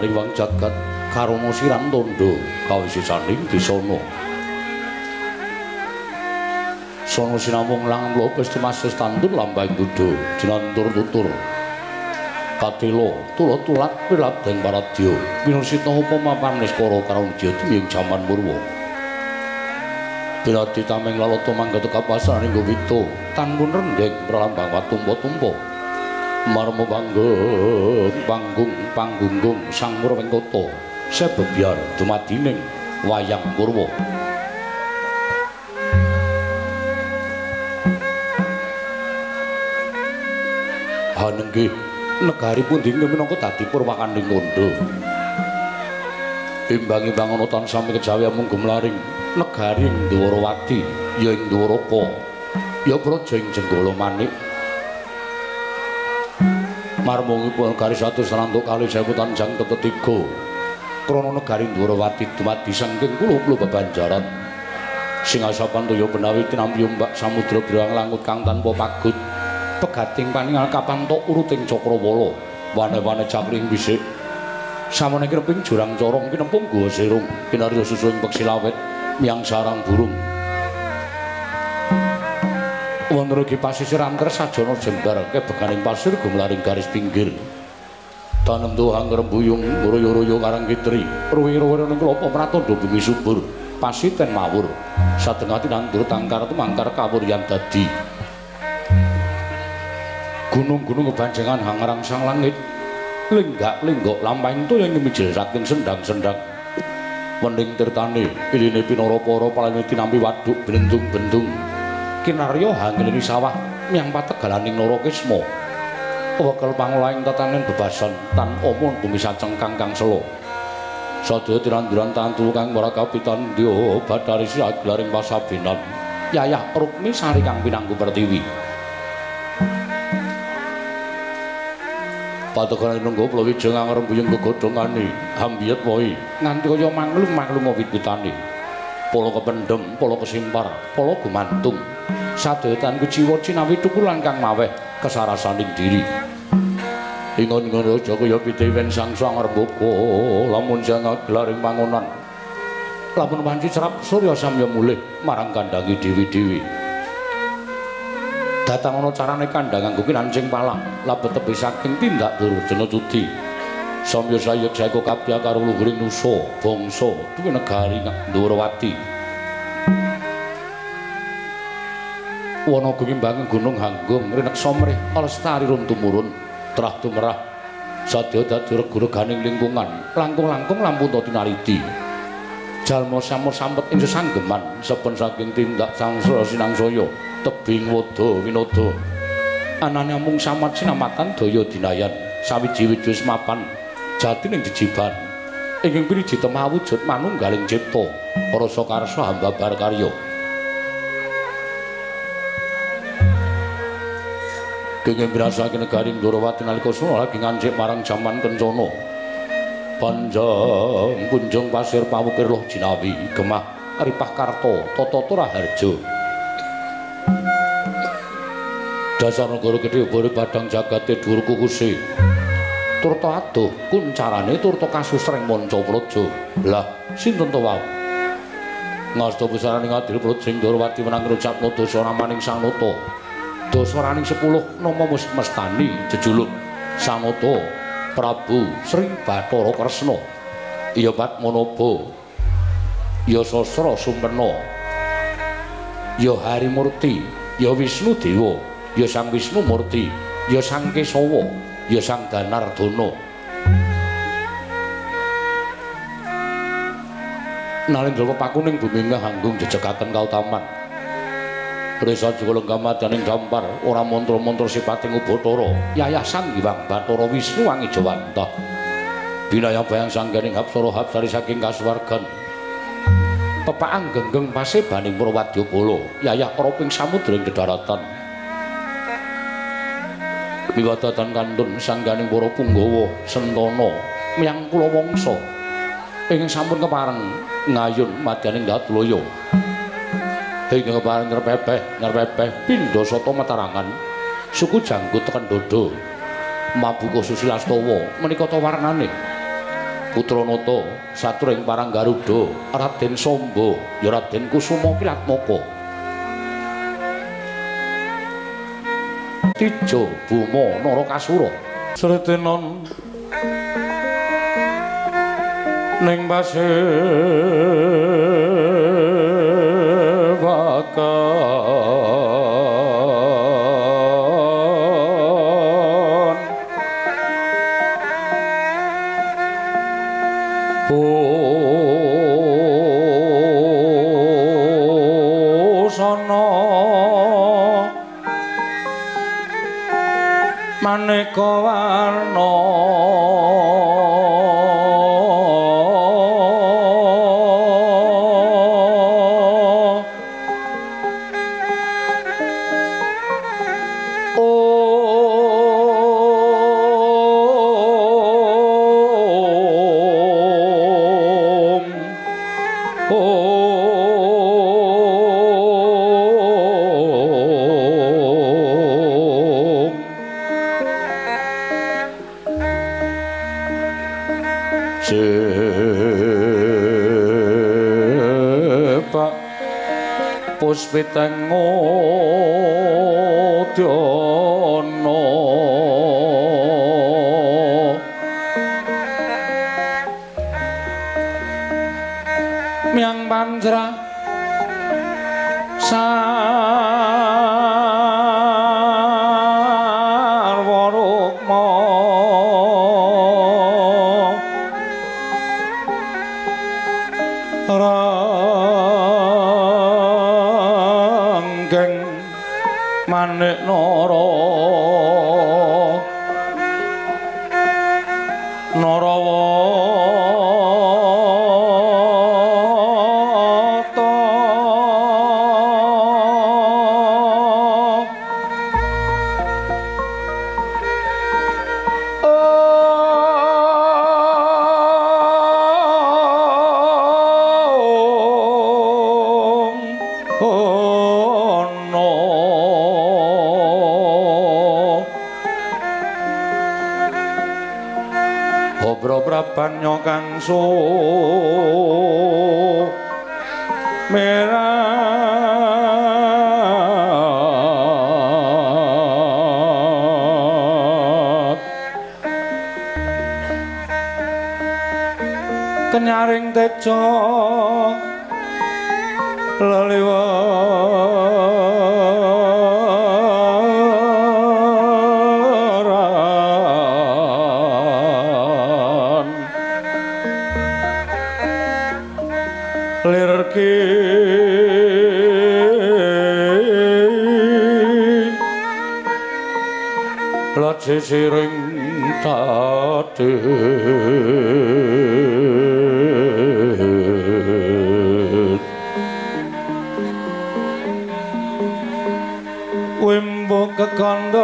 meriwang jagat karono siran tondo kawisisaning disono sono sinamung lang lopes tumases tandun lambang dudu jinantur tutur katilo tulo tulat pilap dan paradyo minusita upo mapan niskoro karun dia jaman murwo bila ditameng laloto manggatu kapasan ringgo wito tanpun rendeng berlambang watumpo-tumpo marmo panggung panggung panggunggung sang murweng koto sebebiar dumadining wayang murwo hanenggih negari pun dingin minangka dadi purwakanding kondo. Imbang-imbang ana tansah kejawi amung gumlaring negari ing Dwarawati ya ing Dwaraka ya praja ing Jenggala Manik. Marmungipun negari satu sanantuk kali sewu tanjang ketiga. Krana negari Dwarawati dumadi saking kula-kula bebanjaran. Sing asapan toya benawi tinampi mbak samudra birang langut kang tanpa pagut. pegating paningal kapantok uruting cakrawala wane-wane cakring bisik samene kreping jurang corong kinempung guwa serung kinarya susuing peksi lawet miyang sarang burung wonten ugi pasisir antar sajana jembar. Kebeganing pasir gumlaring garis pinggir. Tanem tuang rembuyung royo-royo karang kitri. Ruwi-ruwi ning klopo pratandha bumi subur. Pasiten mawur. Satengah tinandur tangkar tumangkar kawuryan dadi. Gunung-gunung kebanjengan hangarang sang langit. Lenggak-lenggok lampahing to yang nyemijil saking sendang-sendang. Mending tirtane iline pinara-para palane tinampi waduk bendung-bendung kinarya hangilini sawah miang pategalaning narakisma wekel pangulaing tatanen bebasan tan omon bumi saceng kangkang selo. Sadaya tiranduran tantu kang ora kapitan dio badari saglaring pasabenan yayah rukmi sari kang pinangku pertiwi. Patokan nunggu pulau wijeng angar buyung kegodongane hambiyet woi. Nganti kaya manglung manglung wit-witane polo kependem, polo kesimpar, polo gumantung. Sadetan kujiwa cinawi tukulan kang maweh kesarasaning diri. Ingon-ingon aja kaya pitiwen sang sangar lamun sang aglaring pangonan lamun panci cerap surya samya mulih marang kandangi dewi-dewi. Datang ana carane kandhang nganggo kinancing palang labet tebi saking tindak durjana cudi samya sayek saeko kabya karo luhuring nusa bangsa duwe negari Ndhurawati wana gumimbang gunung hanggung rinek somrih lestari rum tumurun trah tumerah sadya dadi regu-reganing lingkungan langkung-langkung lampu tinaridi jalma samur sampet ing sesanggeman saben saking tindak sangsara sinangsaya tebing wada winada. Anane mung samat sinamatan daya dinayan sawiji wiji mapan jati ning jejiban. Ingkang piriji temah wujud manunggaling cipta rasa karsa hambabar karya kenging ngrasake negari Ndorowati nalika suna lagi ngancik marang jaman kencana panjang kunjung pasir pawukir loh jinawi gemah ripah karto toto turaharjo dasar negara gedhe bore badang jagate dhuwur kukuse. Turta adoh kuncarane turta kasusreng manca praja lah sinten to wae ngasta besaraning adil prut sing durwati menang ngucap dosa ramaning sang nata dosa raning 10 nama mestani jejuluk sang nata Prabu Sri Bathara Kresna. Iya Padmanaba ya Sasra Sumpena ya Harimurti. Ya Wisnu Dewa. Ya Sang Wisnu Murti, ya Sang Kesawa, ya Sang Danardana. Nalendra pakuning bumi nganggung jejekaken kautaman. Resa juga lenggamaning dampar ora mantra-mantra sipating ubatara. Yayasan Hyang Bathara Wisnu Wangi Jawanta. Binaya bayang sangganing hapsara hapsari saking kasuwargan. Pepaang genggeng pasebaning Prawadyabala, yayah ora samudra ing daratan. miwadatan kantun sangganing para punggawa sentana miyang kula wangsa ingkang sampun kepareng ngayun madyaning Datulaya hingga kemarin ngerpepeh ngerpepeh pindo soto matarangan. Suku janggut tekan dodo. Mabuko susilastowo menikoto warnane? Putra noto saturing parang garudo raden sombo. Ya raden kusumo kilat moko. Tijo bumo noro kasuro seretinon ning pasir maneka ngodyana su merat kenyaring tejo kekanda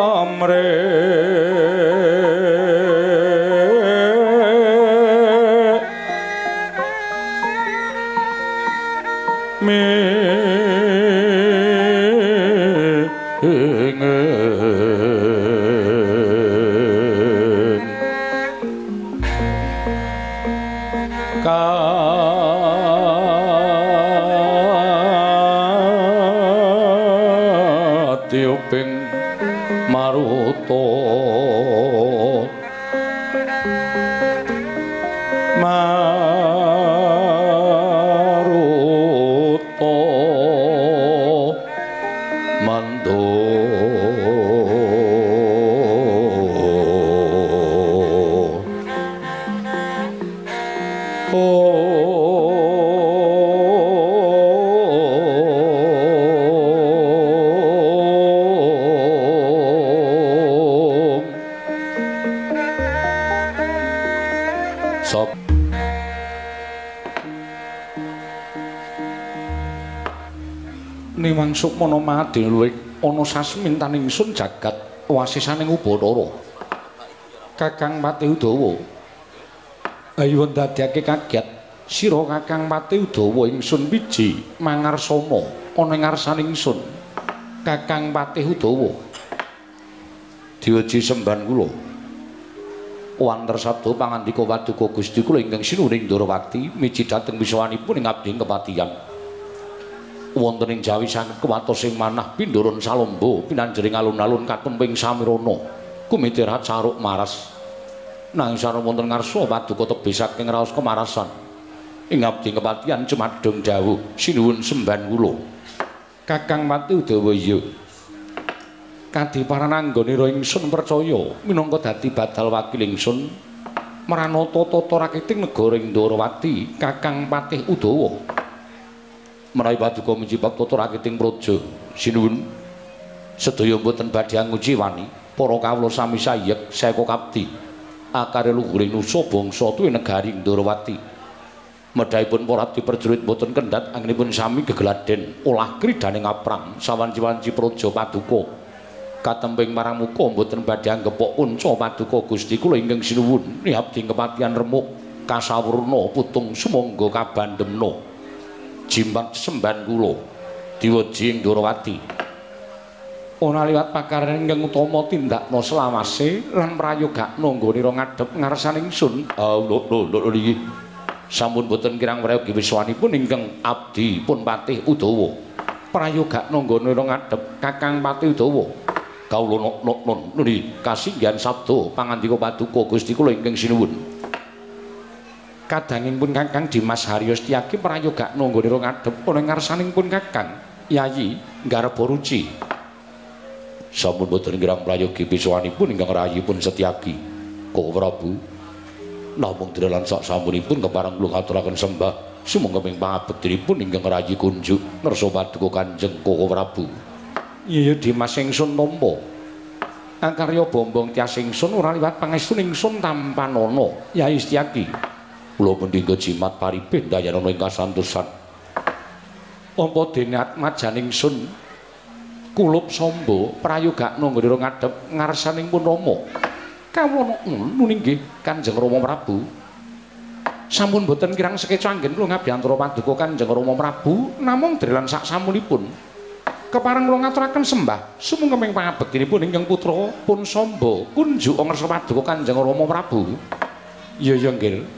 Sukmana Madi luwih ana sasmintaning ingsun jagat wasisaning Ubathara Kakang Pati Udawa ayo ndadekake kaget Sira Kakang Pati Udawa ingsun wiji mangarsana ana ing ngarsaning ingsun. Kakang Pati Udawa. Diweji semban kula. Wanter sabda pangandika Paduka Gusti kula ingkang sinuring Ndrawati miji dhateng wiswanipun ing abdi kepatihan. Wonten ing Jawi saged kewatos sing manah pindharan salomba pinanjering alun-alun katemping samirana kumitirat saruk maras. Nanging sareng wonten ngarsa Paduka tebih saking raos kemarasan. Ing abdi kepatihan cumadung dawuh sinuwun semban kula. Kakang Pati Udawa kadiparan anggonira ingsun percaya minangka dadi badal wakil ingsun maranata tata rakiting negara Ndrawati Kakang Patih Udawa menawi paduka menjibak tata rakiting praja sinuwun sedaya mboten badhe nguji wani para kawula sami sayek seka kapti akare luhuring nusa bangsa tuwi negari Ndrawati medhaipun para diperjurit mboten kendhat anginipun sami gegeladen olah kridaning aprang sawanci-wanci praja paduka. Katemping marang muka mboten badhe anggepok unca paduka Gusti kula ingkang sinuwun nihabdi kepatihan remuk kasawurna putung sumangga kabandemna jimbat semban kula diweji ing Durawati ana liwat pakaran ingkang utama tindakna selawase lan prayogakna nggonira ngadhep ngarsaning sun oh lho lho iki. Sampun boten kirang prayogi wiswanipun ingkang abdi pun patih Udawa. Prayogakna nggonira ngadhep Kakang Patih Udawa. Kawula nun nundi kasinggihan sabda pangandika paduka Gusti kula ingkang sinuwun kadanging pun Kakang Dimas Haryo Setyaki prayogakna nggone ngadhep ana ngarsaning pun Kakang Yayi Garba Ruci sampun boten kirang prayogi pisuwanipun ingkang rayi pun Setyaki Koko Prabu namung dalan sak sampunipun keparang kula aturaken sembah sumangga ping pangabektinipun ingkang rayi kunjuk ngersa paduka Kanjeng Koko Prabu Iya Dimas ingsun nampa. Angkarya bombong tias ingsun ora liwat pangestu ingsun tampanana. Ya Istiaki. Kula pendhika jimat paribeh dayanana ing kasantosan. Apa dene atmajan ingsun kulup samba prayogakna nggone ngadhep ngarsaning pun Rama. Kawula nuning nggih Kanjeng Rama Prabu. Sampun boten kirang sekeca anggen kula ngabdi antara paduka Kanjeng Rama Prabu namung drelan sak samunipun. kepareng kula ngaturaken sembah sumengkeming pangabektinipun ingkang putra pun Samba kunjuk ngersa paduka Kanjeng Rama Prabu iya ya nggih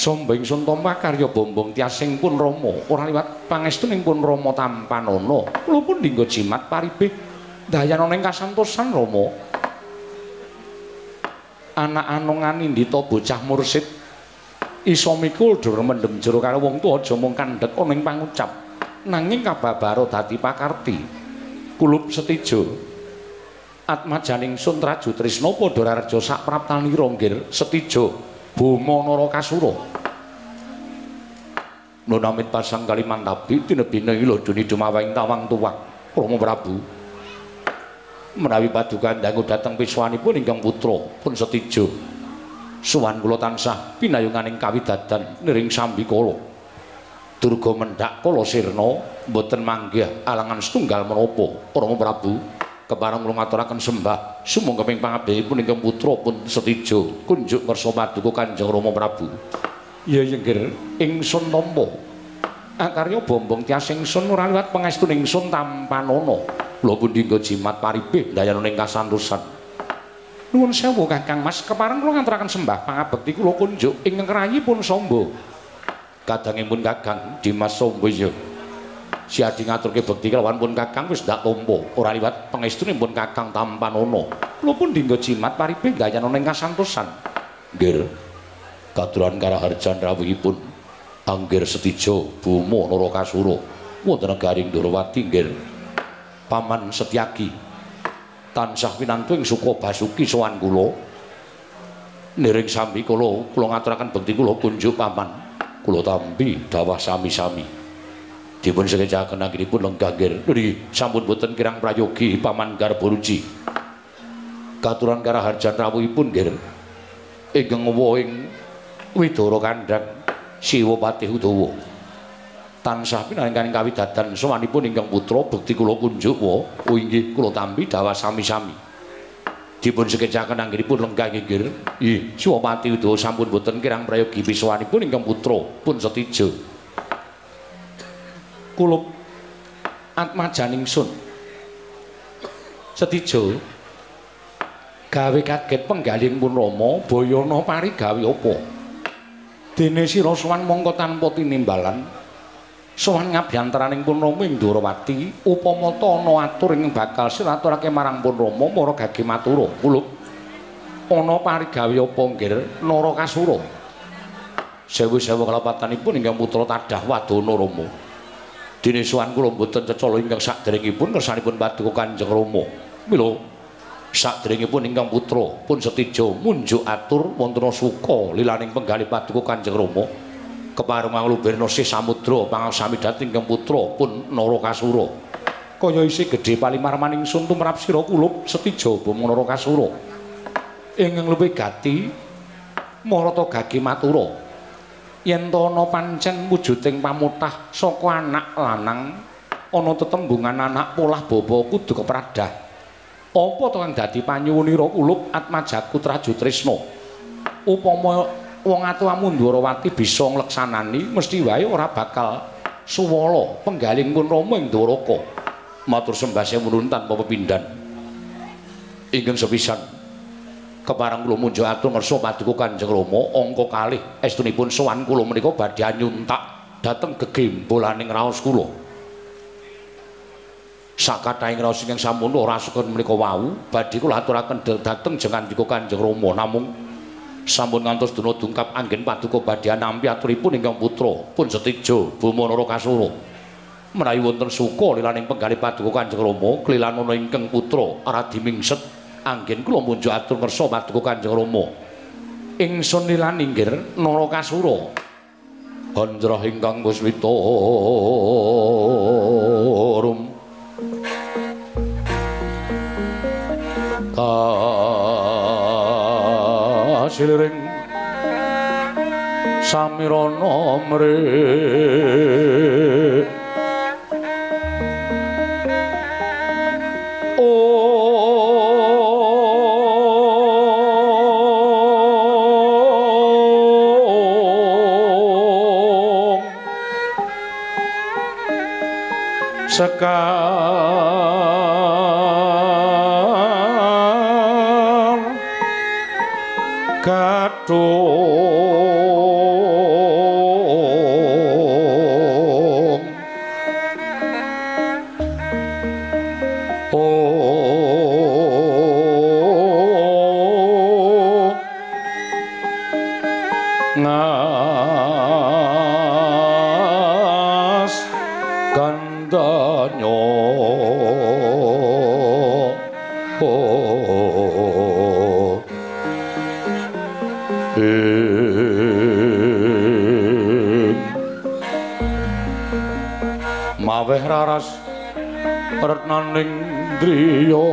Samba ingsun tampa karya bombong tiasing pun Rama. Ora liwat pangestuning pun Rama tampanana. Kula pun dinggo jimat paribeh dayanana ing kasantosan Rama. Anak anongan indita bocah mursid. Isa mikul dur mendem jero karo wong tuwa aja mung kandhet ana ing pangucap. Nanging kababaro dadi pakarti. Kulup setijo. Atmajaning suntraju trisna padha rareja sak praptanira nggir setijo boma narakasura nunamit pasang kalimantabi tinebine ila duni dumawing tawang tuwak. Rama Prabu. Menawi paduka dangu dhateng piswanipun ingkang putra pun setijo. Suwan kula tansah pinayunganing kawidadan niring sambikala Durga mendhak kala sirna mboten manggih alangan setunggal menapa Rama Prabu kepareng kula ngaturaken sembah. Sumangga ping pangabdihipun ingkang putra pun setijo. Kunjuk ngersa paduka Kanjeng Rama Prabu. Iya yenggir ingsun nampa. Akarya bombong tias ingsun ora liwat pangestuning ingsun tampanana lho pundi nggo jimat paribeh dayanana ing kasantosan. Nuwun sewu Kakang Mas. Kepareng kula ngaturaken sembah. Pangabekti kula kunjuk ing rayi pun samba. Kadangipun Kakang Dimas Somboyo. Siadi ngaturke bekti kelawan pun Kakang wis ndak tampa, ora liwat pangestunipun Kakang Tampanana. Kula pun dinggo jimat paripe gayana ning kasantosan. Nggih. Katuran karaharjan rawuhipun Anggir Setijo Bumo Narakasura wonten negaring Ndrawati nggih. Paman Setyaki tansah pinantu ing suka basuki sowan kula. Niring sami kula kula ngaturaken bekti kula kunjuk paman. kula tampi dawah sami-sami dipun sekecaken anggenipun lenggah nggih sampun boten kirang prayogi paman garboruji katuran karaharjan rawuhipun nggih ingkang wing widara kandhang siwa patih udawa. Tansah pinanganing kawidadan sawanipun ingkang putra bekti kula kunjuk wa oh inggih kula tampi dawah sami-sami. Dipun sekecaken anggenipun lenggah inggih. Nggih, Suwapati Udawa sampun boten kirang prayogi biswanipun ingkang putra pun setijo. Kulup atmajaning sun. Setijo gawe kaget penggaling pun Rama, Bayana parigawe apa? Dene sira sowan mongko tanpa tinimbalan. Sowan ngabyantraning pun Rama ing Durawati, upama ta ana atur ing bakal siraturake marang pun Rama, mara gage matura. Kulup ana parigawe apa nggir Narakasura? Sewu-sewu kalapatanipun ingkang putra tadah Wadana Rama. Dene sowan kula mboten cecala ingkang saderengipun kersanipun paduka Kanjeng Rama. Mila sadèrèngipun ingkang putra pun setijo munjuk atur wonten suka lilaning penggalih paduka Kanjeng Rama. Kepareng manglubirna sih samudra pangasami dhateng ingkang putra pun Narakasura kaya isih gedhe palimarmaning sun tumrap sira kulup setijo bomo Narakasura ingkang luwih gati marata gage matura yen to ana pancen wujuding pamutah saka anak lanang ana tetembungan anak polah baba kudu kepradah. Apa to kang dadi panyuwunira kulup Atmajaku Traju Trisna upama wong atuwa Mundurawati bisa ngleksanani mesti wae ora bakal suwala. Penggaling pun Rama ing Dwaraka matur sembah sewu tanpa pepindhan ingkang sepisan keparang kula munjuk atur ngersa paduka Kanjeng Rama angka kalih estunipun sowan kula menika badhe nyuntak dhateng gegembolaning raos kula. Sakataing raos ingkang sampun ora sukun menika wau badhe kula aturaken dhateng jenengan dika Kanjeng Rama. Namung sampun ngantos duna dungkap anggen paduka badhe nampi aturipun ingkang putra pun setijo Bumanara Kasura. Menawi wonten suka lilaning penggalih paduka Kanjeng Rama klilan ana ingkang putra Aradi Mingset anggen kula munjuk atur ngersa paduka Kanjeng Rama. Ingsun lilan inggir Narakasura Handra ingkang Puswita rum kasiliring samirana mre Saka raras retnaning driya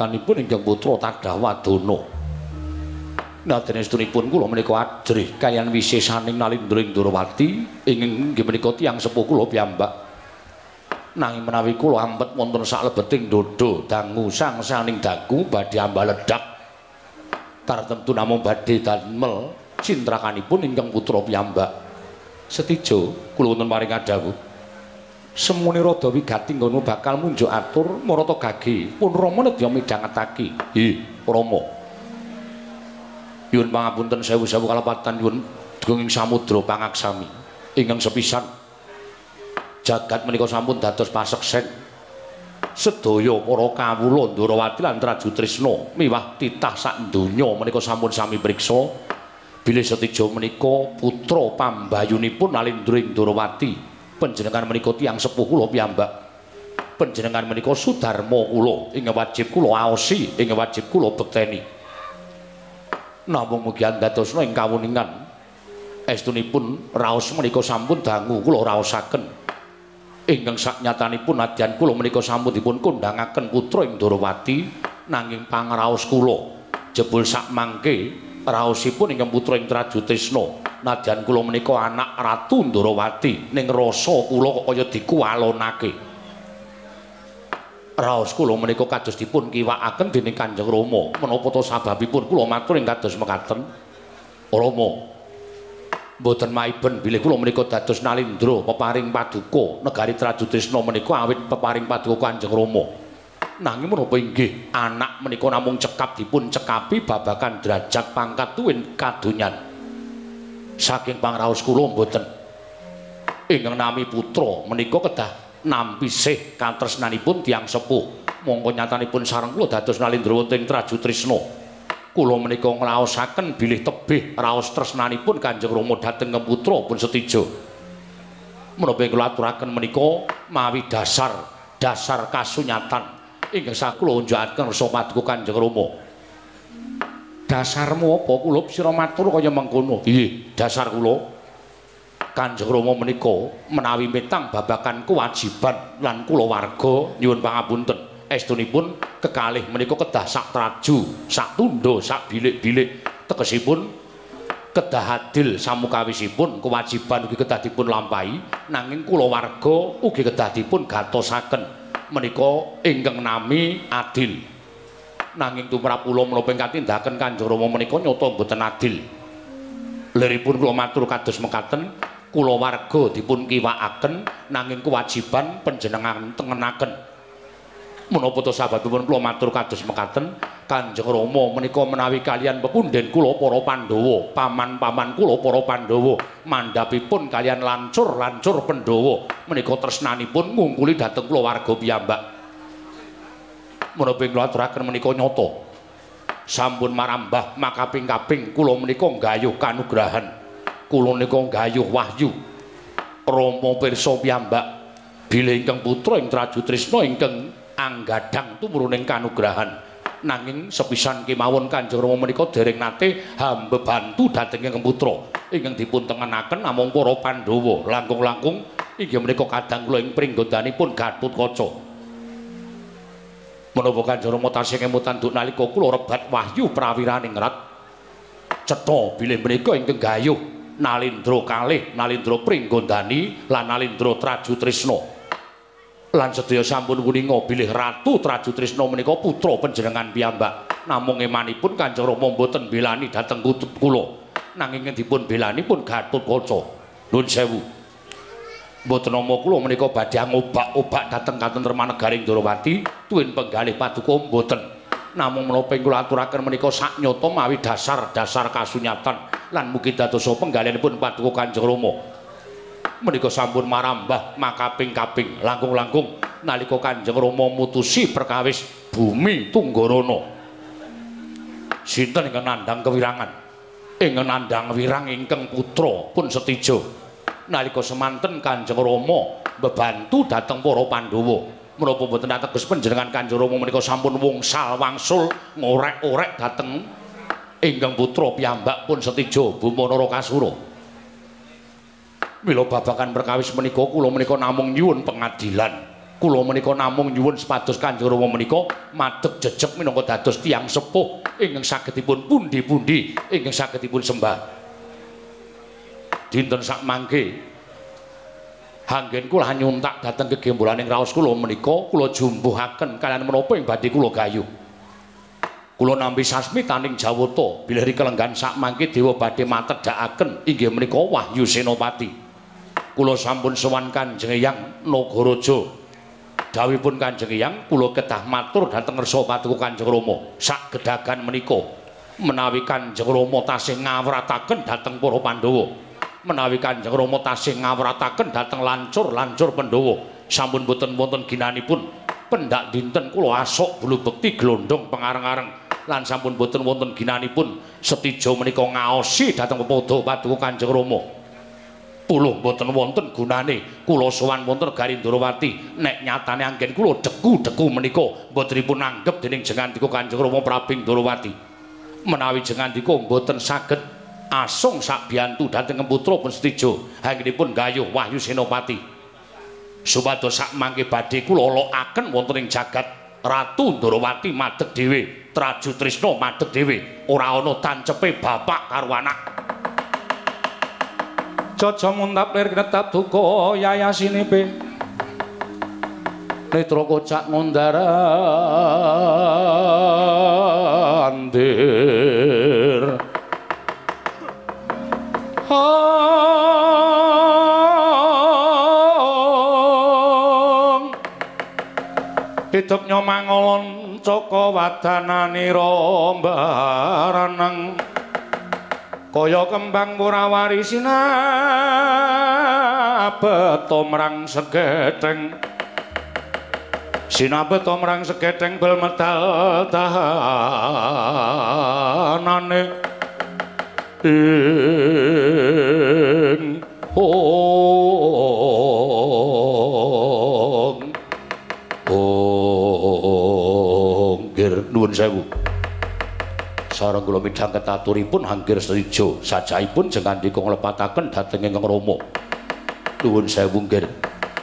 Kalepatanipun ingkang putra Tadah Wadana. Nadyan estunipun kula menika ajrih kaliyan wisesaning Nalindra ing Durawati ing inggih menika tiyang sepuh kula piyambak. Nanging menawi kula ampet wonten saklebeting dodo dangu sang-saning dagu badhe ambaledak. Tartemtu namung badhe damel cintrakanipun ingkang putra piyambak. Setijo kula wonten maring adhawuh. Semune rada wigati ngono bakal munjuk atur marata gage pun Rama nedya midhangetake. Hi, Rama. Yun pangapunten sewu-sewu kalapatan yun duging samudra pangaksami ingkang sepisan jagat menika sampun dados paseksen sedaya para kawula Ndrawati lan Traju Trisna miwah titah sak donya menika sampun sami priksa bilih setijo menika putra pambayunipun Alindra ing Ndrawati panjenengan menika tiyang sepuh kula piyambak. Panjenengan menika sudarma kula ing wajib kula aosi ing wajib kula bekteni. Namung mugi andadosna ing kawuningan. Estunipun raos menika sampun dangu kula raosaken. Ingkang saknyatanipun nadyan kula menika sampun dipun kondangaken putra ing Ndorowati nanging pangraos kula jebul sak mangke raosipun ingkang putra ing Trajutrisna nadyan kula menika anak Ratu Ndorowati ning rasa kula kok kaya dikualonake. Raos kula menika kados dipun kiwakaken dening Kanjeng Rama. Menapa to sababipun kula matur ing kados mekaten? Rama. Mboten maiben bilih kula menika dados nalindra peparing paduka negari Trajutrisna menika awit peparing paduka Kanjeng Rama. Nanging menapa inggih? Anak menika namung cekap dipun cekapi babagan derajat pangkat tuwin kadonyan. saking pangraos kula mboten. Ingkang nami putra menika kedah nampi sih katresnanipun tiyang sepuh. Mongko nyatanipun sareng kula dados nalindra wonten Traju Trisna kula menika ngraosaken bilih tebih raos tresnanipun Kanjeng Rama dhateng putra pun setijo. Menapa kula aturaken menika mawi dasar dasar kasunyatan ingkang sakula unjukaken rasa paduka Kanjeng Rama. Dasarmu apa? Kula sira matur kaya mengkono nggih dasar kula Kanjeng Rama menika menawi metang babakan kewajiban lan kula warga nyuwun pangapunten. Estunipun kekalih menika kedah sak traju sak tundha sak bilik-bilik. Tegesipun kedah adil samukawisipun kewajiban ugi kedah dipun lampahi. Nanging kula warga ugi kedah dipun gatosaken menika ingkang nami adil nanging tumrap kula menapa ingkang tindakan Kanjeng Rama menika nyata mboten adil. Liripun kula matur kados mekaten, kula warga dipun kiwakaken nanging kewajiban panjenengan tengenaken. Menapa to sababipun kula matur kados mekaten, Kanjeng Rama menika menawi kalian pepundhen kula para Pandhawa, paman-paman kula para Pandhawa, mandhapipun kalian lancur-lancur Pandhawa. Menika tresnanipun ngungkuli dhateng kula warga piyambak. menapa kula aturaken menika nyata? Sampun marambah makaping-kaping kula menika nggayuh kanugrahan. Kula menika nggayuh wahyu. Rama pirsa piyambak. Bilih ingkang putra ing Traju Trisna ingkang anggadhang tumruning kanugrahan. Nanging sepisan kemawon Kanjeng Rama menika dereng nate hambebantu dhateng ingkang putra. Ingkang dipun tengenaken namung para Pandhawa. Langkung-langkung inggih menika kadang kula ing pringgondanipun Gatutkaca menapa Kanjeng Rama tasih kemutan duk nalika kula rebat wahyu prawiraning rat cetha bilih menika ingkang gayuh Nalindra kalih Nalindra Pringgondani lan Nalindra Traju Trisna lan sedaya sampun wuninga bilih Ratu Traju Trisna menika putra panjenengan piyambak. Namung emanipun Kanjeng Rama mboten belani dhateng kula. Nanging dipun belani pun Gatotkaca nuwun sewu. Mboten nama kula menika badhe ngobak-obak dhateng katentremaning negaring Ndorowati tuwin penggalih paduka mboten. Namung menapa kula aturaken menika saknyata mawi dasar-dasar kasunyatan lan mugi dadosa penggalihipun paduka Kanjeng Rama menika sampun marambah makaping-kaping langkung-langkung nalika Kanjeng Rama mutusi perkawis bumi Tunggarana sinten ingkang nandhang kewirangan ingkang nandhang wirang ingkang putra pun setijo nalika semanten Kanjeng Rama bebantu dhateng para Pandhawa. Menapa boten ateges panjenengan Kanjeng Rama menika sampun wungsal wangsul ngorek-orek dhateng ingkang putra piyambak pun Setijo Bumanara Kasura. Mila babagan perkawis menika kula menika namung nyuwun pengadilan. Kula menika namung nyuwun sepados Kanjeng Rama menika madheg jejeg minangka dados tiyang sepuh ingkang saged dipun pundi-pundi ingkang saged dipun sembah. dinten sak mangke hanggen kula nyuntak dhateng kegembolaning raos kula menika kula jumbuhaken kalian menapa ing badhe kula gayuh kula nampi sasmitaning jawata bilih rikelenggan sak mangke dewa badhe matedhakaken inggih menika Wahyu Senopati kula sampun sowan Kanjeng Hyang Nagaraja. Dawuhipun Kanjeng Hyang kula kedah matur dhateng ngersa paduka Kanjeng Rama. Sak gedhagan menika menawi Kanjeng Rama tasih ngawrataken dhateng para Pandhawa. Menawi Kanjeng Rama tasih ngawrataken dhateng lancur-lancur Pandhawa. Sampun boten wonten ginanipun pendak dinten kula asok bulu bekti glondong pengareng-areng. Lan sampun boten wonten ginanipun setijo menika ngaosi dhateng pepodo paduka Kanjeng Rama kula mboten wonten gunane kula sowan wonten Garindrawati nek nyatane anggen kula deku-deku menika mbotenipun anggep dening jengandika Kanjeng Rama Prabing Ndrawati menawi jengandika mboten saged asung sak biyantu dhateng putra pun setijo anggenipun gayuh Wahyu Senopati. Supados sak mangke badhe kula lokaken wonten ing jagat Ratu Ndrawati madeg dhewe. Traju Trisno madeg dhewe. Ora ana tancepe bapak karo anak Jaja muntap lir kinetap duka yayasine pe Netra kocak ngondarandir Hidup nyomangolon coko wadanani rombaranang kaya kembang murawari sinabet omrang segedeng sinabet omrang segedeng bel medal tahanane. Ing ong ong gir. Nuwun sewu sareng kula midhang ketaturipun hangkir setuju sajaipun jengandika nglepataken dhateng ingkang Rama. Nuwun sewu nggih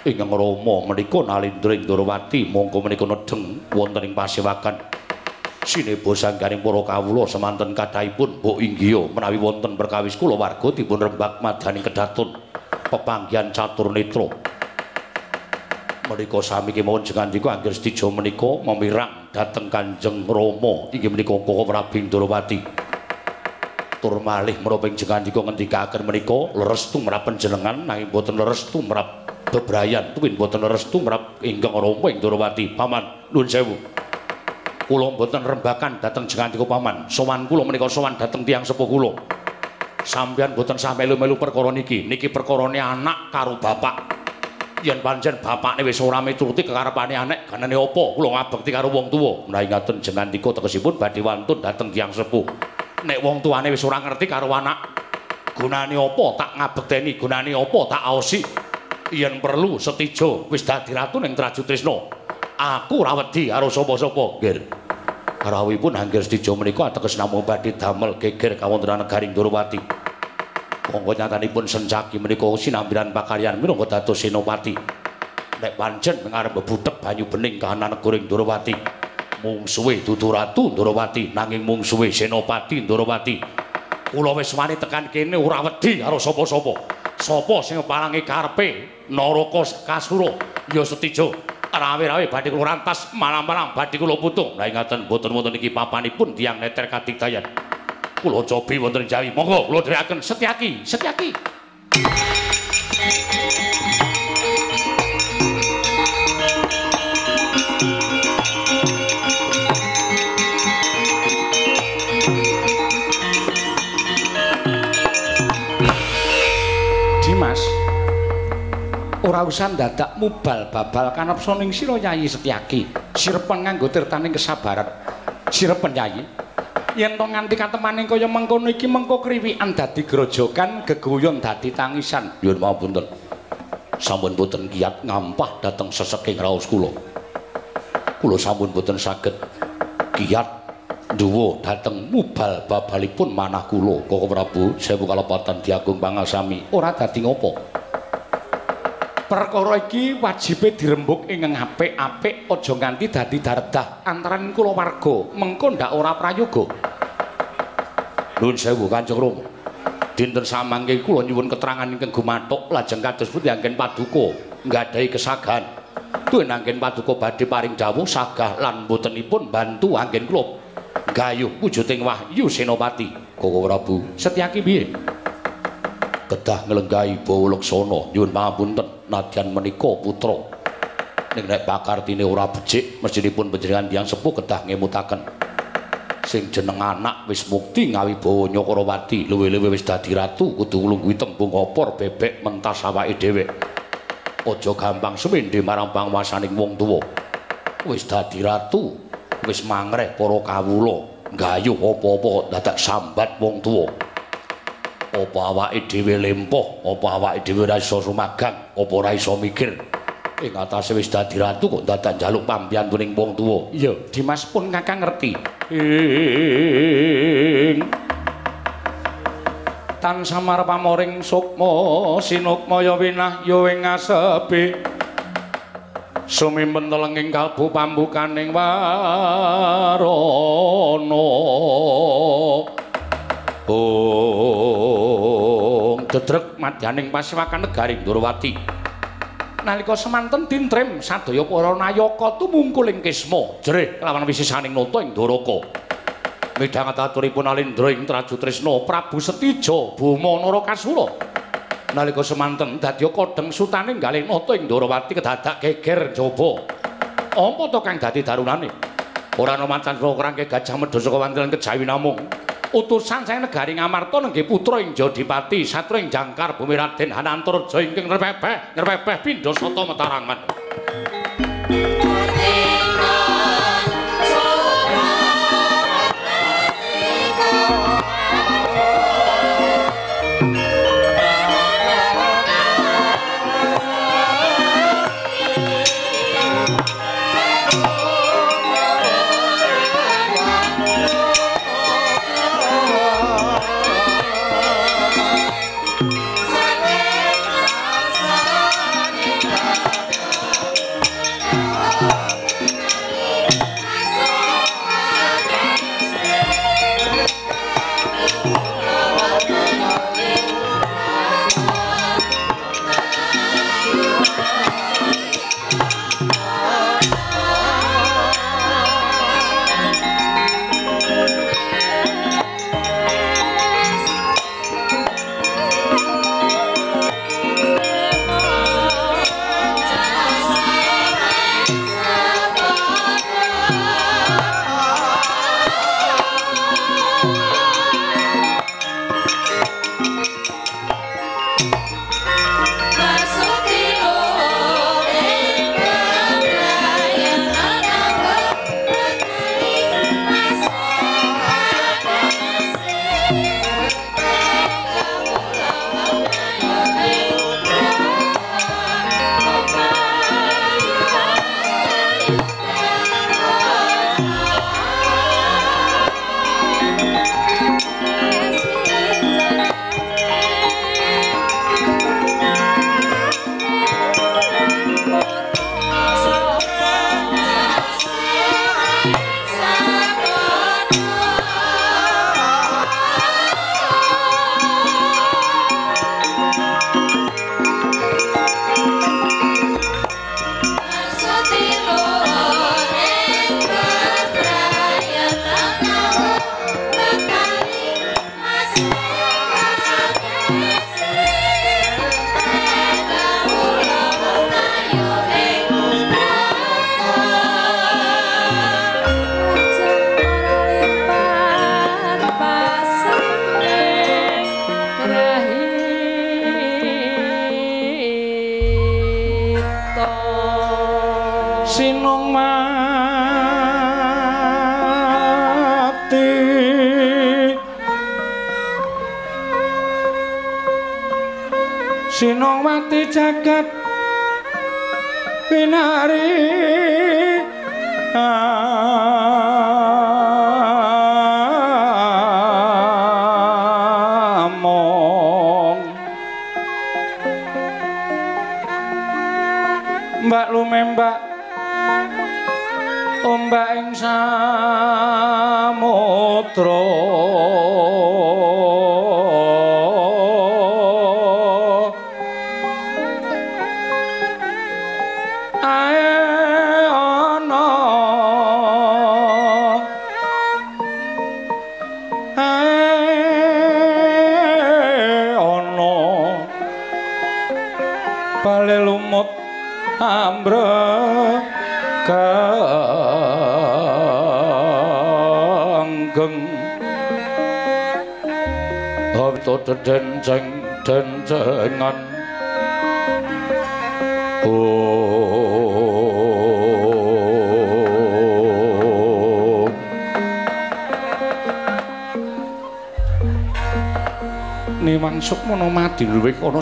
ingkang Rama menika nalindring Ndrawati mongko menika nedheng wonten ing pasewakan sinebo sanggaring para kawula semanten kadhaipun mbok inggih menawi wonten perkawis kula warga dipun rembak madaning kedatun pepanggihan catur netra menika sami kemawon jengandika anggere sedija menika memirang dhateng Kanjeng Rama. Inggih menika Koko Prabu Ndrawati tur malih menapa ing jengandika ngendikaken menika leres tumrap panjenengan nanging boten leres tumrap bebrayan. Tuwin boten leres tumrap ingkang Rama ing Ndrawati paman nuwun sewu. Kula boten rembakan dhateng jengandika paman. Sowan kula menika sowan dhateng tiyang sepuh kula. Sampeyan boten sah melu-melu perkara niki. Niki perkarane anak karo bapak yen pancen bapakne wis ora mituruti kekarepane anek ganane apa? Kula ngabekti karo wong tuwa. Menawi ngaten jengandika tegesipun badhe wantun dhateng tiyang sepuh. Nek wong tuane wis ora ngerti karo anak gunane apa? Tak ngabekteni gunane apa? Tak aosi. Yen perlu setijo wis dadi ratu ning Traju Trisna aku ora wedi karo sapa-sapa. Nggih rawuhipun anggere setijo menika ateges namung badhe damel geger kawontenan negaring Ndrawati Monggo nyatanipun sencaki menika sinambiran pakaryan minangka dados senopati. Nek pancen ngarep bebudhek banyu bening kahanan negara Ndrawati. Mungsuhe dudu ratu Ndrawati nanging mungsuhe senopati Ndrawati. Kula wis wani tekan kene ora wedi karo sapa-sapa. Sapa sing parangi karepe Naraka Kasura ya setijo. Rawe-rawe badhe kula rantas malam-malam badhe kula putung. Lah ngaten boten wonten iki papanipun tiyang neter katigdayan. Kula cobi wonten Jawi. Monggo kula dherekaken Setyaki, Setyaki. Ora usah dadak mubal babal kanepsa ning sira Yayi Setyaki. Sirepen nganggo tirtaning kesabaran. Sirepen Yayi. Yen to nganti katemaning kaya mengkono iki mengko kriwikan dadi grojogan geguyon dadi tangisan. Nyuwun pamunten sampun boten kiyat ngampah dhateng seseking raos kula. Kula sampun boten saged kiyat duwa dhateng mubal babalipun manah kula. Koko Prabu sewu kalepatan diagung pangasami ora dadi ngopo perkara iki wajibe dirembuk ing apik-apik aja nganti dadi daredah antaraning kula warga mengko ndak ora prayoga Nuwun sewu Kanjeng Rama. Dinten samangke kula nyuwun keterangan ingkang gumathuk lajeng kados pundi anggen paduka nggadahi kesagahan. Tuwin anggen paduka badhe paring dawuh sagah lan botenipun bantu anggen kula gayuh wujuding Wahyu Senopati. Koko Prabu, Setyaki piye? Kedah nglenggahi bawa leksana nyuwun pangapunten nadyan menika putra. Ning nek pakartine ora becik, mestinipun panjenengan tiyang sepuh kedah ngemutaken. sing jeneng anak wis mukti ngawi bawa Nyokrawati luwe-luwe wis dadi ratu kudu nglungguhi tembung opor bebek mentas awake dhewe. Aja gampang sumendhe marang panguwasaning wong tuwa. Wis dadi ratu wis mangreh para kawula. Nggayuh apa-apa dadak sambat wong tuwa Apa awake dhewe lempoh? Apa awake dhewe ora iso sumagang? Apa ora iso mikir? Ing atase wis dadi ratu kok dadak njaluk pambiyantuning wong tuwa. Iya, Dimas pun kakang ngerti. Ing tan samar pamoring sukma sinukmaya winah ya ing ngasepe sumimpen telenging kalbu pambukaning warana Ong dedrek madyaning pasiwakan negari Ndorowati. Nalika semanten dintrem sadaya para nayaka tumungkul ing kisma jerih kelawan wisisaning nata ing Ndoraka. Midhang aturipun Alendra ing Traju Tresna Prabu Setija Bama Narakasura. Nalika semanten dadya kodheng sutane ngalih nata ing Ndorowati kedadak geger jaba. Apa to kang dadi darunane? Ora ana mancan krangke gajah medha saka wantilan kejawi namung. Utusan saya negari Ngamarta nenggih putra ing Jodipati satra ing Jangkar Bumi Raden Hananturja ingkang ngrepepeh ngrepepeh pindha sata matarangan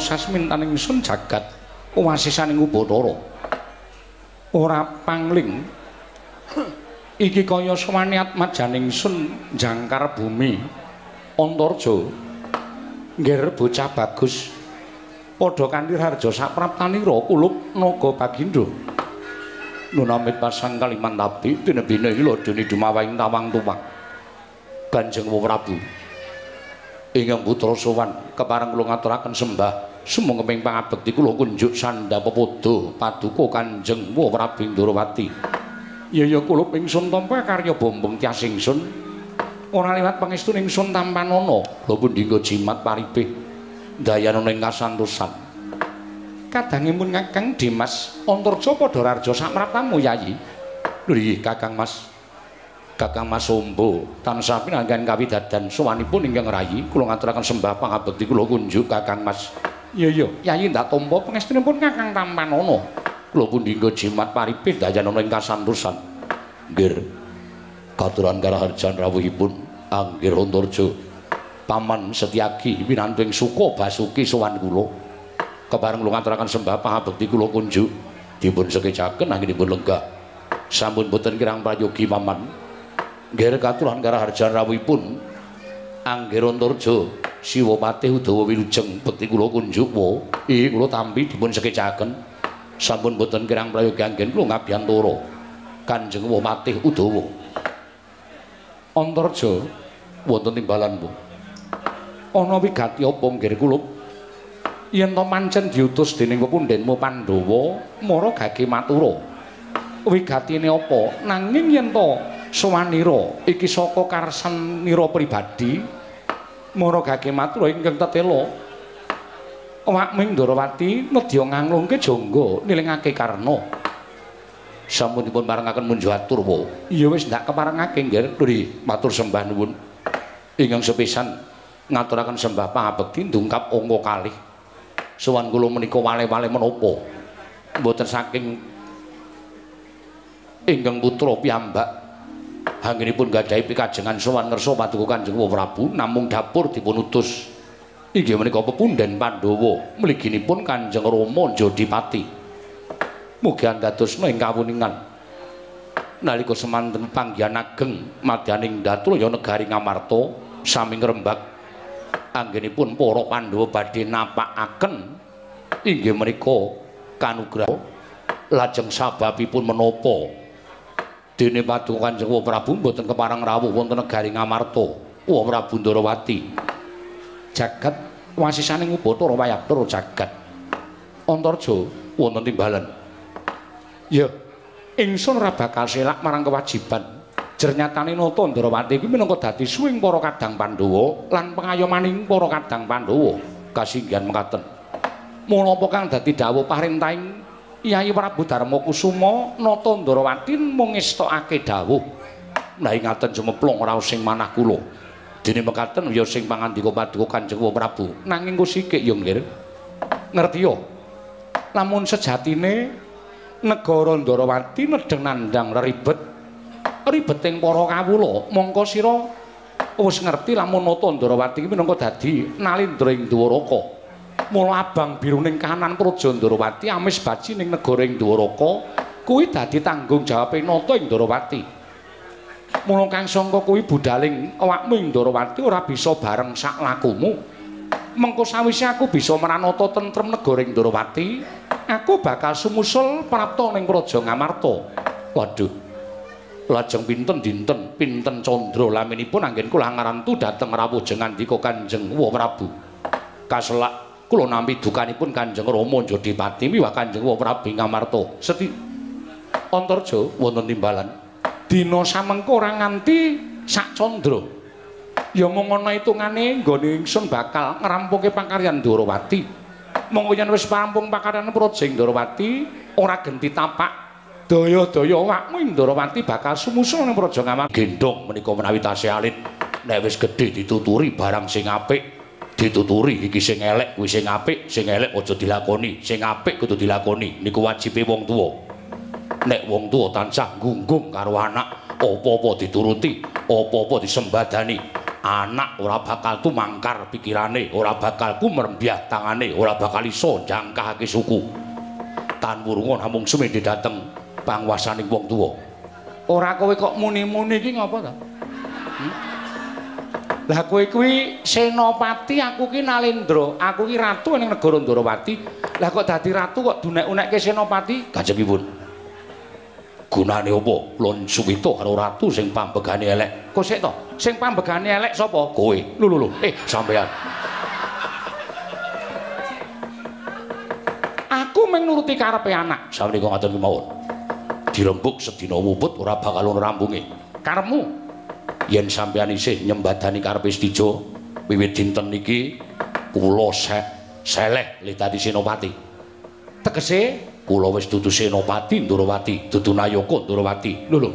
sasmintaning sun jagat wasisaning Ubatara. Ora pangling iki kaya swaniat majaning sun jangkar bumi Antarja. Ngger bocah bagus padha kanthi harja sapraptanira kulup naga bagindo. Nunamit pasang kaliman tapi tinebine iki lho dene dumawing tawang tuwak. Kanjeng Prabu. ingkang putra sowan kepareng kula ngaturaken sembah sumong keping pangabekti kula kunjuk sandha pepodo. Paduka Kanjeng Prabu Ndrawati ya ya kula pingsun tampa karya bombong tias ingsun ora liwat pangestu ingsun tampanana lha pundi jimat paribeh dayana ing kasantosan. Kadangipun Kakang Dimas Antarja padha raja samratamu yayi. Lho Kakang Mas. Kakang Mas Ombo tansah pinanggan kawidadan sowanipun ingkang rayi kula ngaturaken sembah pangabekti kula kunjuk Kakang Mas iya iya. Yayi ndak tampa pangestunipun Kakang Tampanana kula pundi nggo jimat paripit dayanana ing kasantosan nggih katuran karaharjan rawuhipun anggir Antarja Paman Setyaki pinantu ing suka Basuki sowan kula kebareng ngaturaken sembah pangabekti kula kunjuk dipun sekecaken anggenipun lenggah. Sampun boten kirang prayogi paman. Ger katurahan karaharjan rawuhipun Angger Siwapati Udawa Wilujeng bekti kula kunjuk wa iki kula tampi dipun sekecaken sampun boten kirang prayogi anggen kula ngabiyantara Kanjeng Wapati Udawa. Antarja wonten timbalan Bu. Ana wigati apa ngger kula? Yen to pancen diutus dening pepundhenmu Pandhawa mara gage matura wigatine apa? Nanging yen to Suwanira iki saka karsanira pribadi mara gage matur ingkang tetela Wakming Ndarawati nedya nganglungke jangga nilingake karna. Sampun dipun parengaken munjo atur wa iya wis ndak keparengake nggih. Duri matur sembah nuwun. Ingkang sepisan ngaturaken sembah pangabekti ndungkap angka kalih. Sowan kula menika wale-wale menapa? Mboten saking ingkang putra piyambak Anggenipun gadhahi pikajengan sowan ngersa paduka Kanjeng Prabu namung dapur dipun utus. Inggih menika pepundhen Pandhawa mliginipun Kanjeng Rama Jodipati. Mugi andadosna ing kawuningan. Nalika semanten panggihan ageng madyaning Datraya negari Ngamarta sami ngrembak anggenipun para Pandhawa badhe napakaken inggih menika kanugraha lajeng sababipun menapa dene paduka Kanjeng Prabu mboten keparang rawuh wonten negari Ngamarta. Wa Prabu Ndarawati jagat. Wasisaning Ubatara Wayapura jagat. Antarja wonten timbalan. Ya ingsun ora bakal selak marang kewajiban. Jernyatane nata Ndarawati kuwi minangka dadi suwing para kadang Pandhawa lan pengayomaning para kadang Pandhawa. Kasinggihan mekaten. Mula apa kang dadi dawuh parentahing Yai Prabu Darma Kusuma nata Ndarawati mung ngestokake dawuh. Nah ingaten jumeplong ora sing manah kula. Dene mekaten ya sing pangandika Paduka Kanjeng Prabu. Nanging kusikik ya nggih. Ngerti ya? Lamun sejatine negara Ndarawati nedeng nandang ribet ribeting para kawula, mongko sira wis ngerti lamun nata Ndarawati iki minangka dadi nalindra ing Dwaraka. Mula abang biruning kahanan praja Ndarawati amis baji ning negara ing Dwaraka kuwi dadi tanggung jawabe nata ing Ndarawati mula kang sangka kuwi budaling awakmu ing Ndarawati ora bisa bareng sak lakumu. Mengko sawise aku bisa meranata tentrem negara ing Ndarawati aku bakal sumusul prapta ning praja Ngamarta. Waduh lajeng pinten dinten pinten candra laminipun anggen kula ngarantu dhateng rawuh jengan dika Kanjeng Prabu. Kaselak kula nampi dukanipun Kanjeng Rama Jodipati miwah Kanjeng Prabu Ngamarta. Seti Antarja wonten timbalan. Dina samengko ora nganti sak candra. Ya mung ana hitungane nggone ingsun bakal ngrampunge pakaryan Ndarawati. Monggo yen wis rampung pakaryan Projeng Ndarawati, ora genti tapak daya-daya awakmu Ndarawati bakal sumusul ning Praja Ngamarta. Gendhong menika menawi tasih alit. Nek wis gedhe dituturi barang sing apik dituturi iki sing elek kuwi sing apik sing elek aja dilakoni sing apik kudu dilakoni niku wajibe wong tuwa nek wong tuwa tansah gunggung karo anak apa-apa dituruti apa-apa disembadani anak ora bakal tumangkar pikirane, ora bakal kumrembyah tangane, ora bakal iso jangkahake suku. Tan wurunga namung semene dateng pangwasaning wong tuwa. Ora kowe kok muni-muni iki ngapa ta? Lah kowe kuwi senopati, aku ki Nalendra, aku ki ratu ning negara Ndarawati. Lah kok dadi ratu kok dunek-unekke senopati? Kanjengipun. gunane apa? Lon suwita karo ratu sing pambegane elek. Kok sik to? Sing pambegane elek sapa? Kowe. Lho lho eh sampean aku mung nuruti karepe anak. Sawenika ngoten ki mawon? Dirembuk sedina wuput ora bakal ono rampunge karepmu yen sampean isih nyembadani karepe Stijo wiwit dinten niki kula seleh litadi senopati tegese kula wis dudu senopati Ndrawati, dudu nayaka Ndrawati. Lho lho.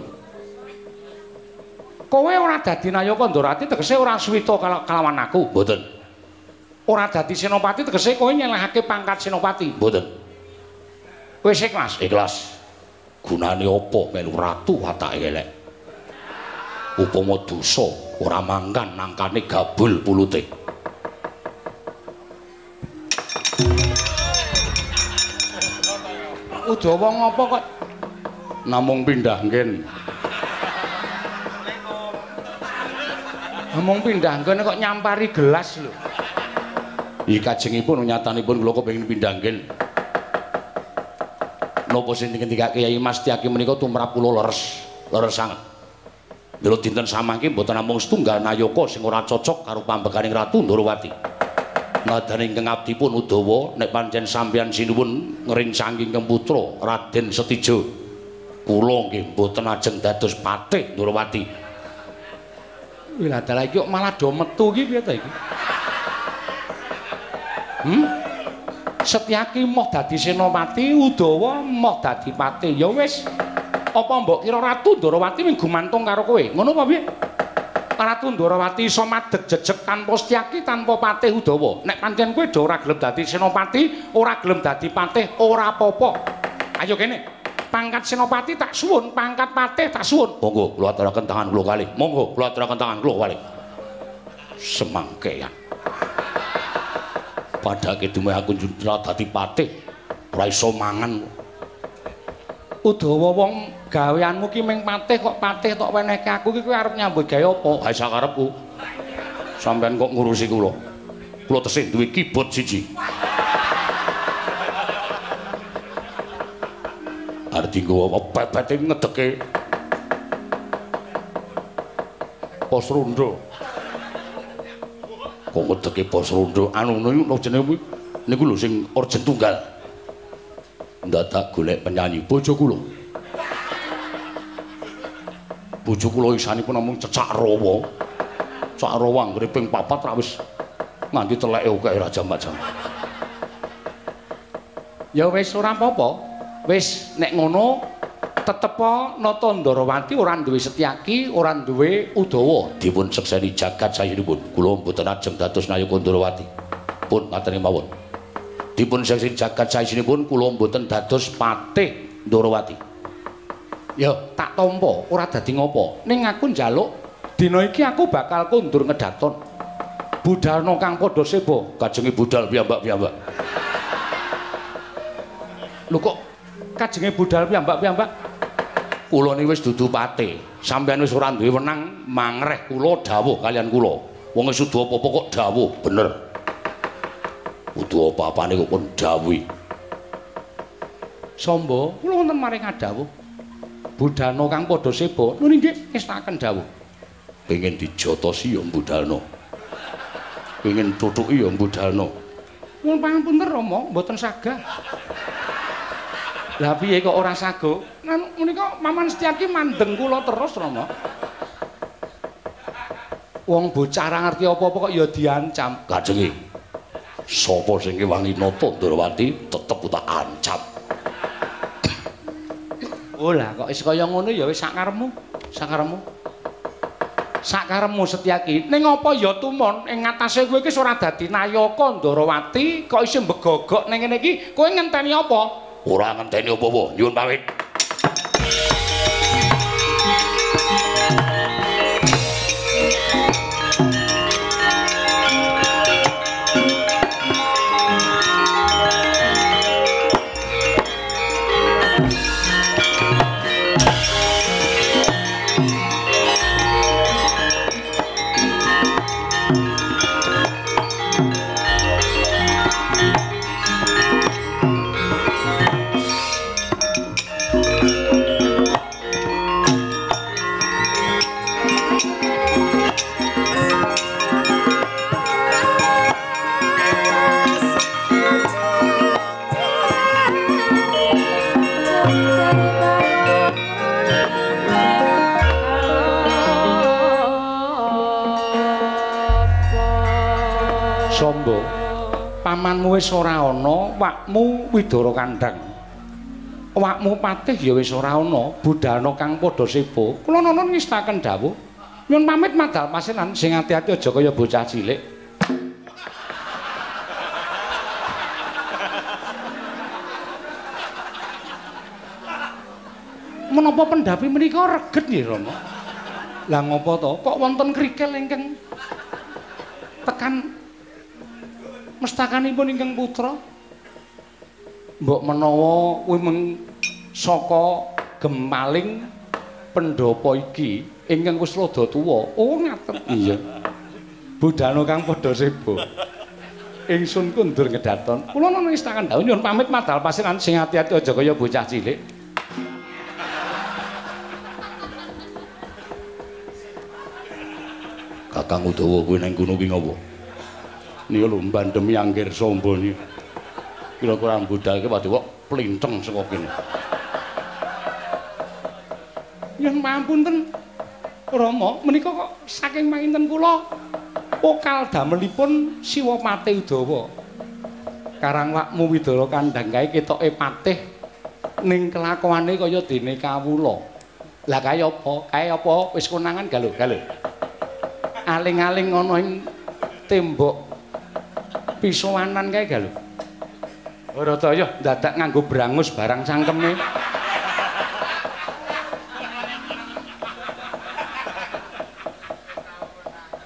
Kowe ora dadi nayaka Ndrawati tegese ora suwita kalawan aku, mboten. Ora dadi senopati tegese kowe nyelehake pangkat senopati, mboten. Wis ikhlas, ikhlas. Gunane apa melu ratu watake elek? Upama dosa ora mangkan nangkane gabul pulute. Udawa ngopo kok namung pindah nggen. Namung pindah nggen kok nyampari gelas lho. Iki kajengipun nyatanipun kula kepengin pindah nggen. Napa sing ngendikake Kyai Mas Tyaki menika tumrap kula leres, leres sanget. Lho dinten samangke mboten namung setunggal nayaka sing ora cocok karo pambekaning Ratu Ndorowati. nadane ingkang abdi pun Udawa nek pancen sampeyan sinuwun ngringsang ingkang putra Raden Setijo kula nggih mboten ajeng dados patih Nurwati Wila dalah iki malah do metu iki piye ta iki? Hmm? Setyaki moh dadi senopati Udawa moh dadi patih ya wis apa mbok kira Ratu Ndrawati mung gumantung karo kowe ngono apa piye Ratu Ndrawati iso madeg jejeg tanpa setyaki tanpa patih Udawa. Nek pancen kowe do ora gelem dadi senopati, ora gelem dadi patih, ora apa-apa. Ayo kene. Pangkat senopati tak suwun, pangkat patih tak suwun. Monggo kula aturaken tangan kula kali. Monggo kula aturaken tangan kula kali. Semangkean. Padake dumeh aku njuntra dadi patih, ora iso mangan. Udawa wong gaweanmu ki ming patih kok patih tok wenehke aku ki kowe arep nyambut gawe apa? Ha sakarepku. Sampeyan kok ngurusi kula. Kula tesih duwe kibot siji. Arti gowo pepete ngedeke. Pos rondo. Kok ngedeke pos rondo? Anu niku jenenge niku lho sing urgen tunggal. Ndadak golek penyanyi bojo kula. bojo kula isanipun namung cecak rawa. Cecak rawa anggere ping papat ra wis nganti teleke oke raja macam. Ya wis ora apa-apa. Wis nek ngono tetep nata Ndarawati ora duwe setyaki, ora duwe Udawa dipun sekseni jagat sayunipun. Kula mboten ajeng dados nayaka Ndarawati. Pun ngaten mawon. Dipun sekseni jagat sayunipun kula mboten dados patih Ndarawati. ya. Tak tampa ora dadi ngopo. Ning aku njaluk dina iki aku bakal kundur ngedaton. Budalno kang padha sebo kajenge budal piyambak-piyambak. Lho kok kajenge budal piyambak-piyambak? Kula ni wis dudu pate sampeyan wis ora duwe wenang mangreh kula dawuh kalian kula. Wong wis apa-apa kok dawuh bener kudu apa-apane kok pun dawuhi Sombo, kula wonten maring adawuh. Budalno kang padha seba. Nuwun nggih kestaken dawuh. Pengen dijotosi ya budalno. Pengen tutuki ya budalno. Mun pangapunten Rama, mboten sagah. Lah piye kok ora sago? Nan menika Maman Setyaki mandeng kula terus Rama. Wong bocah ora ngerti apa-apa kok ya diancam. Kajenge. Sapa sing wangi nata Ndrawati tetep tak ancam. Oh lah kok wis kaya ngono ya wis sakarepmu, sakarepmu. Sakarepmu Setyaki. Ning apa ya tumon ing ngatasé kowe iki ora dadi nayaka Ndarawati, kok isih mbegogok ning ngene iki, kowe ngenteni apa? Ora ngenteni apa-apa, nyuwun pamit. Pamanmu wis ora ana, wakmu Widara Kandhang. Wakmu patih ya wis ora ana, budalna kang padha sepo. Kula nuwun ngestaken dawuh. Nyun pamit madal pasinan sing ati-ati aja kaya bocah cilik. Menapa pendhapi menika reget nggih Rama? Lah ngopo to? Kok wonten krikel ingkang tekan mestakanipun ingkang putra? Mbok menawa kuwi meng saka gemaling pendhapa iki ingkang wis rada tuwa. Oh ngaten. Iya. Budana kang padha sebo. Ingsun kundur ngedaton. Kula nuwun istakan dawuh nyuwun pamit madal pasiran sing ati-ati aja kaya bocah cilik. Kakang Udawa kuwi nang kono ki ngopo? Nika lho mbandemi anggir sombo niki. Kira-kira budalke padhe kok plinceng saka kene. Yen mampunten Rama, menika kok saking manginten kula pokal damelipun Siwa Patih Udawa. Karang wakmu Widara Kandhang kae ketoke patih ning kelakuane kaya dene kawula. Lah kaya apa? Kae apa wis konangan galuh-galuh. aling-aling ana ing tembok pisowanan kae ga lho. Ora ta ya dadak nganggo brangus barang cangkeme.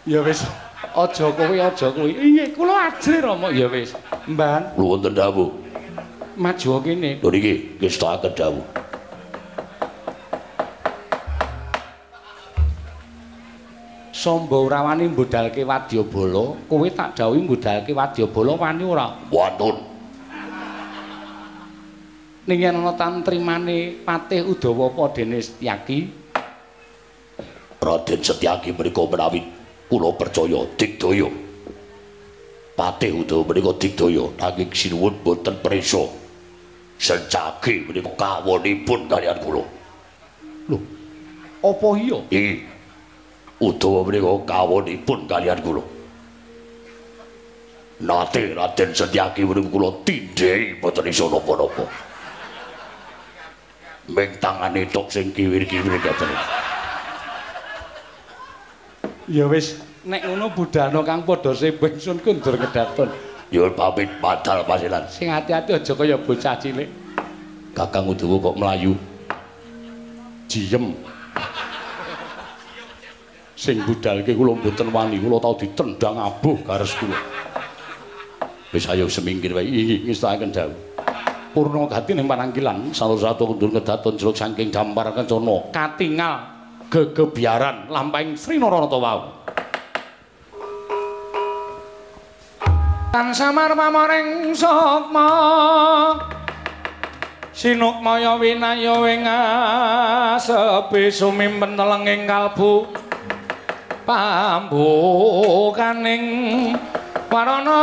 Ya wis, aja kowe aja kowe. Inggih, kula ajri Rama. Ya wis, Mban. Wonten dawuh. Maju kene. Lho niki ngestakaken dawuh. Samba ora wani mbudalke wadyabala, kowe tak dawuhi mbudalke wadyabala wani ora? Wonten. Ning yen ana tantrimane Patih Udawa apa dene Setyaki, Raden Setyaki menika menawi kula percaya digdaya. Patih Udawa menika digdaya nanging sinuwun boten prisa. Setyaki menika kawonipun kaliyan kula. lho, apa iya? Iki Udawa menika kawonipun kaliyan kula. Nate Raden Setyaki menika kula tindhai boten iso napa-napa. Ming tangane tok sing kiwir-kiwir ngoten. Ya wis, nek ngono budana kang padha sembeng sun kundur ngedaton. Nyuwun pamit madal pasilan. Sing ati-ati aja kaya bocah cilik. Kakang Udawa kok mlayu. Jiem. Sing budalke kula mboten wani, kula tau ditendang abuh gares kula. Wis ayo semingkir wae. Iki ngestaken dawuh. Purna ning panangkilan satu-satu kundur ngedaton jeruk saking dampar kencana katingal gegebiaran lampahing Sri Narayana wau. Tan samar pamaring sukma Sinukmaya winaya wing asepi sumimpen telenging kalbu pambukaning warana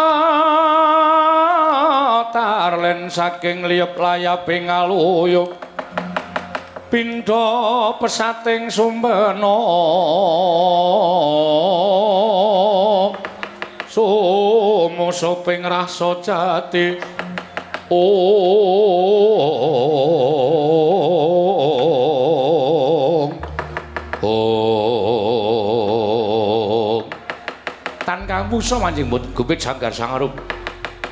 tarlen saking liyep layaping aluyuk pindha pesating sumbena sumusuping rasa jati. Om Musa manjing mut gupit sanggar sangarup.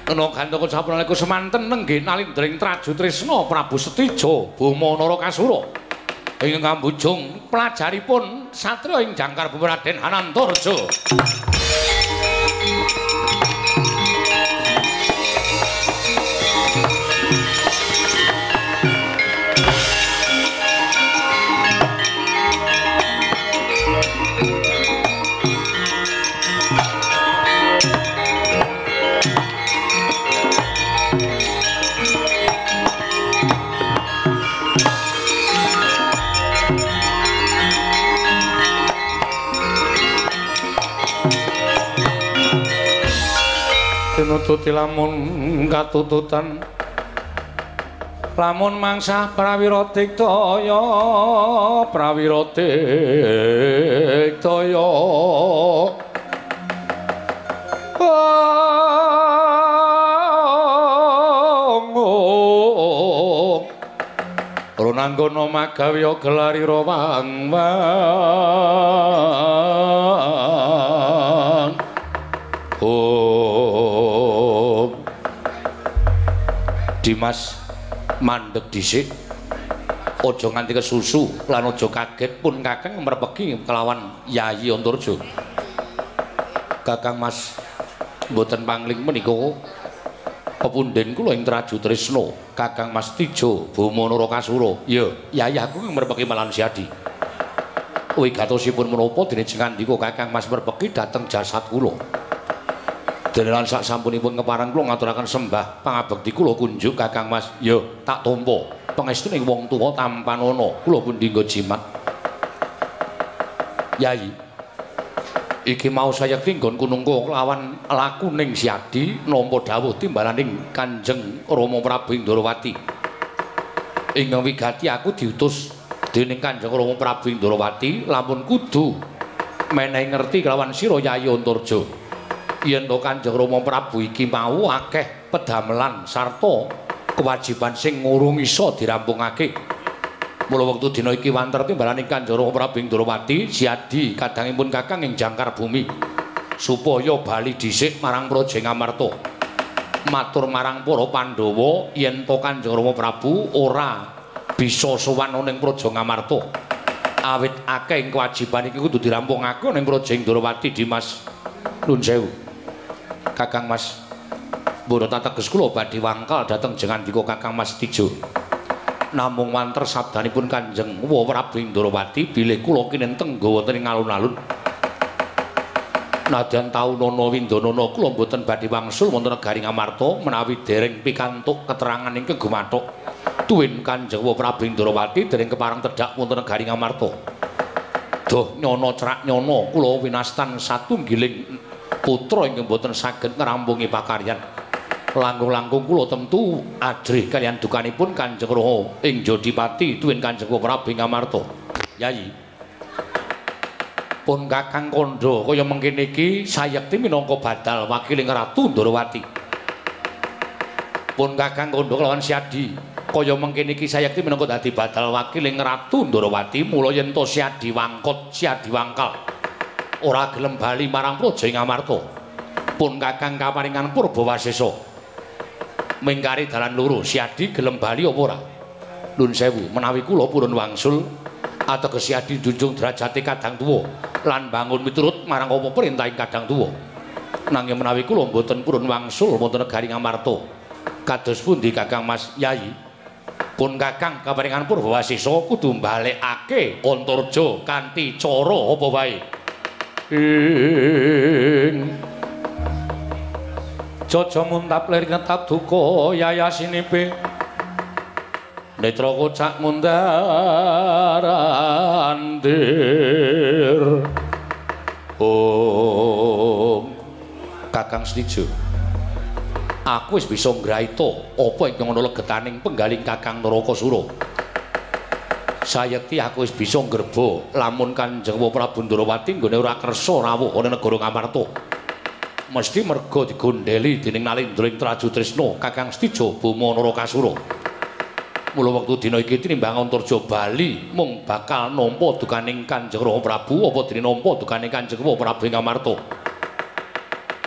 Kena gantoko sapunaliku semanten nengge nalindring traju tresna Prabu Setija Buma Narakasura ing kambujung pelajaripun satriya ing jangkar Raden Anantarja nututi lamun katututan. Lamun mangsah prawira tiktaya prawira tiktaya Runanggono magawya gelari rawang wang Dimas mandek dhisik. Aja nganti kesusu lan aja kaget pun Kakang merpeki kelawan Yayi Antarja. Kakang Mas mboten pangling menika. Pepunden kula ing Traju Trisna Kakang Mas Tijo Bama Narakasura ya Yayi aku merpeki malan siadi wigatosipun menapa dene jengandika Kakang Mas merpeki dhateng jasad kula Denelan sak sampunipun keparang kula ngaturaken sembah pangabekti kula kunjuk Kakang Mas. Ya, tak tampa. Pangestune wong tuwa tampan ana. Kula pun dinggo jimat. Yai. Iki mau saya tinggon kunungku lawan lakuning siadi nampa dawuh timbalaning Kanjeng Rama Prabu Indrawati. Ing wigati aku diutus dening Kanjeng Rama Prabu Indrawati lamun kudu menehi ngerti kelawan sira Yai Antarja. Yen to Kanjeng Rama Prabu iki mau akeh pedamelan sarta kewajiban sing ngurung iso dirampungake. Mula wektu dina iki wanter timbalane Kanjeng Rama Prabu Indrawati siadi kadangipun Kakang ing jangkar bumi supaya bali dhisik marang Praja Ngamarta. Matur marang para Pandhawa yen to Kanjeng Rama Prabu ora bisa sowan ning Praja Ngamarta. Awit akeh kewajiban iki kudu dirampungake ning Praja Indrawati Dimas. Nuwun sewu. Kakang Mas Mboten teges kula badhe wangkal dhateng jengandika Kakang Mas Tijo. Namung wanter sabdanipun Kanjeng Prabu Indrawati bilih kula kinenteng nggawa teng alun-alun. Nadyan taunana windanana kula mboten badhe wangsul wonten negari Ngamarta menawi dereng pikantuk keterangan ing kegumathuk tuwin Kanjeng Wa Prabu Indrawati dereng kepareng tedhak wonten negari Ngamarta. Duh nyono cerak nyono kula winastan satunggiling putra ingkang boten saged ngrampungi pakaryan. Langkung-langkung kula tentu ajrih kalian dukanipun Kanjeng Rama ing Jodipati tuwin Kanjeng Prabu Ngamarta. Yayi. Pun Kakang Kandha kaya mengkene iki sayekti minangka badal wakiling Ratu Ndrawati. Pun Kakang Kandha kelawan Siadi kaya mengkene iki sayekti minangka dadi badal wakiling Ratu Ndrawati mula yen to Siadi wangkot Siadi wangkal. Ora gelem bali marang Praja Ngamarta. Pun Kakang kaparingan Purbawasesa. Mingkari dalan loro, Siadi gelem bali apa ora? Nun sewu, menawi kula purun wangsul ateges Siadi junjung derajate kadang tuwa lan bangun miturut marang apa perintahing kadang tuwa. Nanging menawi kula mboten purun wangsul wonten negari Ngamarta. Kados pundi Kakang Mas Yayi? Pun Kakang kaparingan Purbawasesa kudu balekake Antarja kanthi cara apa wae. Ing. Jojo muntap lir ngetap duka yayasinipe. Netra kocak mundarandir Om. Kakang Setijo Aku wis bisa ngraita apa ing ngono legetaning penggaling Kakang Narakasura sayekti aku wis bisa ngrebo lamun Kanjeng Prabu Ndrawati nggone ora kersa rawuh ana negara Ngamarta. Mesti merga digondheli dening Nalendra ing Traju Trisna Kakang Stijo Bama Narakasura. Mula wektu dina iki tinimbang Antarja Bali mung bakal nampa dukaning Kanjeng Prabu apa dene nampa dukaning Kanjeng Prabu Ngamarta.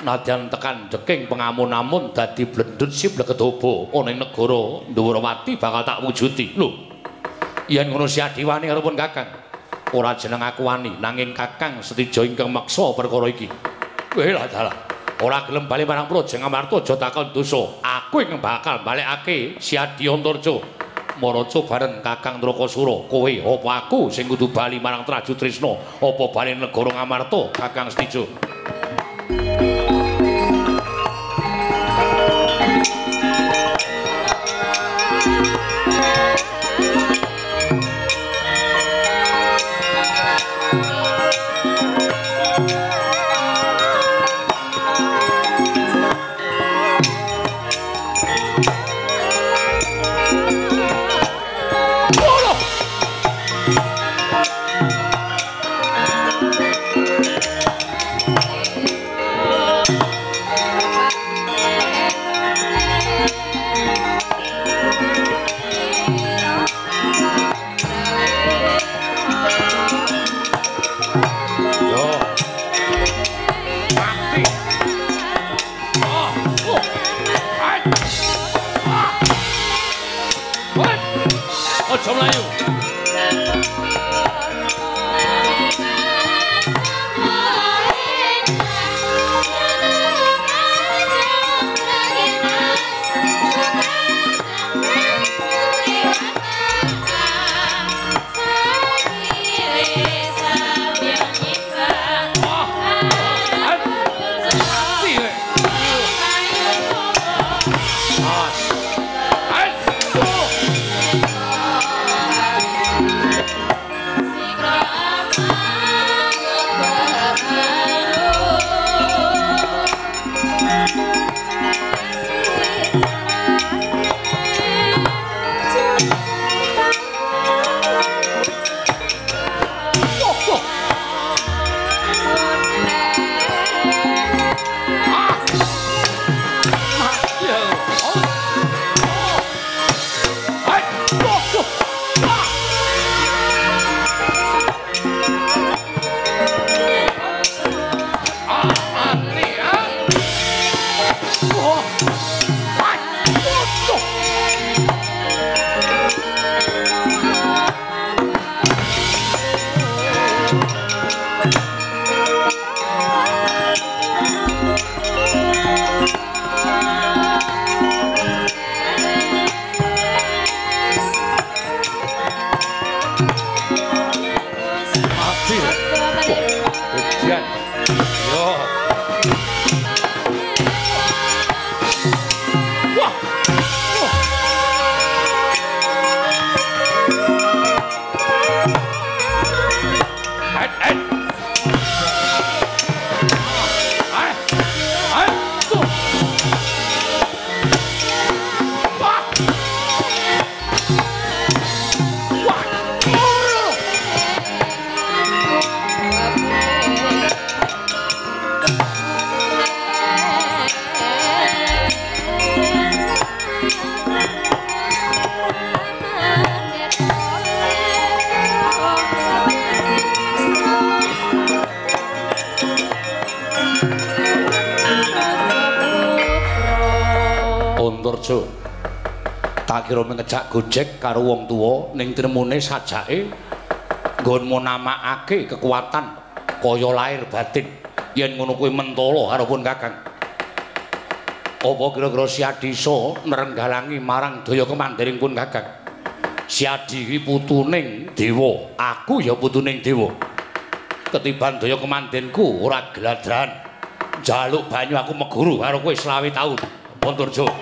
Nadyan tekan deking pengamun-amun dadi blendut sip legedhoba ana ing negara Ndrawati bakal tak wujudi. Lho, yen ngono siadiwani karepun kakang. Ora jeneng aku wani nanging kakang setijo ingkang maksa perkara iki. Kowe lah dalah ora gelem bali marang praja ngamarta aja takon dosa. Aku ingkang bakal balekake siadi antarja. Maraca bareng kakang Drakasura kowe apa aku sing kudu bali marang Traju Trisna apa bali negara ngamarta? Kakang setijo ngejak gojek karo wong tuwa ning tremune sajake nggonmu namakake kekuatan kaya lahir batin yen ngono kuwi mentala karo pun Kakang. Apa kira-kira si Adisa nrenggalangi marang daya kemandiring pun Kakang? Si Adi iki putuning dewa, aku ya putuning dewa. Ketiban daya kemandinku ora gladran. Jaluk banyu aku meguru karo kowe selawe taun. Antarja.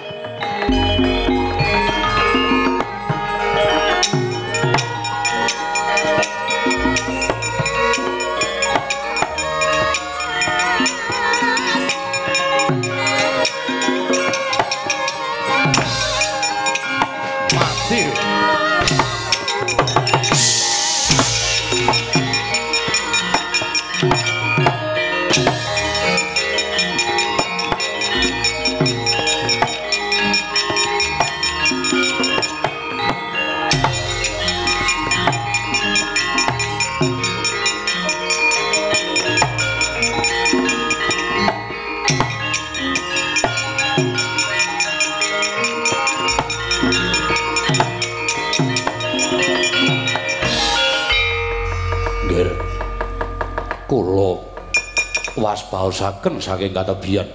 Waspaosaken saking katebian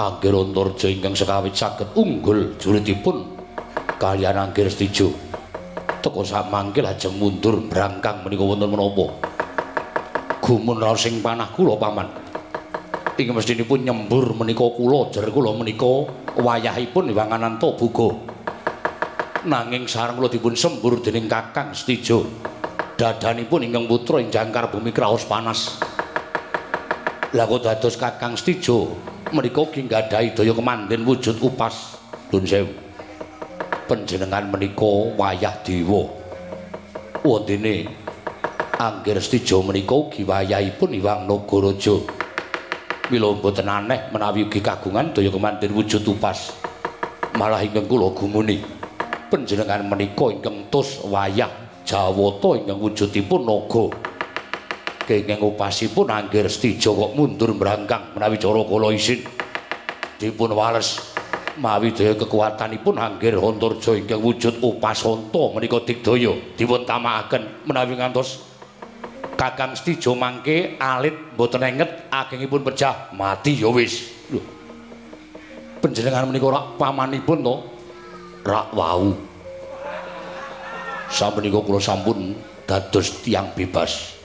Anggir Antarja ingkang sekawit saged unggul juritipun kaliyan Anggir Stijo. Teka sak mangke lajeng mundur brangkang menika wonten menapa? Gumun raos ing panah kula paman. Ing mestinipun nyembur menika kula jer kula menika wayahipun Wangananta buga. Nanging sareng kula dipun sembur dening Kakang Stijo. dadanipun ingkang putra ing jangkar bumi kraos panas. Lah kok dados Kakang Stijo menika ki nggadahi daya kemanden wujud upas. Dun sewu. Panjenengan menika wayah dewa. Wondene Anggir Stijo menika ugi wayahipun Iwang Nagaraja. Mila mboten aneh menawi ugi kagungan daya kemanden wujud upas. Malah ingkang kula gumuni panjenengan menika ingkang tus wayah Jawata ingkang wujudipun naga. Kenging upasipun Anggir Stijo kok mundur mbrangkang menawi cara kula isin dipun wales mawi daya kekuatanipun Anggir Antarja ingkang wujud upasanta menika digdaya dipun tamakaken menawi ngantos Kakang Stijo mangke alit mboten enget agengipun pecah mati ya wis. Lho. Panjenengan menika rak pamanipun to? Rak wau. Sampun kula sampun dados tiang bebas.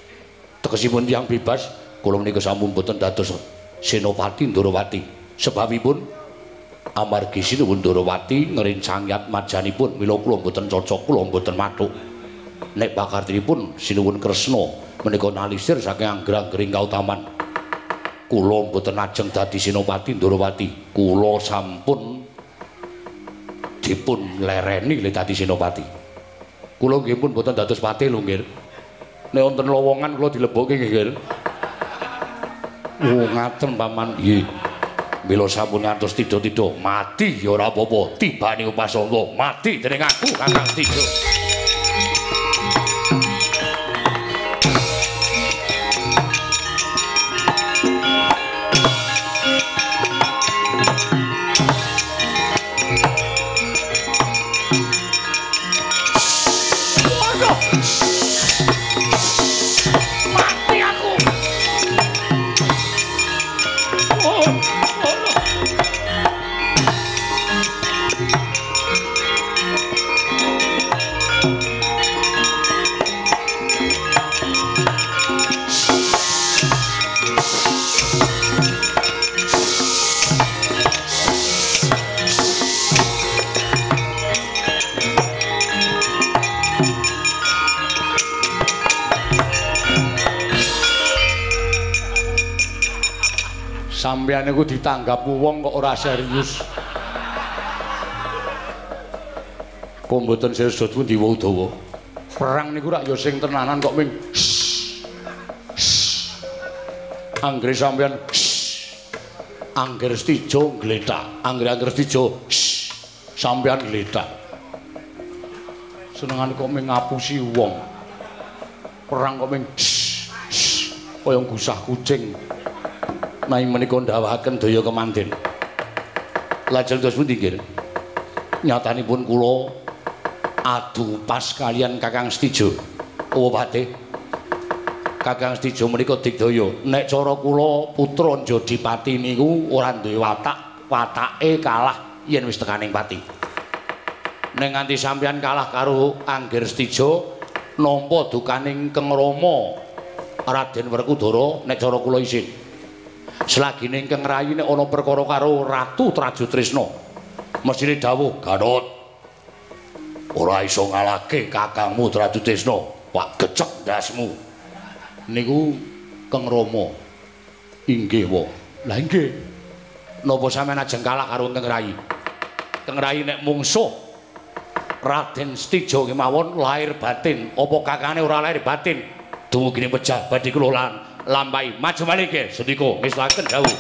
Tegesipun tiang bebas, kula menika sampun boten dados Senopati Ndorowati. Sebabipun amargi sinuwun Ndorowati ngrencangyat majanipun mila kula boten cocok, kula boten mathuk. Nek pakartinipun sinuwun Kresna menika nalisir saking anggrang-gering kautaman. Kula boten ajeng dadi Senopati Ndorowati. Kula sampun dipun lereni le dadi Senopati. Kula nggih pun boten dados patih lho. Nek wonten lowongan kula dilebokke nggih. Oh ngaten paman nggih. Mila sampun ngantos tida-tida mati ya ora apa-apa. Tibane upasangga mati dening aku Kakang Tijo. Sampeyan iku ditanggap wong kok ora serius. Kok mboten serius dadi pundi Udawa? Perang niku rak ya sing tenanan kok ming Anggere sampeyan Angger Stijo gletak. Angger-angger Stijo sampean gletak. Senengane kok ming ngapusi wong. Perang kok ming kaya gusah kucing. Nai menika ndawahaken daya kemandhen. Lajeng dos pundi nggih? Nyatanipun kula adu pas kalian Kakang Stijo. Oh. Kakang Stijo menika digdaya, nek cara kula putra Jodipati niku ora duwe watak, watake kalah yen wis tekaning pati. Nek nganti sampeyan kalah karo Angger Stijo nampa dukaning Keng Rama Raden Werkudara nek cara kula isin. Selagine Keng Rayi nek ana perkara karo Ratu Trajutrisna mesine dawuh Ganot ora iso ngalahke kakangmu Ratu Desna Pak gecek dasmu niku Keng Rama. Inggih wa. Lah inggih. Napa sampean ajeng kalah karo Keng Rai? Keng Rai nek mungsuh Raden Stijo kemawon lahir batin. Apa kakane ora lahir batin? Dumugine pecah badhe kula lan lampahi maju malih nggih sedika mislaken dawuh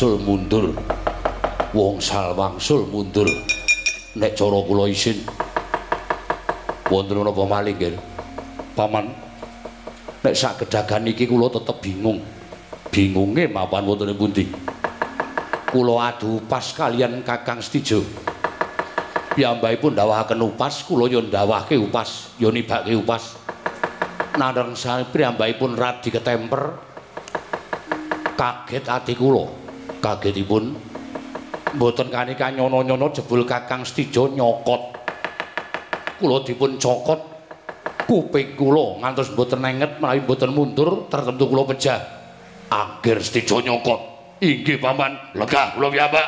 wangsul mundur. Wong sal wangsul mundur. Nek cara kula isin. Wonten menapa malih nggih paman nek sak gedagan iki kula tetep bingung. Bingunge mapan wonten pundi? Kula adu pas kalian Kakang Stijo. Piyambakipun dawahaken upas kula yo ndawahke upas yo nibake upas. Nandhang sami piyambakipun radi ketemper kaget ati kula kagetipun mboten kanika nyono-nyono jebul Kakang Stijo nyokot. Kula dipun cokot kuping kula ngantos mboten nenget menawi mboten mundur tertentu kula pejah. Akhir Stijo nyokot. Inggih paman. Lega kula piyambak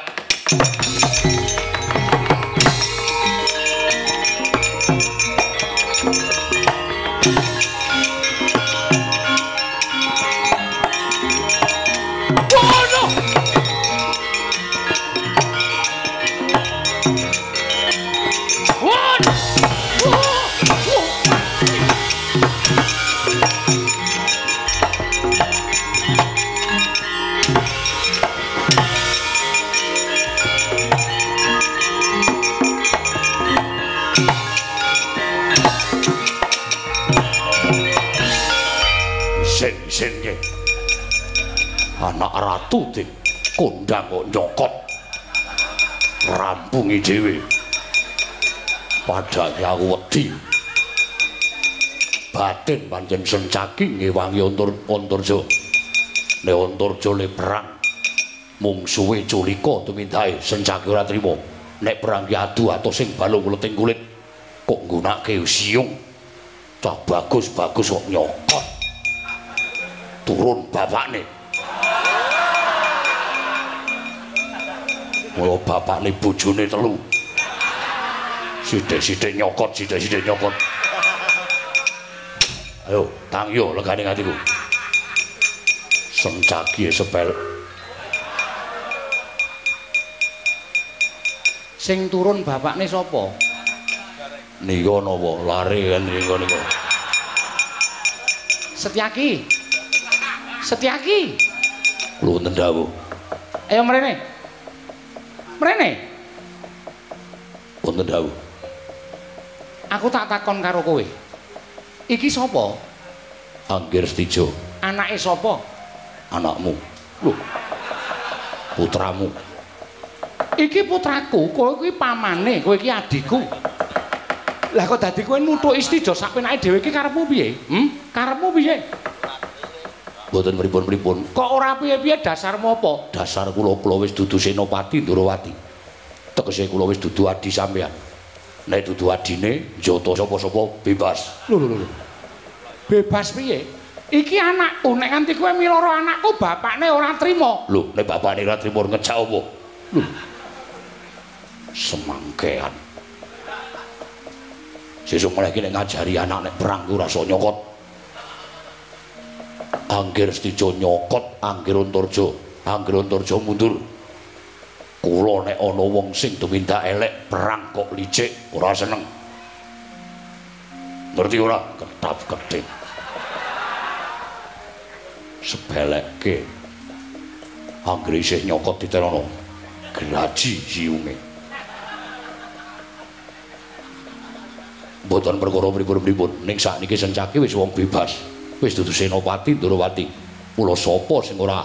anak ratu di kondang kok nyokot. Rampungi dewe padanya aku wedi. Batin panjen sencaki ngewangi ontor ontorjo ne ontorjo le perang. Mung suwe culika tumintai sencaki ora trimo. Nek perang yadu atau sing balung leting kulit kok nggunake siung. Cah bagus-bagus kok nyokot. Turun bapakne Mula bapakne bojone telu. Sithik-sithik nyokot, sithik-sithik nyokot. Ayo, tangyo legane atiku. Sencaki sepel. Sing turun bapakne sapa? Nika napa? Lare kan nika nika. Setyaki. Setyaki. Lu wonten dawuh. Ayo mrene. Mrene. Wonten dawuh. Aku tak takon karo kowe. Iki sapa? Anggir Stijo. Anake sapa? Anakmu. Lho, Putramu. iki putraku, kowe kuwi pamane, kowe iki adikku. Lah kok dadi kowe nuthuk istijo sak penake dhewe iki karepmu piye? Hm? Karepmu piye? Mboten pripun-pripun. Kok ora piye-piye dasarmu apa? Dasar kula kula wis dudu Senopati Ndrawati. Tegese kula wis dudu adi sampean. Nek dudu adine, njata sapa-sapa bebas. Lho lho lho. Bebas piye? Iki anakku, nek nganti kowe miloro anakku, bapakne ora trima. Lho, nek bapakne ra trimo ngejak apa? Lho, Semangkean. Sesuk mulai iki nek ngajari anak nek perang ku rasa nyokot. Anggir Stijo nyokot, Anggir Antarja, Anggir Antarja mundur. Kula nek ana wong sing tumindak elek perang kok licik ora seneng. Ngerti ora? Ketap ketik. Sebelekke. Anggir isih nyokot diterono. Graji siunge. Mboten perkara pripun-pripun, ning sakniki sencake wis wong bebas. Wis dudu Senopati Ndrawati. Mula sapa sing ora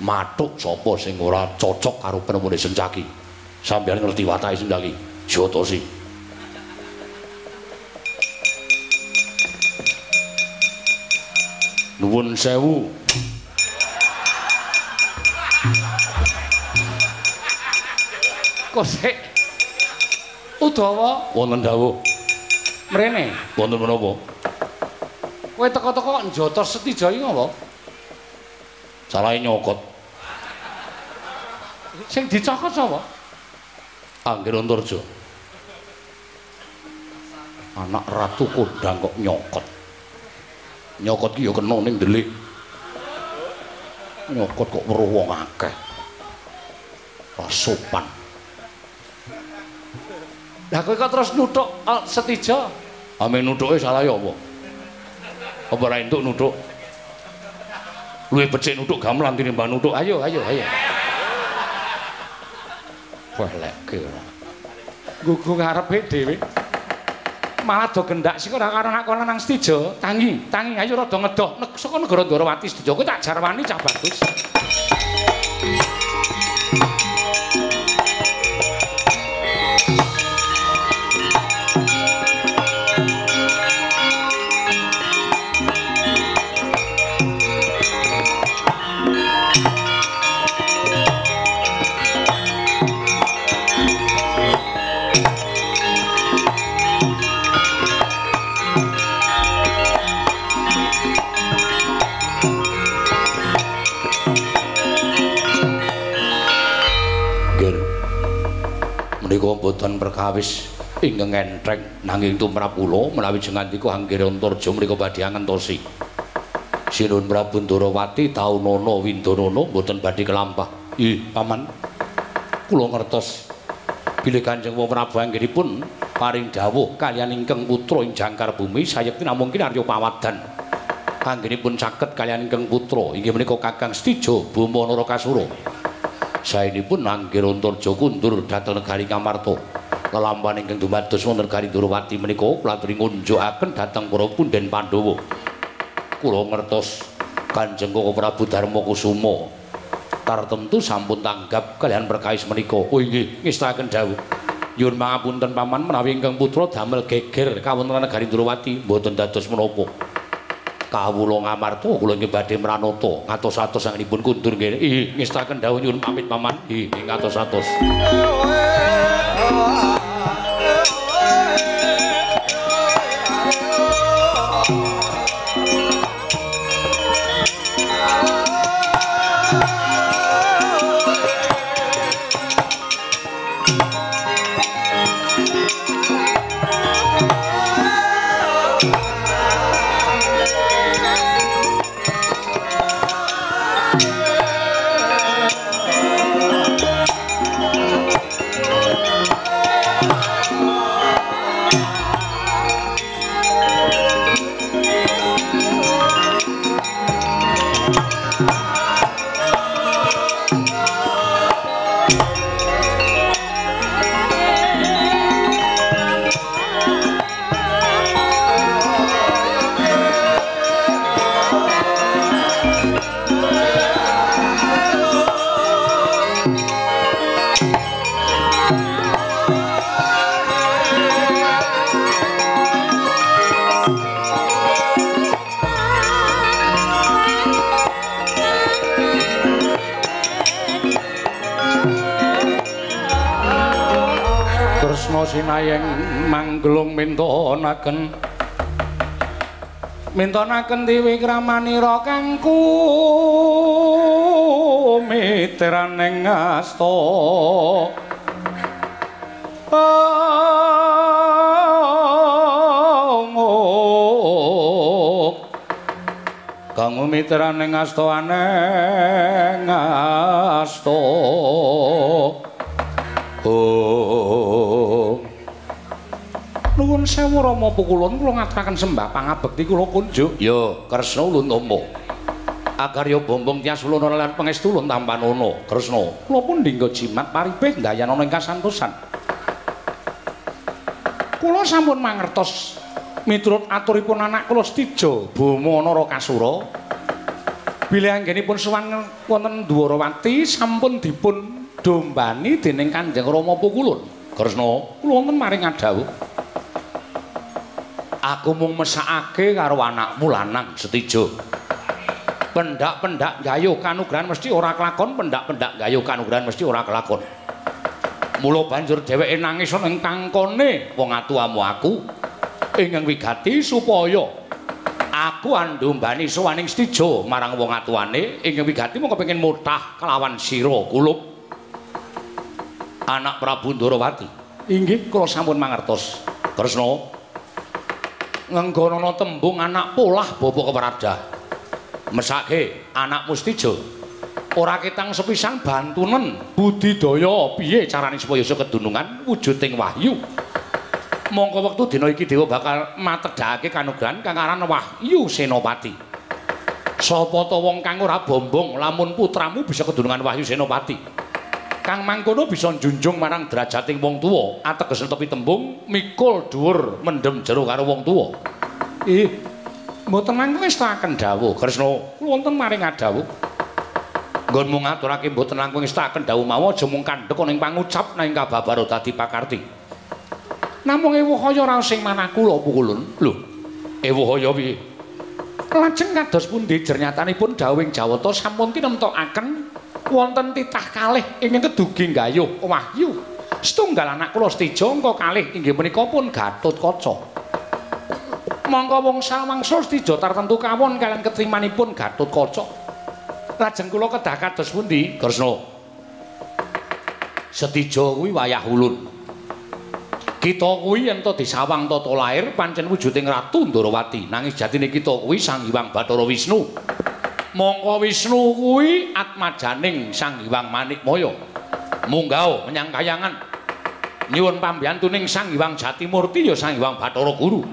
mathuk, sapa sing ora cocok karo penemune sencaki. Sampeyan ngerti watake sencaki. Jatosi. Nuwun sewu. kok sik Udawa Wonten dawuh. mrene. Wonten menapa? Kowe teko-teko kok njotos Setija iki ngopo? Salahe nyokot. Sing dicokot sapa? Anggir Antarja. Anak ratu kondang kok nyokot. Nyokot ki ya kena ning delik. Nyokot kok weruh wong akeh. Ora sopan. Lah kowe kok terus nuthuk uh, Setija? Ame nuthuke salah ya apa? Apa ora entuk nuthuk? Luwih becik nuthuk gamelan tinimbang nuthuk. Ayo, ayo, ayo. Wah leke ora. Gugu ngarepe dhewe. Malah do gendak sik ora karo anak kono nang Setija. Tangi, tangi ayo rada ngedoh. Nek saka negara Ndrawati Setija kowe tak jarwani cah bagus. Boten perkawis ingkang entreng nanging tumrap kula menawi jengandika Anggir Antarja menika badhe ngentosi. Sinuhun Prabu Ndrawati taunana windanana boten badhe kelampah. Ih, paman. Kula ngertos bilih Kanjeng Prabu anggenipun paring dawuh kaliyan ingkang putra ing jangkar bumi sayekti namung Arya Pawadan. Anggenipun caket kaliyan ingkang putra inggih menika Kakang Stijo Bama Narakasura. Saenipun Anggir Antarja kundur dhateng negari Kamarta. Lelampahan ingkang dumados wonten negari Durawati menika klatri ngunjukaken dhateng para punden Pandhawa. Kula ngertos Kanjeng Koko Prabu Darmakusuma tartemtu sampun tanggap kalian perkawis menika. Oh inggih, ngestaken dawuh. Nyuwun pangapunten paman menawi ingkang putra damel geger kawontenan negari Durawati mboten dados menapa. Kawula ngamarta kula nggih badhe mranata. Ngatos-atos sangenipun kundur nggih. Ih ngestaken dawuh nyuwun pamit paman. Ih ngatos-atos Sinayeng manggelung mintonaken. Mintonaken dewi kramanira kang kumitraneng asta kang mitraning asta aneng asta oh sewu rama pukulun kula ngaturaken sembah pangabekti kula kunjuk ya kresna ulun tama agarya bombong tias ulun lan pangestu ulun tampanono kresna. Kula pun dinggo jimat paribeh ndayanana ing kasantosan. Kula sampun mangertos miturut aturipun anak kula Stijo Bama Narakasura bilih anggenipun sowan wonten Dwarawati sampun dipun dombani dening Kanjeng Rama Pukulun Kresna. Kula wonten maring adhawuh aku mung mesakake karo anakmu lanang Setijo. Pendak-pendak gayuh kanugrahan mesti ora kelakon, pendak-pendak gayuh kanugrahan mesti ora kelakon. Mula banjur dheweke nangis ning kangkone wong atuamu aku ingkang wigati supaya aku andumbani sowaning Setijo marang wong atuane ingkang wigati mung kepengin mutah kelawan sira kulup anak Prabu Ndarawati. Inggih kula sampun mangertos. Kresna ngenggonana tembung anak polah bapa keparadah. Mesake anak mustijo. Ora ketang sepisan bantunen budidaya piye carane supaya iso kedunungan wujuding wahyu. Mongko wektu dina iki dewa bakal matedhake kanugrahan kang aran Wahyu Senopati. Sapa to wong kang ora bombong lamun putramu bisa kedunungan Wahyu Senopati? Kang mangkono bisa njunjung marang derajating wong tuwa, ateges tepi tembung mikul dhuwur mendem jero karo wong tuwa. Ih, mboten langkung istakaken dawuh, Kresna. Kula wonten maring adawuh. Nggon mung ngaturake mboten langkung istakaken dawuh mawon aja mung kandhek ning pangucap nang kababaro dadi pakarti. Namung ewu kaya raos sing manah kula pukulun. Lho, ewu kaya piye? Lajeng kados pundi jernyatanipun dawuhing Jawata sampun tinemtokaken wonten titah kalih ingkang kedugi gayuh wahyu. Setunggal anak kula Stija angka kalih inggih menika pun Gatotkaca. Mangka wong samangsa Stija tartentu kawon kalian ketrimanipun Gatotkaca. Lajeng kula kedah kados pundi? Kresna. Setija kuwi wayah ulun. Kita kuwi yen to disawang tata lair pancen wujuding Ratu Ndarawati, nanging jatine kita kuwi Sang Hyang Bathara Wisnu. Mongko Wisnu kuwi atmajaning Sang Hyang Manikmaya. Munggah menyang kayangan. Nyuwun pambiyantuning Sang Hyang Jatimurti ya Sang Hyang Bathara Guru.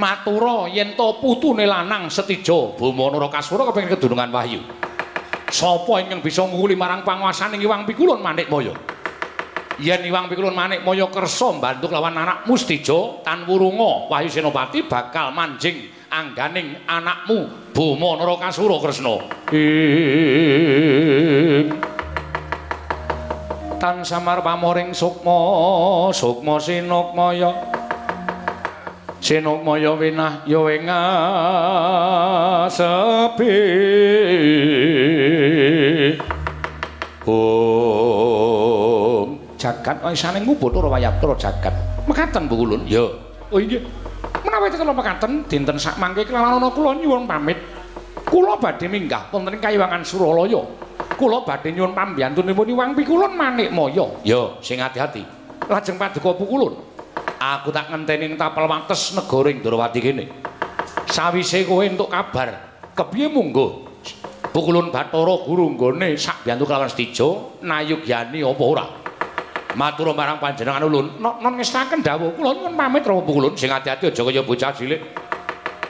Matura yen to putune lanang Setija Bama Narakasura kepengin kedunungan wahyu. Sapa ingkang bisa nguli marang panguwasaning Hyang Pikulun Manikmaya? Yen Iwang Pikulun Manikmaya kersa mbantu lawan anak Mustijo tan wurunga Wahyu Senopati bakal manjing angganing anakmu Bama Narakasura Kresna. Tan samar pamoring sukma sukma sinukmaya. Sinukmaya winah ya sepi jagat isane ngubut ora wayatra jagat. Mekaten Bu Kulun. Ya. Oh iya. Menawi kula mekaten dinten sak mangke kelalana kula nyuwun pamit. Kula badhe minggah wonten ing Kayiwangan Suralaya. Kula badhe nyuwun pambiyantunipun Iwang Pikulun Manikmaya. Ya, sing ati-ati. Lajeng paduka Pukulun. Aku tak ngenteni ing tapel wates negara ing Ndrawati kene. Sawise kowe entuk kabar, kepiye munggo? Pukulun Bathara Guru nggone sak biyantu kelawan Stijo, Nayugyani apa ora? Matur marang panjenengan ulun, non ngestaken dawuh kula nyuwun pamit Rama Pukulun sing ati-ati aja kaya bocah cilik.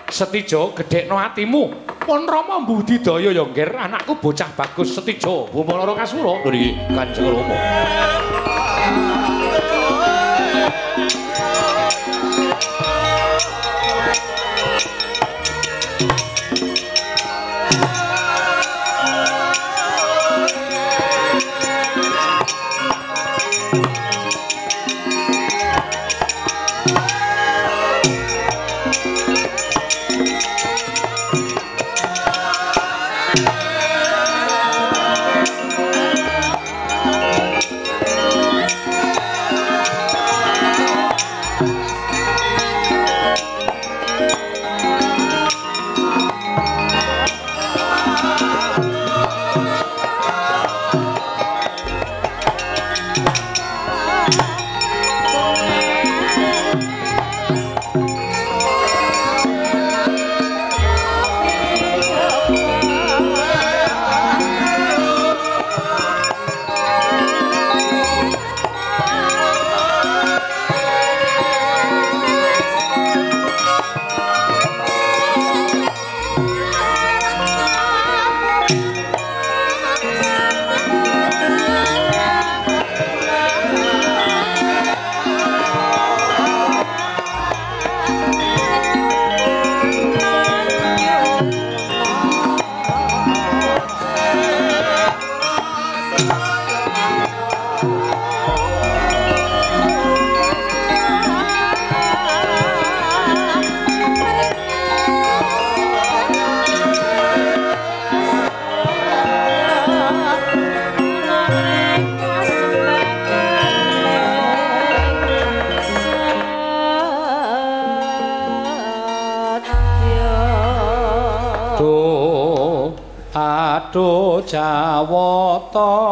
Setijo gedhekno atimu. Pun Rama mbudidaya ya ngger anakku bocah bagus Setijo Bama Narakasura. Lho iki Kanjeng Rama. Jawata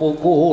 cipta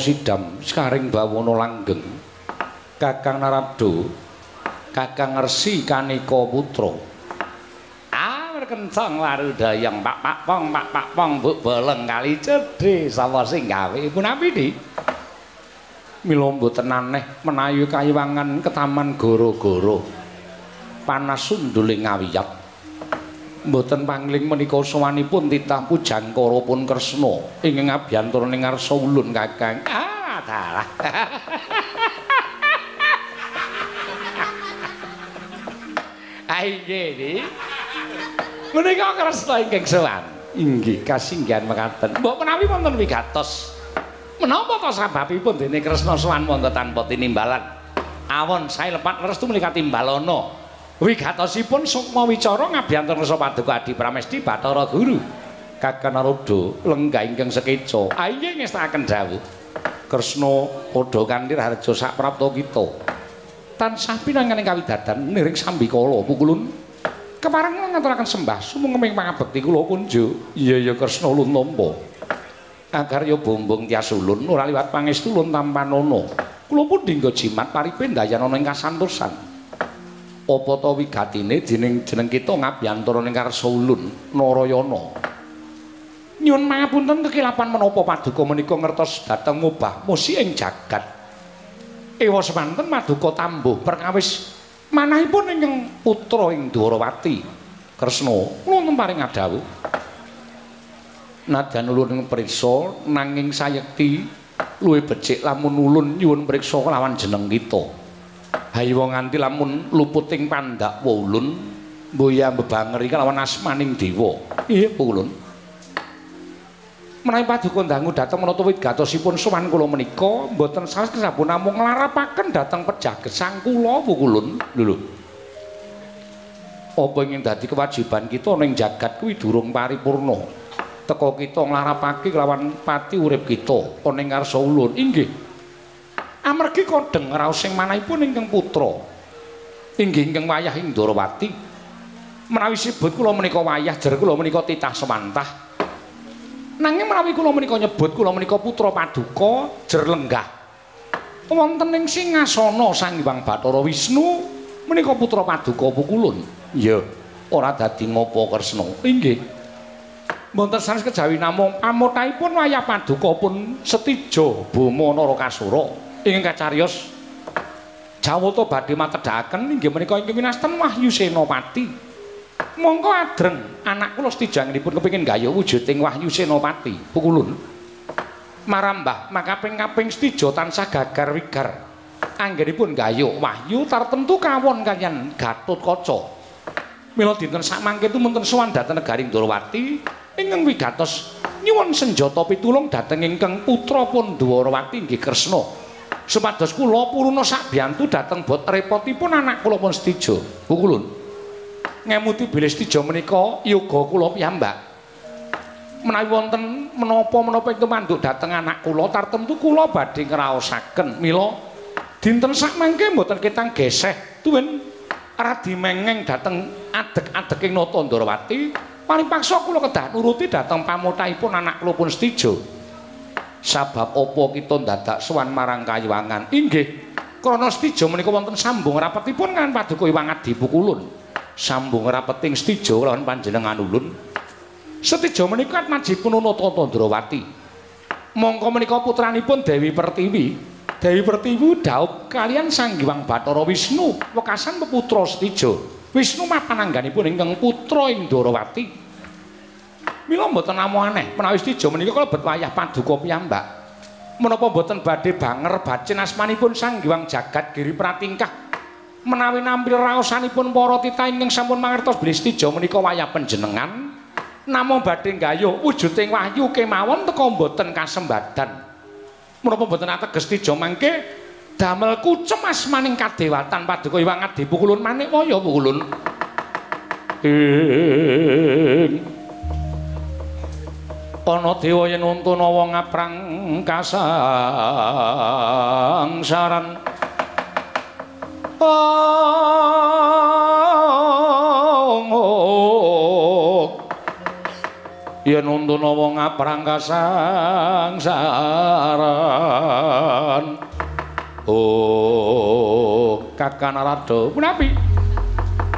Sidam Skaring Bawono Langgeng Kakang Narado Kakang Resi Kaniko Putro Amir kencang laru dayang Pak Pak Pong Pak Pak Pong Buk Boleng Kali Cede Sawa sing gawe Ibu Nabi di. Milo mboten aneh menayu kayiwangan ke taman goro-goro panas sunduling ngawiyat mboten pangling menika sawanipun titah pujangkara pun kresna. Ing ngabyantur ning ngarsa ulun kakang. Ah dalah Aige iki menika kresna ingkang sowan inggih. Kasinggihan mekaten. Mbok menawi wonten wigatos. Menapa to sababipun dene kresna sowan wonten tanpa tinimbalan? Awon sae lepat restu menika timbalana wigatosipun sukma wicara ngabyantur rasa paduka adi pramesti bathara guru. Kakang naroda lenggah ingkang sekeca. Ayo ngestakaken dawuh. Kresna padha kanthi harja sak prapta kita tansah pinanganing kawidadan niring sambikala pukulun kepareng ngaturaken sembah sumenging pangabekti kula kunjuk. Iya ya kresna ulun tampa agar ya bombong tias ulun ora liwat pangestu ulun tampa nono. Kula pun dinggo jimat paripe ndayan ana ing kasantosan apa to wigatine jeneng jeneng kita ngabyantura ning karsa ulun Narayana. Nyuwun pangapunten kekilapan menapa paduka menika ngertos dhateng ngubah musi ing jagat. Ewa semanten paduka tambuh perkawis manahipun ingkang putra ing Dwarawati. Kresna kula paring adawuh. Nadyan ulun ing priksa nanging sayekti luwih becik lamun ulun nyuwun priksa kelawan jeneng kita. Hayiwa nganti lamun luputing pandak wulun mboya bebanger iki lawan asmaning dewa. Iya, Wulun. Menawi paduka dangu dhateng menapa wigatosipun sowan kula menika mboten sanes kesabun namung nglarapaken dhateng pejaget sang kula Wulun. Lho. Apa ingin dadi kewajiban kita ning jagat kuwi durung paripurna. Teka kita nglarapake lawan pati urip kita ana ing ngarsa ulun. Inggih. Amargi kodeng raos sing manahipun ingkang putra. Inggih ingkang wayah ing Ndarawati menawi sibut kula menika wayah jer kula menika titah semantah. Nanging menawi kula menika nyebut kula menika putra paduka jer lenggah. Wonten ing singasana Sang Hyang Bathara Wisnu menika putra paduka pukulun. Iya. Ora dadi ngopo Kresna. Inggih. Mboten sanes kejawi namung amotahipun wayah paduka pun setijo Bama Narakasura. Ingkang kacariyos Jawata badhe matedhaken inggih menika ingkang winasten Wahyu Senopati. Monggo adreng anak kula stijangnipun kepengin gayuh wujuding Wahyu Senopati. Pukulun. Marambah makaping-kaping stijo tansah gagar wigar. Anggenipun gayuh Wahyu tartemtu kawon kaliyan Gatotkaca. Mila dinten sak mangke tumunten sowan dhateng negaring Ndrawati ingkang wigatos nyuwun senjata pitulung dhateng ingkang putra Pandhawarawati inggih Kresna. Supados kula puruna sak biyantu dhateng bot repotipun anak kula pun stijo. Bukulun. Ngemuti bilih stijo menika yoga kula piyambak. Menawi wonten menapa-menapa ing manduk dhateng anak kula tartemtu kula badhe ngraosaken mila dinten sak mangke mboten ketang geseh tuwin radi mengeng dhateng adeg-adeging nata Ndarawati paling paksa kula kedah nuruti dhateng pamotahipun anak kula pun stijo. Sabab apa kita dadak sowan marang kayuwangan inggih. Krana stijo menika wonten sambung rapetipun kan paduka Iwang Adi Pukulun. Sambung rapeting stijo lawan panjenengan ulun. Stijo menika majipun nata Tandrawati. Mongko menika putranipun Dewi Pertiwi. Dewi Pertiwi daup kalian Sang Hyang Bathara Wisnu wekasan peputra stijo. Wisnu mapanangganipun ingkang putra ing Ndrawati Mila mboten namung aneh, menawi stijo menika kalebet wayah paduka piyambak. Menapa mboten badhe banger bacin asmanipun Sang Hyang Jagat Giri Pratingkah? Menawi nampil raosanipun para titah ingkang sampun mangertos bilih stijo menika wayah panjenengan, namung badhe gayuh wujuding wahyu kemawon teka mboten kasembadan. Menapa mboten ateges stijo mangke damel kucem asmaning kadewatan paduka Hyang Adi pukulun manik waya ing ana dewa yen untuna wong ngaprang kasangsaran oh yen untuna wong ngaprang kasangsaran oh kakang narada. Punapi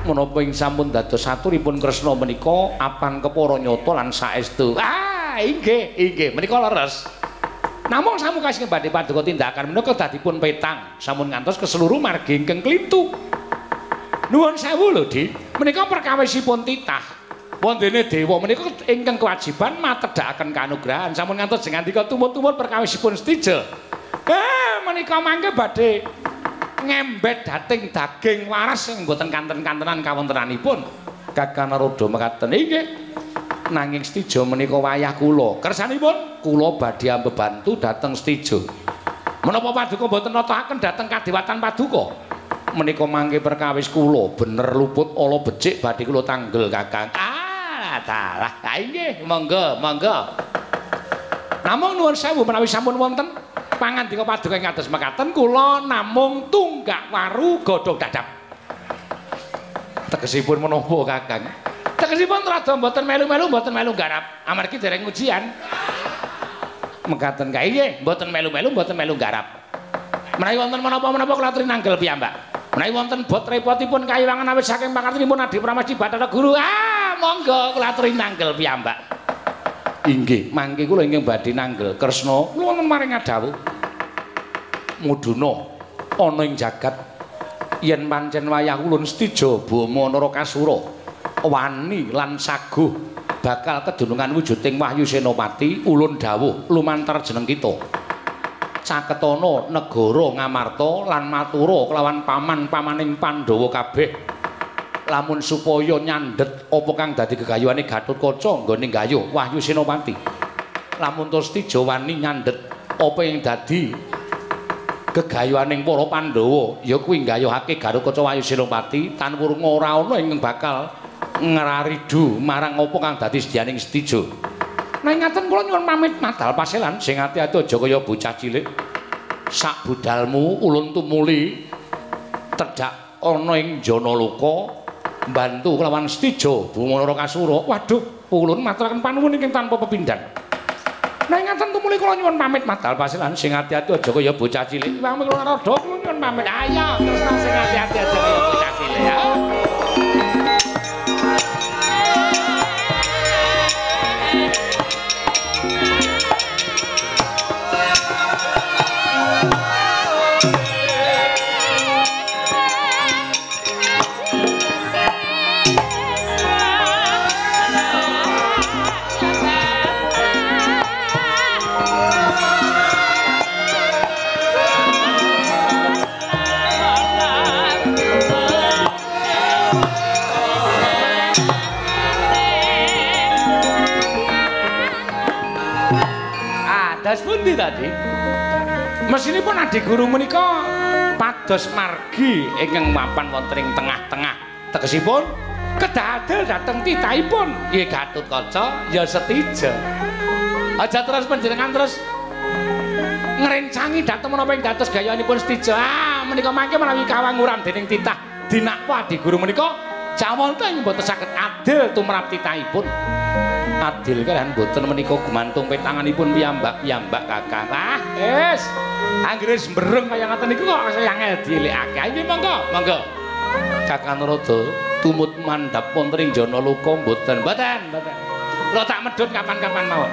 menapa ing sampun dados saturipun Kresna menika apan kepara nyata lan saestu. Ah, inggih, inggih, menika leres. Namung samukasing badhe paduka tindakan menika dadipun petang, sampun ngantos ke seluruh margi ingkang klintu. Nuwun sewu lho, Di. Menika perkawisipun titah. Wondene dewa menika ingkang kewajiban matedhakaken kanugrahan sampun ngantos jeneng andika tumut-tumut perkawisipun setija. Eh, menika mangke badhe ngembet dating daging waras sing mboten kanten-kantenan kawontenanipun. Kakang Naroda mekaten nggih. Nanging Stijo menika wayah kula. Kersanipun kula badhe ambebantu dhateng Stijo. Menapa paduka mboten natahaken dhateng kadewatan paduka? Menika mangke perkawis kula bener luput ala becik badhe kula tanggel Kakang. Ah, dalah. Ha nggih, monggo, monggo. Namung nuwun sewu menawi sampun wonten pangandika paduka ing kados mekaten kula namung tunggak waru godhong dadap. Tegesipun menapa Kakang? Tegesipun rada mboten melu-melu mboten melu garap amargi dereng ujian. Mekaten kae nggih, mboten melu-melu mboten melu garap. Menawi wonten menapa-menapa kula aturi nanggel piyambak. Menawi wonten bot repotipun kayiwangan awit saking pangartinipun Adi Pramadi Bathara Guru, ah monggo kula aturi nanggel piyambak. Inggih, mangke kula ingkang badhe nanggel Kresna wonten maring adawuh. Muduna ana ing jagat yen pancen wayah ulun stija Bama Narakasura wani lan saguh bakal kedunungan wujuding Wahyu Senopati ulun dawuh lumantar jeneng kita. Caketana negara Ngamarta lan matura kelawan paman-pamaning Pandhawa kabeh lamun supaya nyandet apa kang dadi gegayuhane Gatotkaca nggone gayuh Wahyu Senopati. Lamun Tustija wani nyandet apa yang dadi gegayuhaning para Pandhawa ya kuwi nggayuhake Gatotkaca Wahyu Senopati tanpa ora ana ing bakal ngraridu marang apa kang dadi sedyaning Stija. Nang ngaten kula nyuwun pamit madal paselan sing ati-ati aja kaya bocah cilik. Sak budalmu ulun tumuli tedhak ana ing Janaloka mbantu kelawan Stija Bumanara Kasura. Waduh, ulun maturaken panuwun ingkang tanpa pepindhan. Nang ngaten tumuli kula nyuwun pamit madal paselan sing ati-ati aja kaya bocah cilik. Wong kula rada nyuwun pamit. Ayo, terus sing ati-ati aja kaya bocah cilik ya. Pundi tadi? Mesinipun Adi Guru menika pados margi ingkang mapan wonten ing tengah-tengah. Tegesipun kedah adil dhateng titahipun nggih Gatotkaca ya setija. Aja terus panjenengan terus ngrencangi dhateng menapa ing dados gayanipun setija. Ah, menika mangke menawi kawanguran dening titah dinakwa Adi Guru menika jawonten mboten saged adil tumrap titahipun. Adil kalian boten menika gumantung petanganipun piyambak-piyambak kakang. Ah, wis. Anggere sembreng kaya ngaten niku kok saya angel dilekake. Ayo monggo, monggo. Kakang Narada tumut mandhap wonten ing Janaloka mboten. Mboten, mboten. Kula tak medhun kapan-kapan mawon.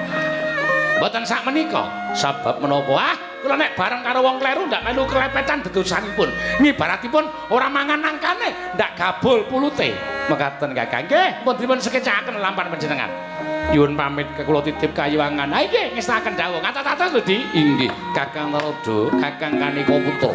Mboten sak menika. Sebab menapa? Ah, kula nek bareng karo wong kleru ndak melu kelepetan dedosanipun. Ngibaratipun ora mangan nangkane, ndak gabul pulute. Mekaten Kakang. Nggih, pun dipun sekecaken lampan panjenengan. Nyuwun pamit kula titip kayuwangan. Ha nggih, ngestaken dawuh. Ngatos-atos lho, Di. Inggih, Kakang Narada, Kakang Kanika Putra.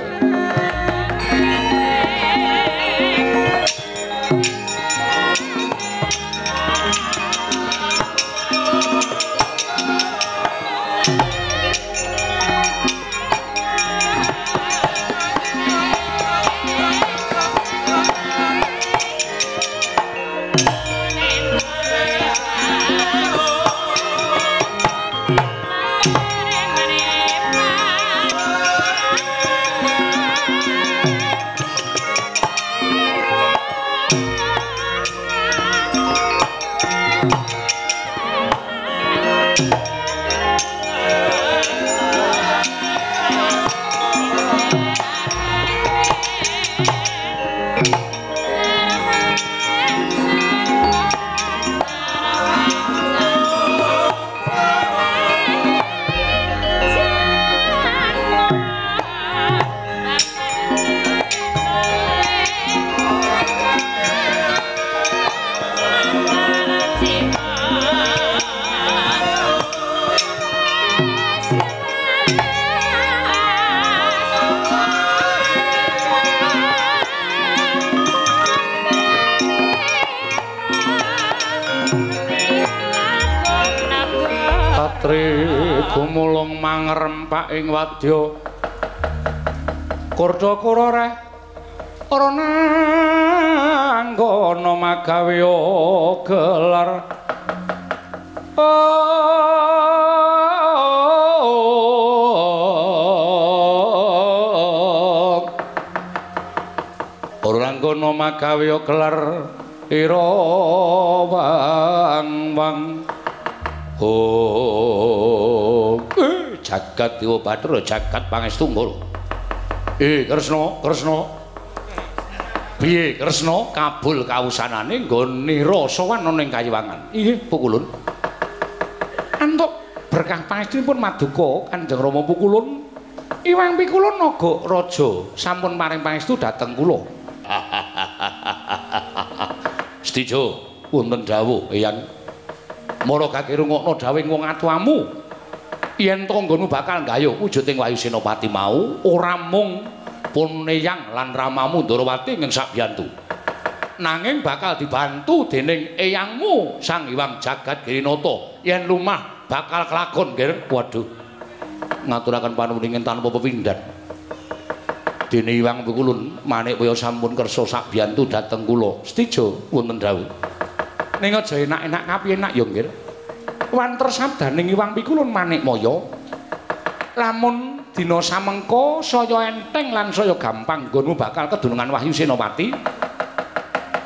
Ing wadya Kurda kurore ora nanggana magawe gelar. Ora nanggana magawe gelar ira wang-wang. Oh, eh, jagat Dewa Bathara, jagat pangestu ngono. Eh, Kresna, Kresna. Piye, Kresna? Kabul kawusanane nggone rasawan ana ing Kayiwangan. Inggih, Pukulun. Antuk berkah pangestunipun Maduka Kanjeng Rama Pukulun. Iwang Pikulun naga raja sampun paring pangestu dhateng kula. Stijo, wonten dawuh, Eyang. Mara kake rungokno dawuh wong atuamu. Yen tangganu bakal gayuh wujuding Wayu Senopati mau ora mung Puneyang lan ramamu Ndarawati ing sabiyantu. Nanging bakal dibantu dening eyangmu Sang Hyang Jagat Girinata. Yen lumah bakal kelakon, nggih. Waduh. Ngaturaken panuwuning tanpa pepindhan. Dene Hyang Pukulun manik kaya sampun kersa sabiyantu dhateng kula. Stijo wonten dawuh. ning aja enak-enak kapiye-enak ya nggih. Wanter sabdaning Iwang Pikulun Manikmaya. Lamun dina samengko saya enteng lan saya gampang nggonmu bakal kedunungan Wahyu Senopati.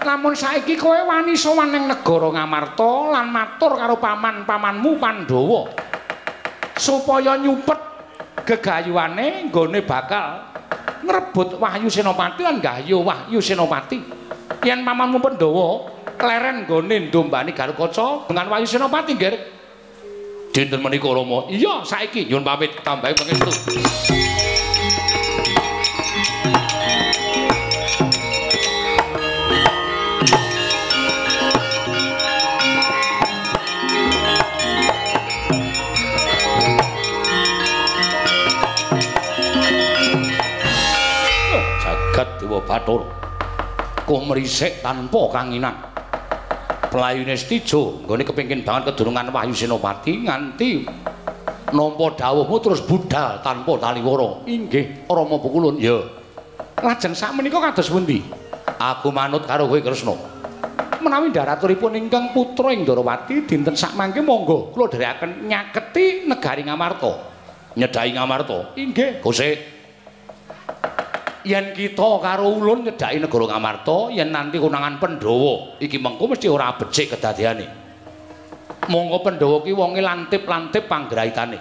Lamun saiki kowe wani sowan ning negara Ngamarta lan matur karo paman-pamanmu Pandhawa supaya nyupet gegayuhane nggone bakal ngrebut Wahyu Senopati lan gayuh Wahyu Senopati. Yen pamanmu Pandhawa leren nggone ndombani Garukaca dengan Wayu Senopati nggih. Dinten menika Rama. Iya, saiki nyuwun pamit tambahi pangestu. Jagat Dewa Bathara. Kuh mrisik tanpa kanginan. Pelayune Stijo nggone kepengin banget kedurungan Wahyu Senopati nganti nampa dawuhmu terus budal tanpa taliwara. Inggih, Rama Pukulun. Ya. Lajeng sakmenika kados pundi? Aku manut karo kowe Kresna. Menawi daraturipun ingkang putra ing Ndarawati dinten sak mangke monggo kula dherekaken nyaketi negari Ngamarta. Nyedai Ngamarta. Inggih, Gusti. Yen kita karo ulun nyedhaki negara Ngamarta yen nanti konangan Pandhawa iki mengko mesti ora becik kedadeane. Monggo Pandhawa ki wonge lantip-lantip panggraitane.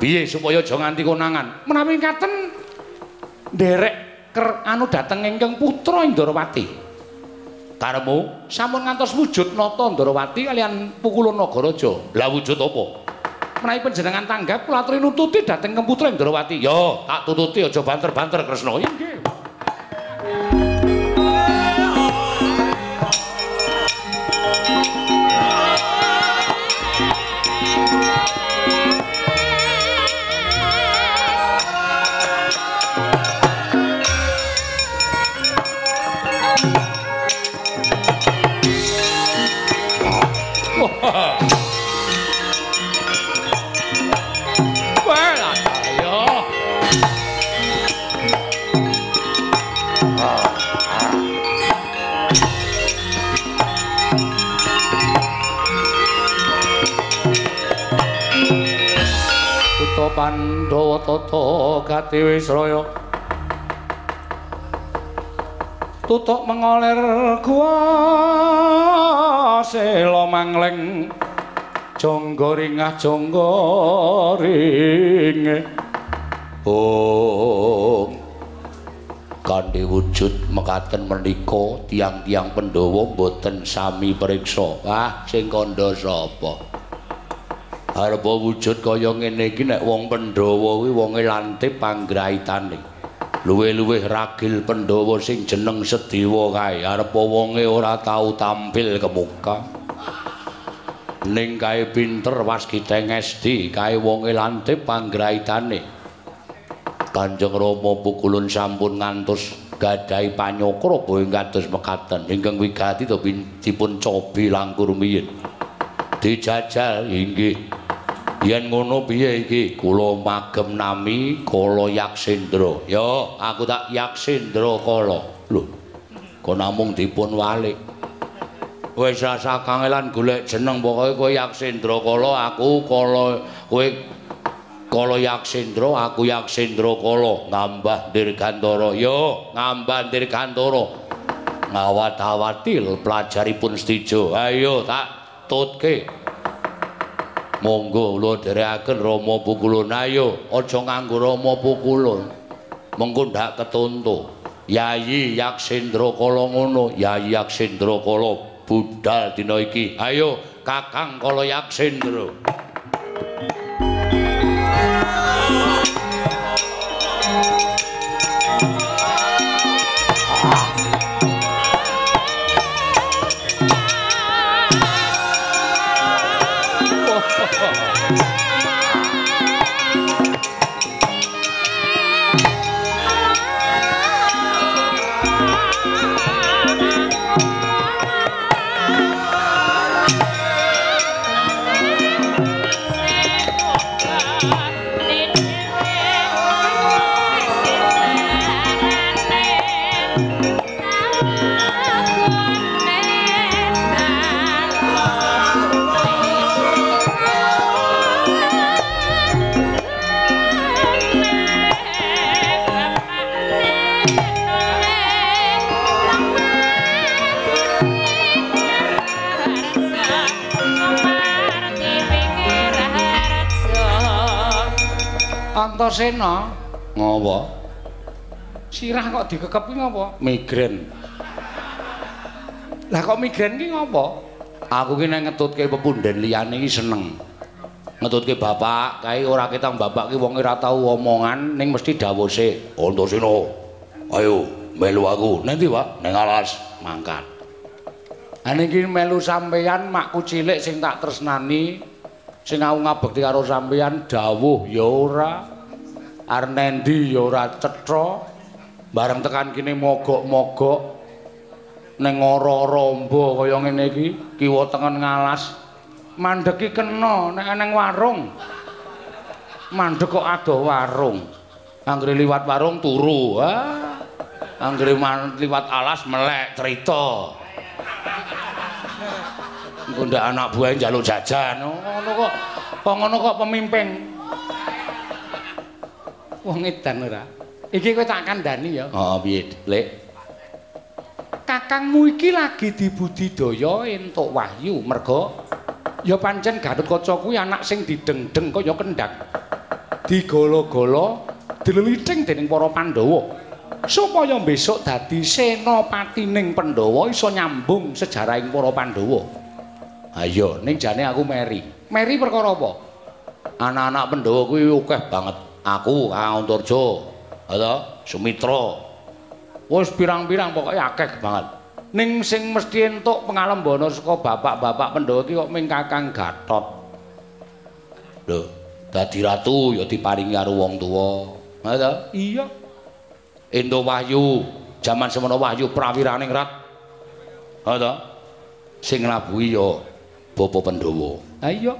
Piye supaya aja nganti konangan? Menawi katen nderek ker anu dateng ingkang putra Indrawati. Karemu sampun ngantos wujud nata Ndrawati kalian Pukulun Nagaraja. Lah wujud apa? Menawi panjenengan tanggap kula aturi nututi dhateng Kemputra Indrawati. Yo, tak tututi aja banter-banter Kresna. Nggih. Pandhawa tata gati wisraya tutuk mengolir kuasela mangleng jangga ringah jangga ring oh kanthi wujud mekaten menika tiang-tiang Pandhawa boten sami priksa ah sing kandha sapa arep wujud kaya ngene iki nek wong Pandhawa kuwi wonge lantip panggraitane. Luwe-luwe ragil Pandhawa sing jeneng Sedewa kae arep wonge ora tau tampil ke. Ning kae pinter waskita ngesti kae wonge lantip panggraitane. Kanjeng Rama pukulun sampun ngantos gadahi panyokra boyo kados mekaten ingkang wigati to dipun cobi langkur miyin. dijajal inggih yen ngono piye iki? Kula magem nami kala yaksendra ya aku tak yaksendra kala. Lho kok namung dipun walik? Wis rasa kangelan golek jeneng pokoke kowe yaksendra kala aku kala kowe kala yaksendra aku yaksendra kala. Ngambah dirgantara. Ya ngambah dirgantara. Ngawat-awatil pelajaripun stijo ayo tak tutke monggo kula dherekaken Rama Pukulun. Ayo aja nganggo Rama Pukulun. Mengko ndak ketuntu Yayi Yaksendra kala ngono Yayi Yaksendra kala budal dina iki. Ayo Kakang kala Yaksendra Antasena. Ngopo? Sirah kok dikekep ki ngopo? Migren. Lah kok migren ki ngopo? Aku ki nek ngetutke pepunden liyane iki seneng. Ngetutke bapak, kae ora ketang bapak ki wong ora tau omongan ning mesti dawuh sik. Antasena. Ayo melu aku. Nanti, Pak, ning alas mangkat. Ane iki melu sampeyan makku cilik sing tak tresnani sing aku ngabekti karo sampeyan dawuh ya ora Arnendi ya ora cetha. Bareng tekan kene mogok-mogok ning ora-romba kaya ngene iki, kiwa tengen ngalas. Mandek iki kena nek nang warung. Mandek kok adoh warung. Anggere liwat warung turu. Ah. Anggere liwat alas melek cerita. Engko ndak anak buah njaluk jajan. Ngono kok. Kok ngono kok pemimpin. Wong edan ora. Iki kowe tak kandhani ya. Heeh, piye, Lek? Kakangmu iki lagi dibudidaya entuk wahyu merga ya pancen Gatotkaca kuwi anak sing didengdeng kaya kendhang. Digolo-golo, dileliting dening para Pandhawa. Supaya besok dadi senopatining Pandhawa iso nyambung sejarahing para Pandhawa. Ayo, ning jane aku meri. Meri perkara apa? Anak-anak Pandhawa kuwi akeh banget. Aku Kang Antarja. Ada Sumitra. Wis pirang-pirang pokoke akeh banget. Ning sing mesti entuk pengalembana saka bapak-bapak Pandhawa iki kok ming Kakang Gatot. Lho dadi ratu ya diparingi karo wong tuwa. Ada iya. Endo Wahyu jaman semono Wahyu prawiraning rat ada sing nglabuhi ya Bapa Pandhawa. Ha iya.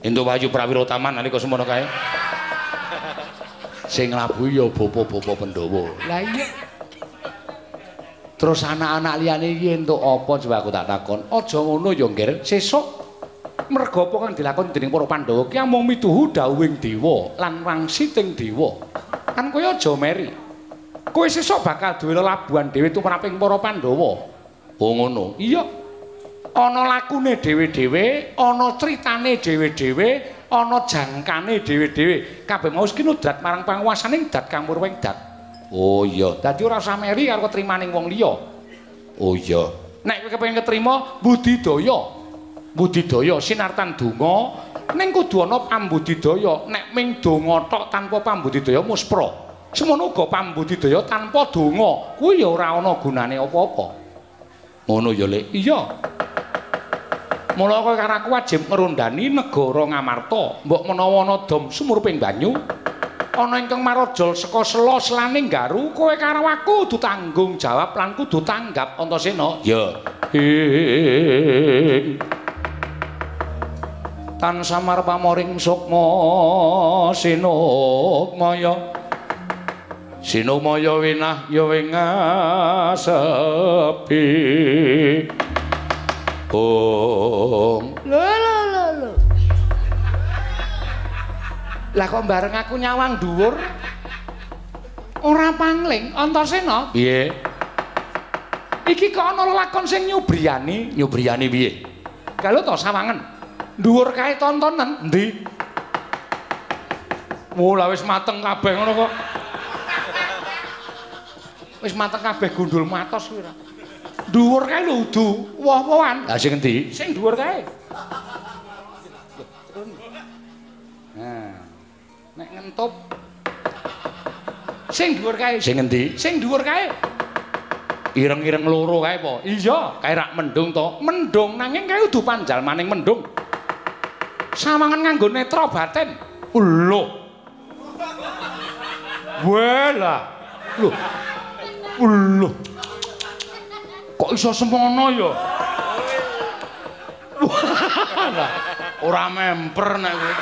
Endo Wahyu prawira taman nalika semono kae sing nglabuhi ya bapa-bapa Pandhawa. Lah iya. Terus anak-anak liyane iki entuk apa coba aku tak takon. Aja ngono ya, Nger. Sesuk merga apa kang dilakoni dening para Pandhawa ki amung mituhu dawuhing dewa lan wangsiting dewa. Kan kowe aja meri. Kowe sesuk bakal duwe lelabuhan dhewe tumraping para Pandhawa. Oh ngono. Iya. Ana lakune dhewe-dhewe, ana critane dhewe-dhewe, ana jangkane dhewe-dhewe. Kabeh mau kinudrat marang panguwasaning dat kang murwing dat oh iya. Dadi ora usah meri karo ketrimaning wong liya. Oh iya. Nek kowe kepengin ketrima budidaya. Budidaya sinartan donga. Ning kudu ana pambudidaya. Nek ming donga tok tanpa pambudidaya muspra semono uga pambudidaya tanpa donga. Kuwi ya ora ana gunane apa-apa. Ngono ya lek. Iya Mula kowe karo aku wajib ngrondani negara Ngamarta, mbok menawa ana dom sumurping banyu, ana ingkang marajal saka sela selane garu, kowe karo aku kudu tanggung jawab lan kudu tanggap Antasena. Ya. tan samar pamoring sukma sinukmaya sinukmaya winah ya wingasepi Om. Lho lho lho lho. Lah kok bareng aku nyawang dhuwur? Ora pangling Antasena piye? Iki kok ana lakon sing nyubriyani? Nyubriyani piye? Kalau to sawangen dhuwur kae tontonen endi? Mula wis mateng kabeh ngono kok. Wis mateng kabeh gundul matos kuwi Dhuwur kae lho udu woh-wohan. Lah sing endi sing dhuwur kae. Nah. Nek ngentup sing dhuwur kae. Sing endi sing dhuwur kae. Ireng-ireng loro kae po? Iya. Kae rak mendung to? Mendung nanging kae udu panjal maning mendung. Sawangan nganggo netra batin. Lho. Wala lho. Lho kok iso semono ya ora memper nek kowe.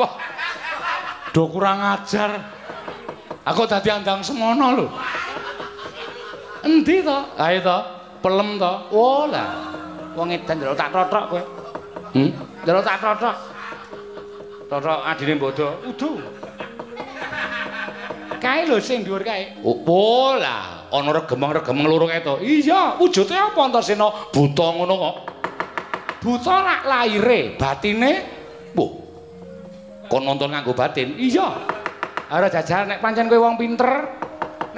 Wah. Do kurang ajar. Aku dadi andang semono lho. Endi to? Ayo to, pelem to. Oh lah. Wong edan ndelok tak totok kowe. Hmm? Ndelok tak totok. Totok adine bodo. Udu. Kae lho sing dhuwur kae. Oh lah, ana regemeng-regemeng loro kae to. Iya, wujude apa Antasena? Buta ngono kok. Buta lak laire, batine Wah. Kon nonton nganggo batin? Iya. Ora jajal nek pancen kowe wong pinter,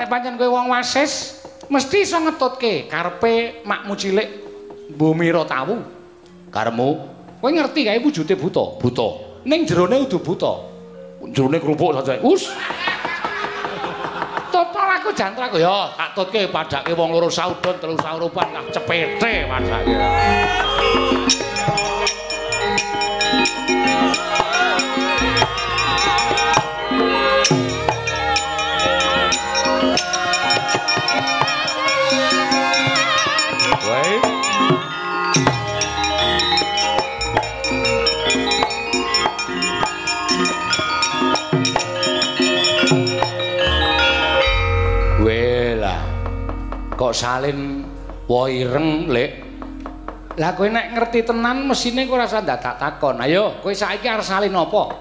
nek pancen kowe wong wasis, mesti iso ngetutke karepe makmu cilik Bumira tawu. Karemu, kowe ngerti kae wujude buta, buta. Ning jerone udu buta. Jerone kerupuk saja. Us. Aku jantra aku ya, tak tutke padake wong loro saudon telu saurupan lah cepete padake. Kok salin wa ireng, Lek? Lah kowe nek ngerti tenan mesine kowe rasa dadak takon. Ayo, kowe saiki arep salin apa?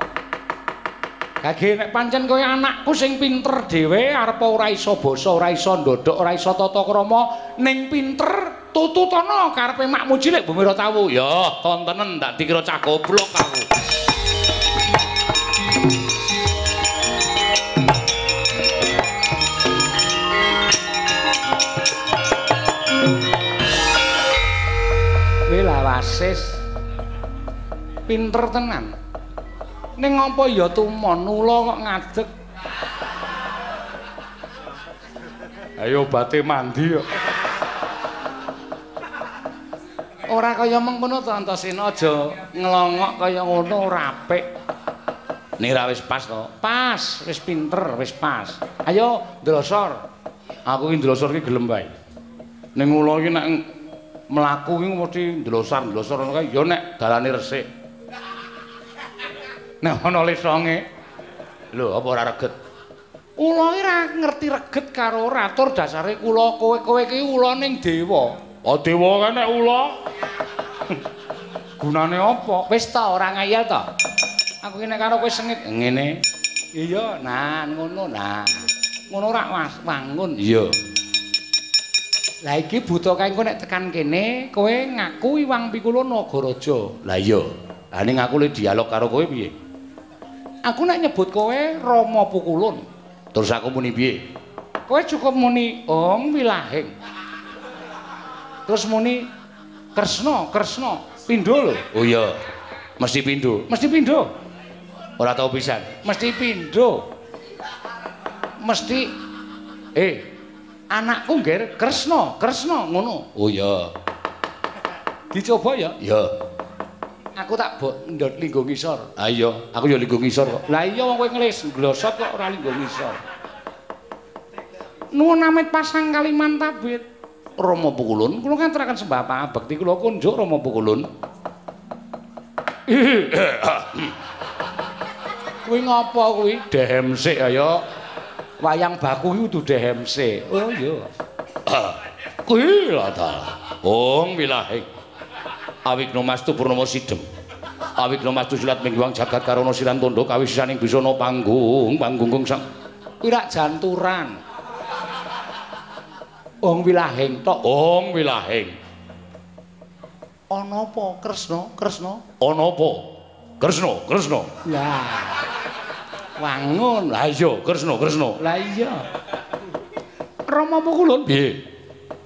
Kage nek pancen kowe anakku sing pinter dhewe arep ora iso basa, ora iso ndodhok, ora iso tata krama, ning pinter tututana karepe makmu cilik Bumira tawu. Ya, tontenen ndak dikira cah goblok aku. Wasis. Pinter tenan. Ning apa ya tumon ula kok ngadeg. Ayo bate mandi yo. Ora kaya mengkono to Antasena aja ngelongok kaya ngono ora apik. Ning ra wis pas to. Pas, wis pinter, wis pas. Ayo ndlosor. Aku iki ndlosor iki gelem wae. Ning ula iki nek mlaku iki mesti ndlosar-ndlosor ngono kae ya nek dalane resik. Nek ana lesonge. Lho, apa ora reget? Ula iki ra ngerti reget karo ora atur dasare kula kowe-kowe iki ula ning dewa. Oh dewa kan nek ula. Gunane apa? Wis ta ora ngayal ta? Aku iki nek karo kowe sengit ngene. Iya, nah ngono nah. Ngono ora was wangun. Iya. Lah iki buta kae engko nek tekan kene kowe ngaku Iwang Pikula Nagaraja. Lah iya. Lah ning aku le dialog karo kowe piye? Aku nek nyebut kowe Rama Pukulun. Terus aku muni piye? Kowe cukup muni Om Wilahing. Terus muni Kresna, Kresna, pindho lho. Oh iya. Mesti pindho. Mesti pindho. Ora tau pisan. Mesti pindho. Mesti eh anakku ngger Kresna, Kresna ngono. Oh iya. Dicoba ya? Iya. Aku tak mbok ndot linggo ngisor. Ah iya, aku ya linggo ngisor kok. Lah iya wong kowe ngelis glosot kok ora linggo ngisor. Nuwun amit pasang kaliman tabit. Rama Pukulun, kula ngaturaken sembah pangabekti kula kunjuk Rama Pukulun. Kuwi ngapa kuwi? Dehem sik ya. Wayang baku kudu dehem sik. Oh iya. Kuwi lha ta. Ong wilahe. Awigna mastu purnama sidhem. Awigna mastu silat mingguang jagat karana silan tondo kawisisaning bisana panggung panggung sang. Kuwi rak janturan. Ong wilahing tok. Ong wilahing. Ana apa Kresna? Kresna? Ana apa? Kresna, Kresna. Lah. Wangun. Lah iya, Kresna, Kresna. Lah iya. Rama Pukulun. Piye?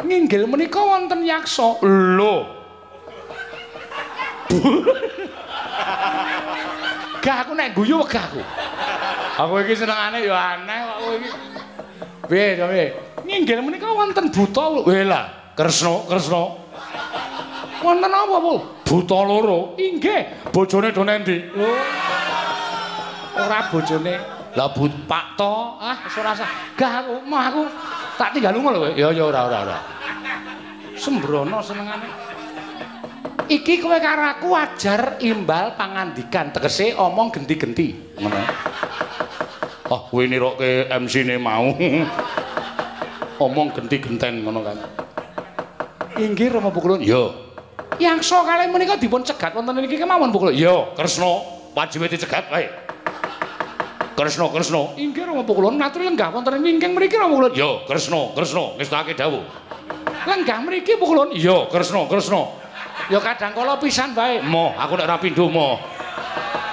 Nginggil menika wonten yaksa. Lho. Gah aku nek guyu wegah aku. Aku iki senengane ya aneh kok kowe iki. Piye to piye? Nginggil menika wonten buta. Lah, Kresna, Kresna. Wonten apa, Bu? Buta loro. Inggih. Bojone do nendi? Lho. Ora bojone Lah but Pak To. Ah, ora usah. Gah aku, mah aku tak tinggal lunga lho. Ya ya ora ora ora. Sembrono senengane. Iki kowe karo aku ajar imbal pangandikan, tegese omong genti-genti. Ngono. Ah, kowe nirokke MC-ne mau. Omong genti-genten ngono kan. Inggih Rama Pukulun. Ya. Yangsa kalih menika dipun cegat wonten niki kemawon Pukulun. Ya, Kresna, wajibe dicegat wae. Kresna, Kresna. Inggih Rama Pukulun, matur lenggah wonten wingking mriki Rama Pukulun. Ya, Kresna, Kresna, ngestake dawuh. Lenggah mriki Pukulun. Ya, Kresna, Kresna. Ya kadang kala pisan wae. Mo, aku nek ora pindho mo.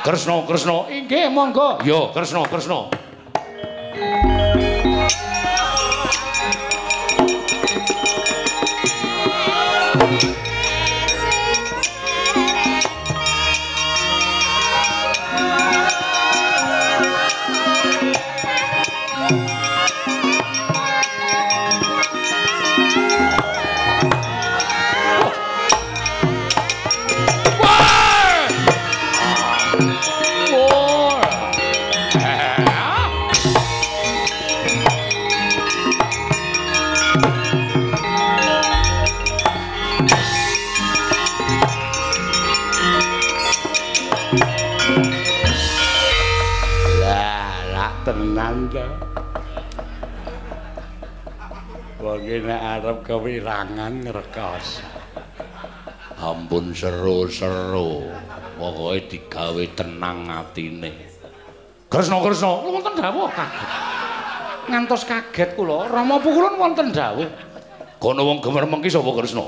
Kresna, Kresna. Inggih, monggo. Ya, Kresna, Kresna. Nek arep kewirangan ngrekos. Ampun seru-seru. Pokoke digawe tenang atine. Kresna, Kresna, wonten dawuh kaget. Ngantos kaget kula, Rama Pukulun wonten dawuh. Kono wong gemer mengki sapa Kresna?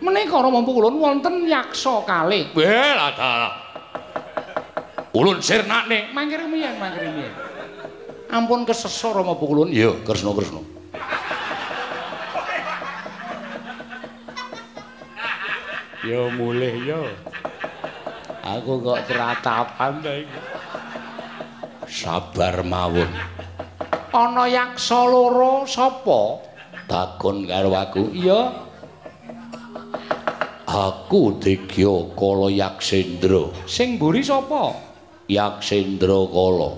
Menika Rama Pukulun wonten yaksa kalih. Weh, lah. Ulun sirnane. Mangkir miyen, mangkir miyen. Ampun kesesa Rama Pukulun. Ya, Kresna, Kresna. Ya mulih ya. Aku kok teratapan ta iki. Sabar mawon. Ana yaksa loro sapa? Takon karo aku. Iya. Aku Degya Kala Yaksendra. Sing mburi sapa? Yaksendra Kala.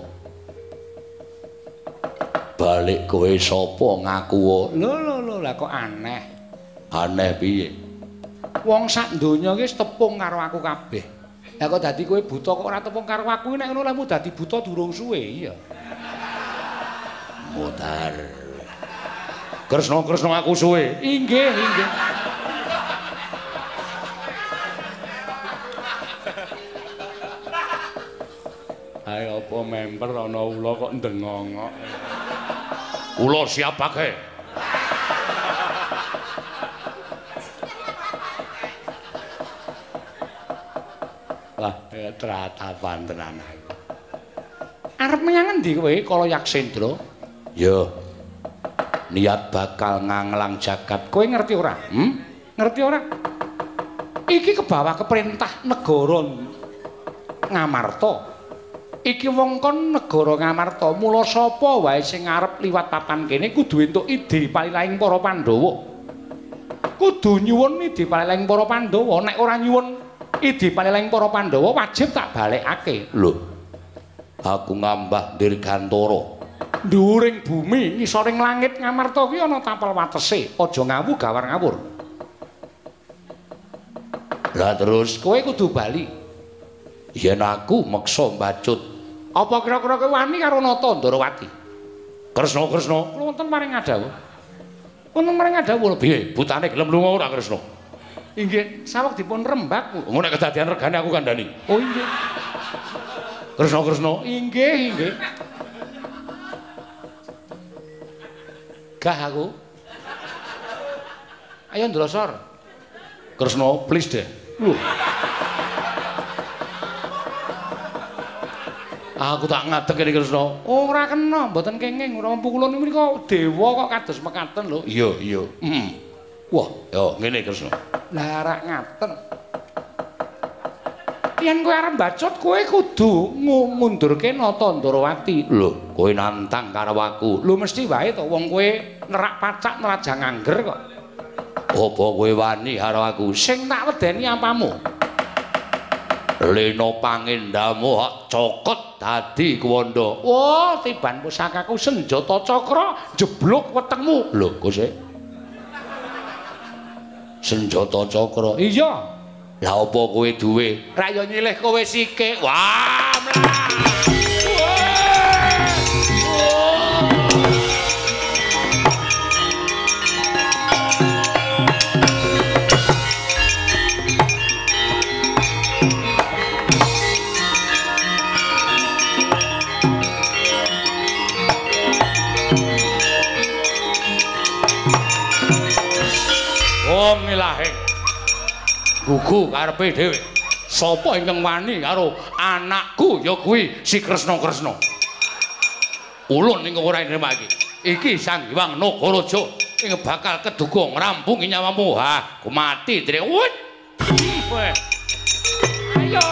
Balik kowe sapa ngaku wae? Lho lho lho, lah kok aneh. Aneh piye? Wong sak donya iki tepung karo aku kabeh. Lah kok dadi kowe buta kok ora tepung karo aku nek ngono lemu dadi buta durung suwe, iya. Mutar. Kresna, Kresna aku suwe. Inggih, inggih. Ayo apa member ana ula kok ndengongok. Ula siapake? Lah, ya tratapan tenan aku. Arep menyang endi kowe kala Yaksendra? Ya. Niat bakal nganglang jagat. Kowe ngerti ora? Hmm? Ngerti ora? Iki kebawa keperintah negara Ngamarta. Iki wong kon negara Ngamarta, mula sapa wae sing arep liwat papan kene kudu entuk ide palilaing para Pandhawa. Kudu nyuwun ide palilaing para Pandhawa, nek ora nyuwun ide palilaing para Pandhawa wajib tak balekake. Lho. Aku ngambah dirgantara. Dhuwuring bumi, ngisoring langit Ngamarta kuwi ana tapel watese, aja ngawu gawar ngawur. Lah terus Kowe kudu bali. yen aku meksa mbacut apa kira-kira kowe wani karo Nata Ndarawati Kresna Kresna wonten maring ngadhawuh wonten maring ngadhawuh piye butane gelem lunga ora Kresna inggih saweg dipun rembak ngono nek kedadian regane aku kandhani oh inggih Kresna Kresna inggih inggih Gah aku Ayo ndrosor Kresna please deh Loh. Aku tak ngadeg iki Kresna. Ora kena, mboten kenging, ora mampu kula niku dewa kok kados mekaten lho. Iya, iya. Hmm. Wah, yo ngene Kresna. Lah rak ngaten. Yen kowe arep bacut, kowe kudu ngundurke Nata Ndarawati. Lho, kowe nantang karo aku. Lho mesti wae to wong kowe nerak pacak nerajang angger kok. Apa kowe wani karo aku? Sing tak wedeni apamu? Lena pangendamu hak cokot dadi kuwanda. Wah, tiban pusakaku senjata cakra jeblok wetengmu. Lho, kose. Senjata cakra. Iya. Lah apa kowe duwe? Ra yo nyilih kowe sikik. Wah, mlah. Wong ilahe. Gugu karepe dhewe. Sapa ingkang wani karo anakku ya kuwi si Kresna Kresna. Ulun ning ora nremake. Iki Sang Hyang Nagaraja ing bakal keduga ngrampungi nyawamu. Ha, mati. Weh. Ayo.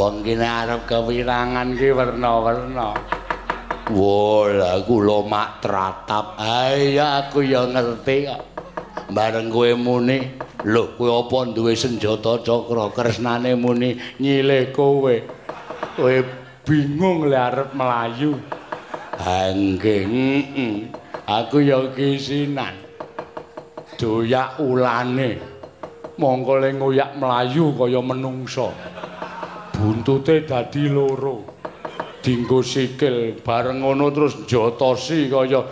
Wong kene arep kewirangan ki werna-werna. Wol aku lo mak tratap. Ayo aku ya ngerti kok. Bareng kowe muni, lho kowe apa duwe senjata cakra kresnane muni nyilih kowe. Kowe bingung le arep melayu. Heeh. Aku ya kisinan. Doyak ulane. Mongko le ngoyak melayu kaya menungsa. Buntute dadi loro. Dinggo sikil bareng ngono terus jotosi kaya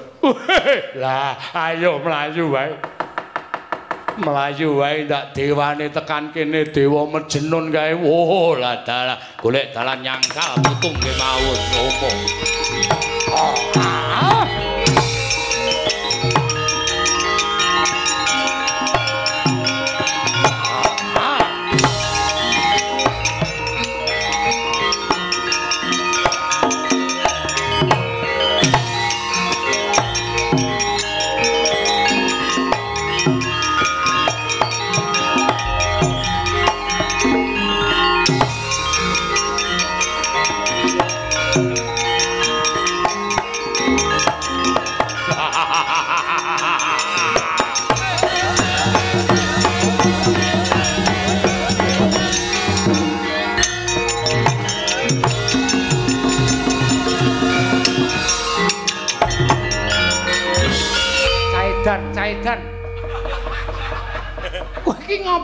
lah ayo melayu wae. Melayu wae ndak dewane tekan kene dewa mejenun kae. Wo lah dalah golek dalan nyangkal putung kemawon opo. Ah.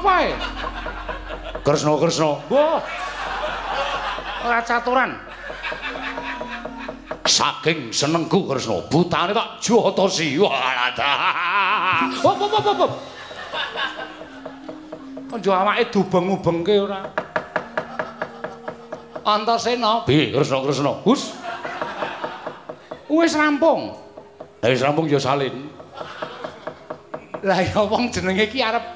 Ngapae? Kresna, Kresna. Wah. Ora caturan. Saking senengku Kresna, butane tak jotosi. Wah, Hop, hop, hop, hop. Konjo awake dubeng-ubengke ora. Antasena, piye Kresna, Kresna? Hus. Wis rampung. Lah wis rampung ya salin. Lah ya wong jenenge iki arep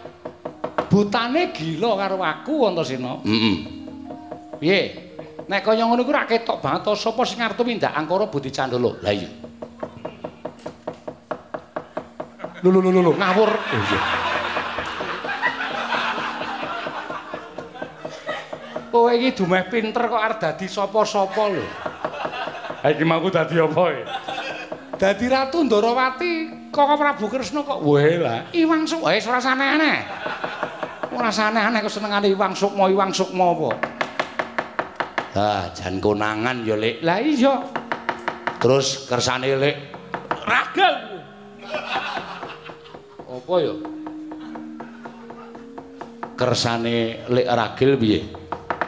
butane gila karo aku Antasena. Heeh. Piye? Nek kaya ngono iku ra ketok banget to sapa sing arep tumindak Angkara Budi Candala. Lah iya. Lho lho lho lho ngawur. Oh iya. Kowe iki dumeh pinter kok arep dadi sapa-sapa lho. Ha iki mangku dadi apa e? dadi ratu Ndarawati kok Prabu Kresna kok wae lah Iwang wis ora aneh-aneh ora aneh-aneh kok senengane Iwang Sukma Iwang Sukma apa? Ah jan konangan ya lek. Lah iya. Terus kersane lek. Ragal. Apa ya? Kersane lek ragil piye?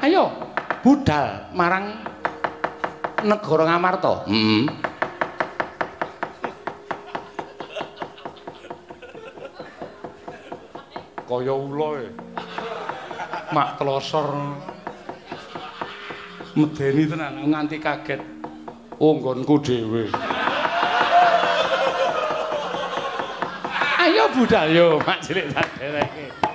Ayo budal marang negara Ngamarta. Heeh mm kaya ula e. Mak telosor. Medeni tenan nganti kaget. Oh nggonku dhewe. Ayo budal yo, mak cilik tak dereke.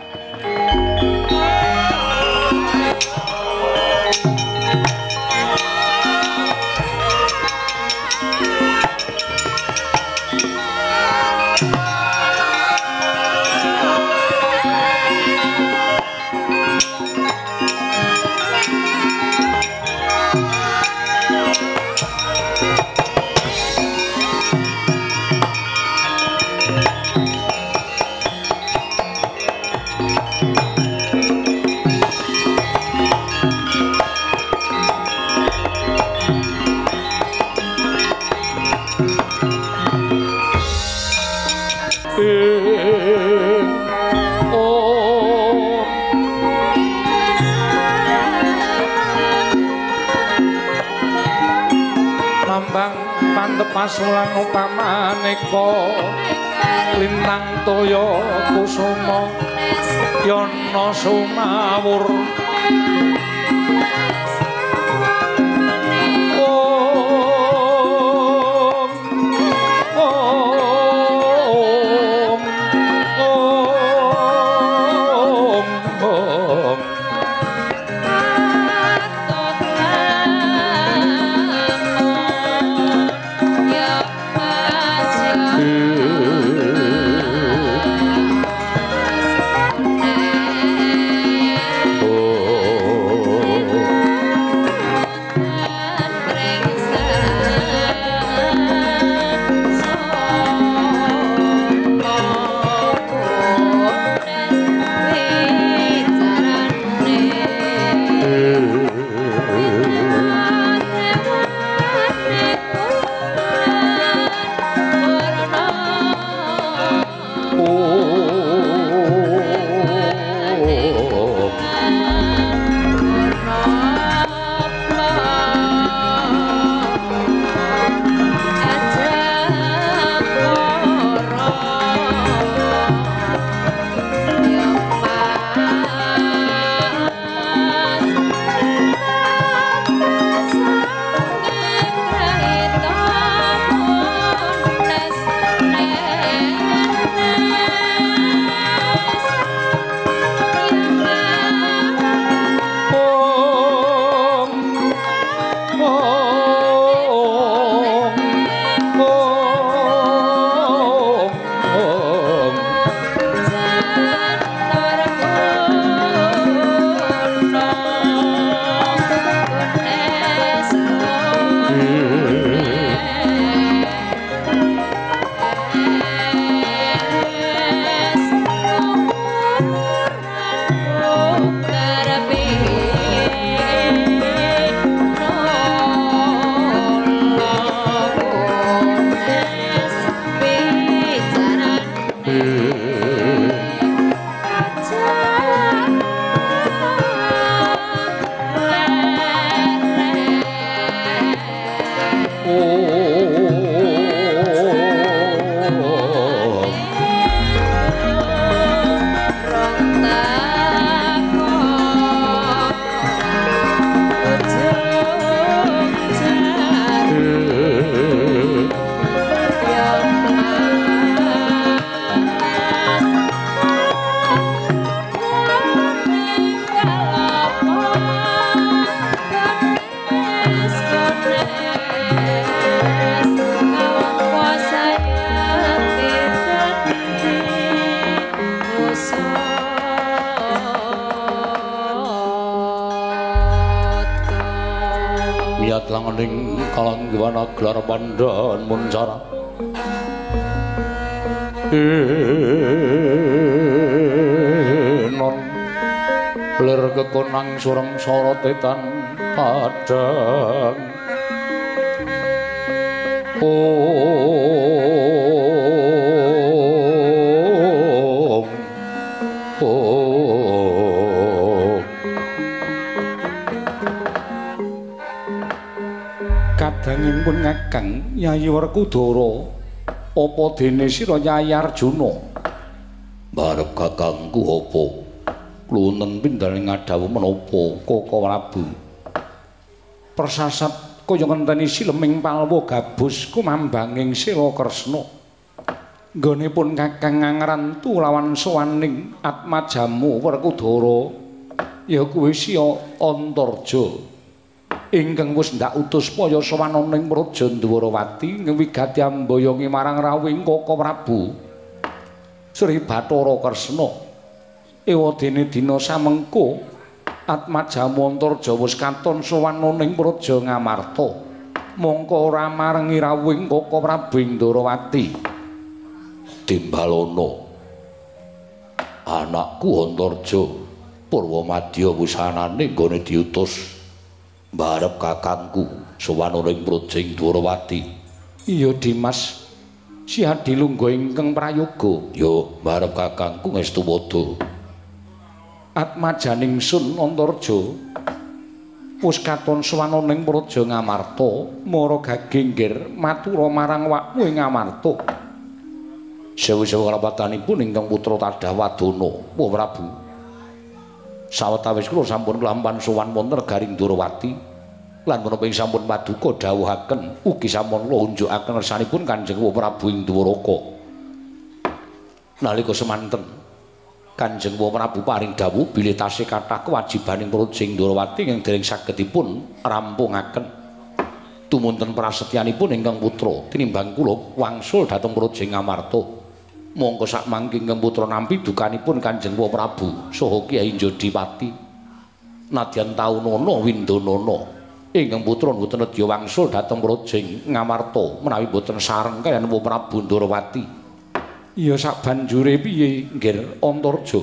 Pasulan upamaneka lintang toya kusuma. Yana sumawur langening kalanggiwana gelar pandan muncara enon ler kekonang surang sorotetan padang. Oh ngakang Yayi Werkudara apa dene sira Yayi Arjuna Barep kakangku apa? lunten pindhane ngadawu menapa? Koko Prabu. Persasat kaya ngenteni sileming palwa gabus kumambanging sira Kresna nggone pun kakang ngangrantu lawan sowaning Atmajamu Werkudara. Ya kuwi siya Antarja ingkang wis ndak utus paya sawananing Praja Dwarawati ngwigati ambayongi marang rawing Koko Prabu. Sri Bathara Kresna. Ewadene dina samengko Atmajamu Antarja wis katon sawananing Praja Ngamarta. Mongko ora marengi rawing Koko Prabu Dwarawati Dimbalana. Anakku Antarja Purwamadya wusanane nggone diutus barep kakangku sawananing Projing Dwarawati. iya Dimas. Si Adilungga ingkang prayoga. Yo barep kakangku ngestu wada. Atmajaning Sun Antarja. Wis katon sawananing Praja Ngamarta mara gagengger matura marang wakmu ing Ngamarta. Sewu-sewu kalapatanipun ingkang putra Tadawadana, Wah Prabu sawetawis kula sampun kelampan sowan wonten Garing Durawati lan menapa sampun paduka dawuhaken ugi sampun kula unjukaken resanipun Kanjeng Prabu ing Dwaraka nalika semanten Kanjeng Prabu paring dawuh bilih tasih kathah kewajibaning Projing Durawati ing dereng sagedipun rampungaken. Tumunten prasetyanipun ingkang putra tinimbang kula wangsul dhateng Projing Ngamarta mongko sak mangke ingkang putra nampi dukanipun Kanjeng Wah Prabu. Saha Kyai Jodipati nadyan taunana windanana ingkang putra mboten nedya wangsul dhateng Projing Ngamarta menawi mboten sareng kaliyan Wah Prabu Ndrawati iya sak banjure piye nggih Antarja?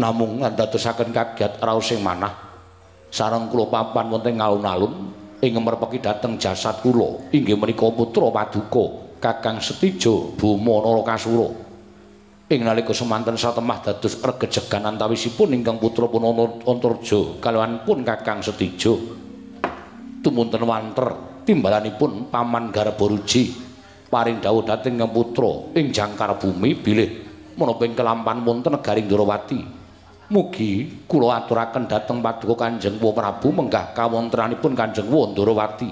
Namung ngandadosaken kagiat raos sing manah. Sareng kula papan wonten alun-alun ing merpeki dhateng jasad kula. Inggih menika putra paduka Kakang Setijo Buma Narakasura ing nalika semanten satemah dados regejegan antawisipun ingkang putra pun Antarja. Kaliyan pun Kakang Setijo. Tumunten wanter timbalanipun Paman Garbaruji paring dawuh dhateng ingkang putra ing jangkar bumi bilih menapa ing kelampan wonten negaring Ndrawati mugi kula aturaken dhateng paduka Kanjeng Prabu menggah kawontenanipun Kanjeng Wa Ndrawati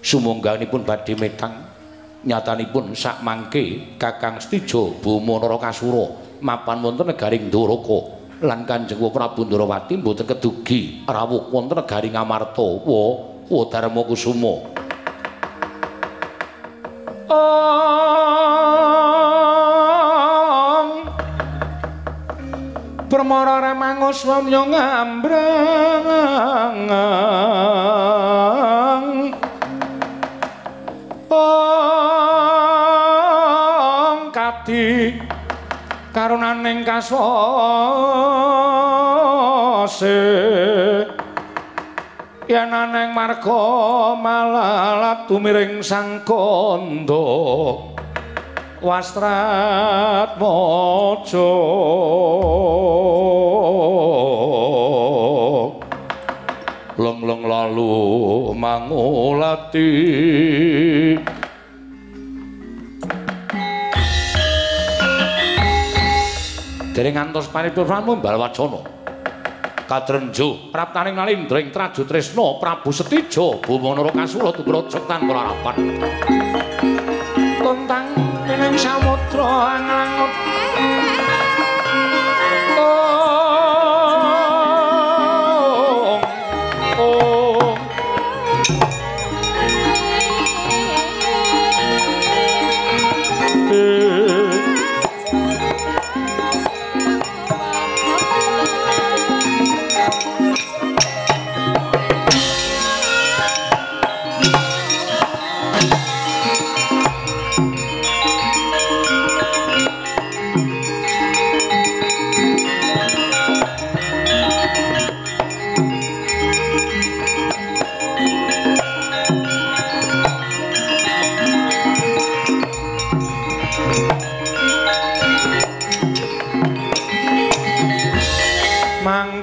sumangganipun badhe metang nyatanipun sak mangke Kakang Stijo Buma Narakasura mapan wonten negaring Ndoraka lan Kanjeng Prabu Ndrawati mboten kedugi rawuh wonten negaring Amarta wa wa Darma Kusuma. Ong Permara remangus wanya ngambrang karunaning kasose yen aneng marga malalat tumiring sang kandha wastrat maja leng-leng lalu mangulati Dereng ngantos paripurnamu balwacana kadrenjo praptaning nalindring traju tresna Prabu Setijo Buma Narakasura tubrajak tanpa harapan tuntang ning samudra anglangut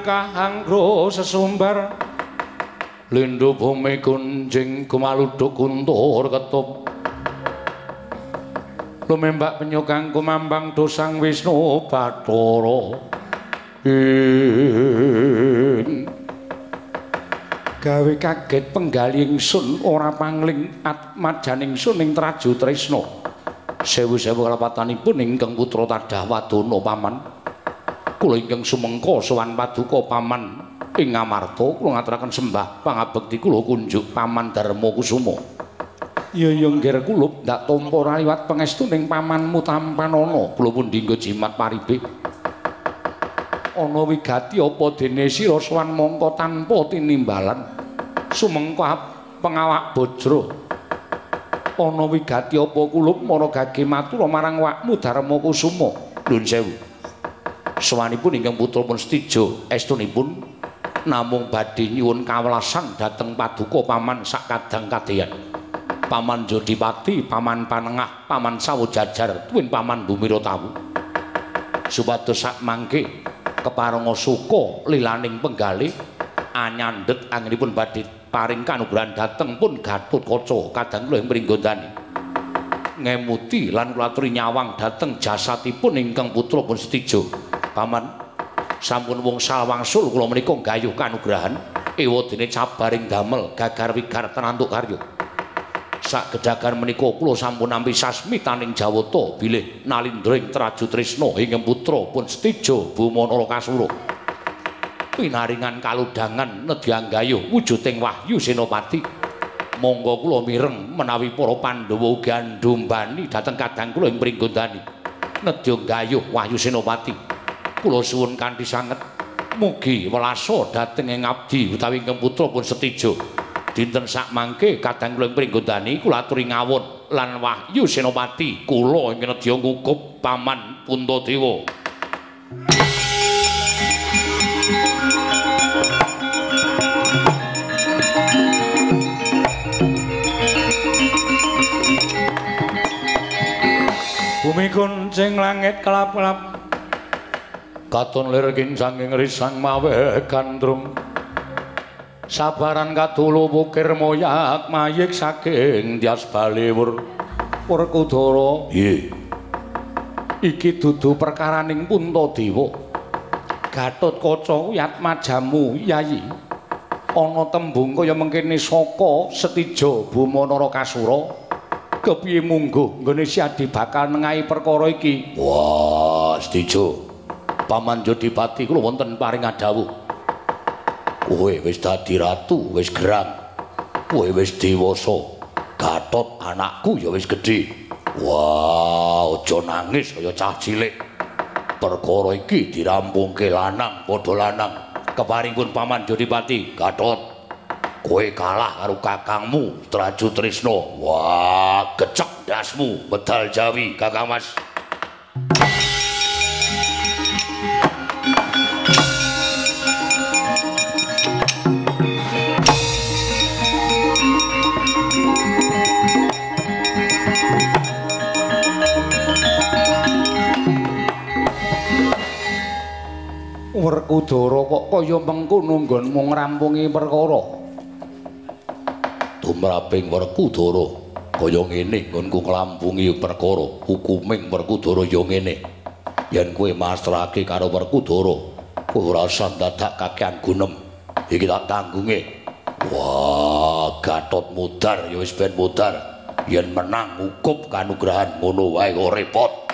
kahangro sesumbar. Lindu bumi kunjing kumaluduk kuntur ketup lumembak penyukang kumambang dosang wisnu batoro gawe kaget penggaling sun ora pangling atmajaning sun ing traju tresno sewu-sewu kalapatanipun ingkang putra tadah wadana paman kula ingkang sumengka sowan paduka paman ing ngamarta kula ngaturaken sembah pangabekti kula kunjuk paman Darma Kusuma. Ya ya nggir kulup ndak tampa raliwat pangestuning pamanmu tampanana. Kula pun dinggo jimat paribe. Ana wigati apa dene sira sowan mangka tanpa tinimbalan? Sumengko pengawak bojro. Ana wigati apa kulup mara gage matur marang wakmu Darma Kusuma? Nuwun sewu sawanipun ingkang putra pun stijo estunipun namung badhe nyuwun kawelasan dhateng paduka paman sakadang kadeyan paman Jodipati paman Panengah paman Sawojajar tuwin paman Bumira Tawu supados sak mangke keparenga suka lilaning penggalih anyandhet anggenipun badhe paring kanugrahan dhateng pun Gatotkaca kadang kula ing pringgondani. Ngemuti lan kula nyawang dhateng jasatipun ingkang putra pun Setijo. Paman sampun wong sawangsul kula menika gayuh kanugrahan ewadene cabaring damel gagar wigar tenantuk karya. Sak gedagan menika kula sampun nampi sasmitaning Jawata bilih nalindring Traju Trisna ingkang putra pun Setijo Bumanara Kasura. pinaringan kaludangan nedyang gayuh wujuding Wahyu Senopati. Monggo kula mireng menawi para Pandhawa uga ndombani dhateng kadang kula ing pringgondani. Nedyang gayuh Wahyu Senopati. Kula suwun kanthi sanget mugi welasa dhateng ing abdi utawi ingkang putra pun Setijo. Dinten sak mangke kadang kula ing pringgondani kula aturi ngawon lan Wahyu Senopati kula ing nedya ngukup paman Puntadewa. Bumi kuncing langit kelap-kelap Katon lir kincang ing risang mawe gandrum Sabaran katulu bukir moyak mayik saking dias baliwur Werkudara. Iye iki dudu perkaraning Puntadewa Gatotkaca yat majamu yayi. Ana tembung kaya mengkene saka Setija Bumanara Kasura. Kepiye mungguh nggone Siadi bakal nengahi perkara iki. Wah, Stijo. Paman Jodipati kula wonten paring adawuh. Kowe wis dadi ratu, wis gerang. Kowe wis dewasa. Gatot anakku ya wis gedhe. Wah, aja nangis kaya cah cilik. Perkara iki dirampungke lanang padha lanang. Keparingipun Paman Jodipati, Gatot. kowe kalah karo kakangmu Traju Trisna. Wah, gecek dasmu medal Jawi, Kakang Mas. Werkudara kok kaya mengkono nggonmu ngrampungi perkara. tumraping Werkudara kaya ngene nggonku nglampungi perkara hukuming Werkudara ya ngene. Yen kowe masrahake karo Werkudara kowe ora usah dadak kakean gunem. Iki tak tanggunge wah Gatot mudar ya wis ben mudar. Yen menang hukum kanugrahan ngono wae ora repot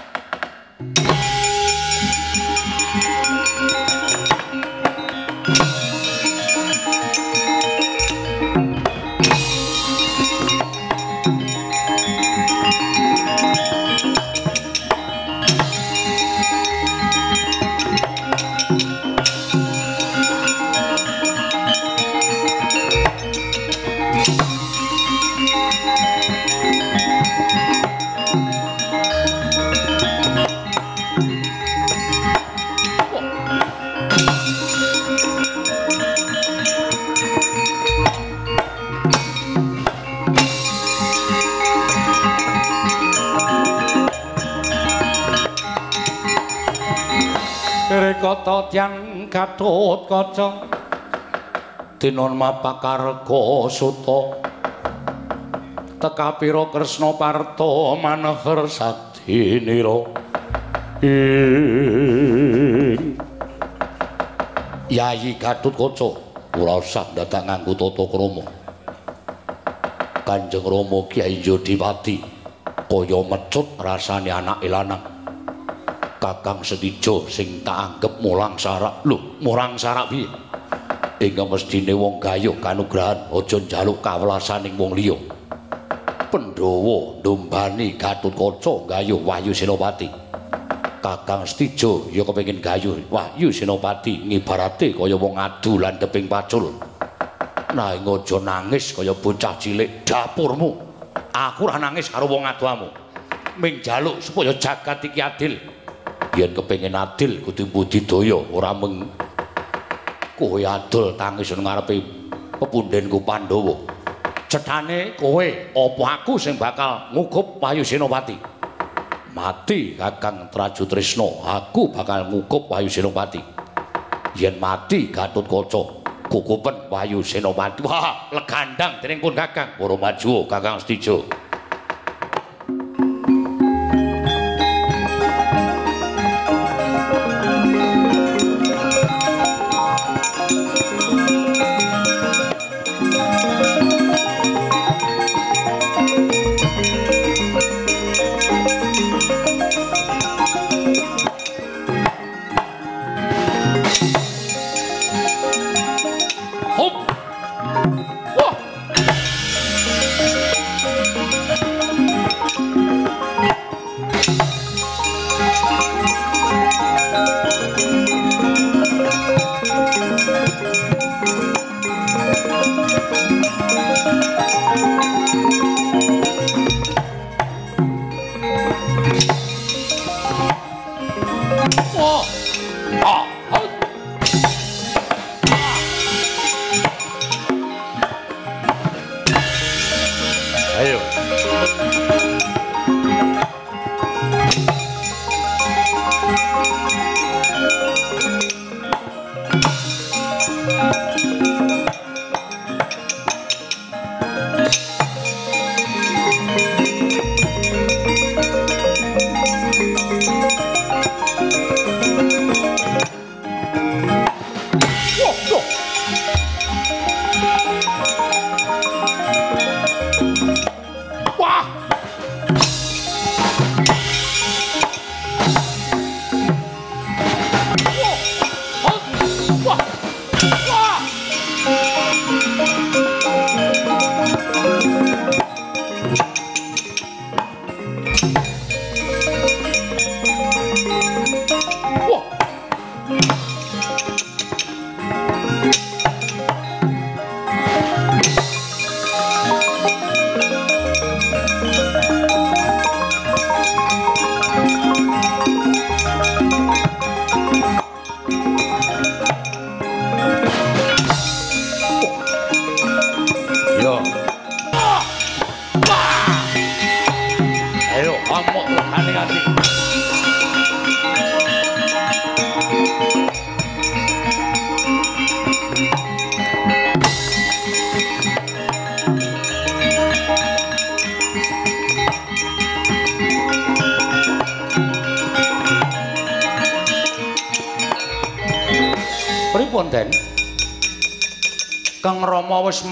kata tyan katut kaca. Mapakarga suta. Teka pira kresna parta maneher sadinira. Yayi Gatut Kaca ora usah dadak nganggo tata krama. Kanjeng Rama Kyai Jodiwati kaya mecut rasane anak lanang Kakang Setijo sing tak anggep mulang sarak lho mulang sarak piye Ing mestine wong gayuh kanugrahan aja njaluk kawelasaning wong liya Pandhawa ndombani Gatut Kaca gayuh Wahyu Senopati. Kakang Stijo ya kepengin gayuh Wahyu Senopati ngibarate kaya wong adu landheping pacul. Nanging aja nangis kaya bocah cilik dapurmu. Aku ora nangis karo wong aduamu. Ming jaluk supaya jagat iki adil. Yen kepengin adil kudu budidaya ora mung kowe adol tangis nang ngarepe pepundhenku Pandhawa. cethane kowe apa aku sing bakal ngukup Wahyu Senopati? Mati Kakang Traju Trisna aku bakal ngukup Wahyu Senopati. Yen mati Gatut Kaca kukupen Wahyu Senopati. Wah legandang dening pun Kakang para maju Kakang Stijo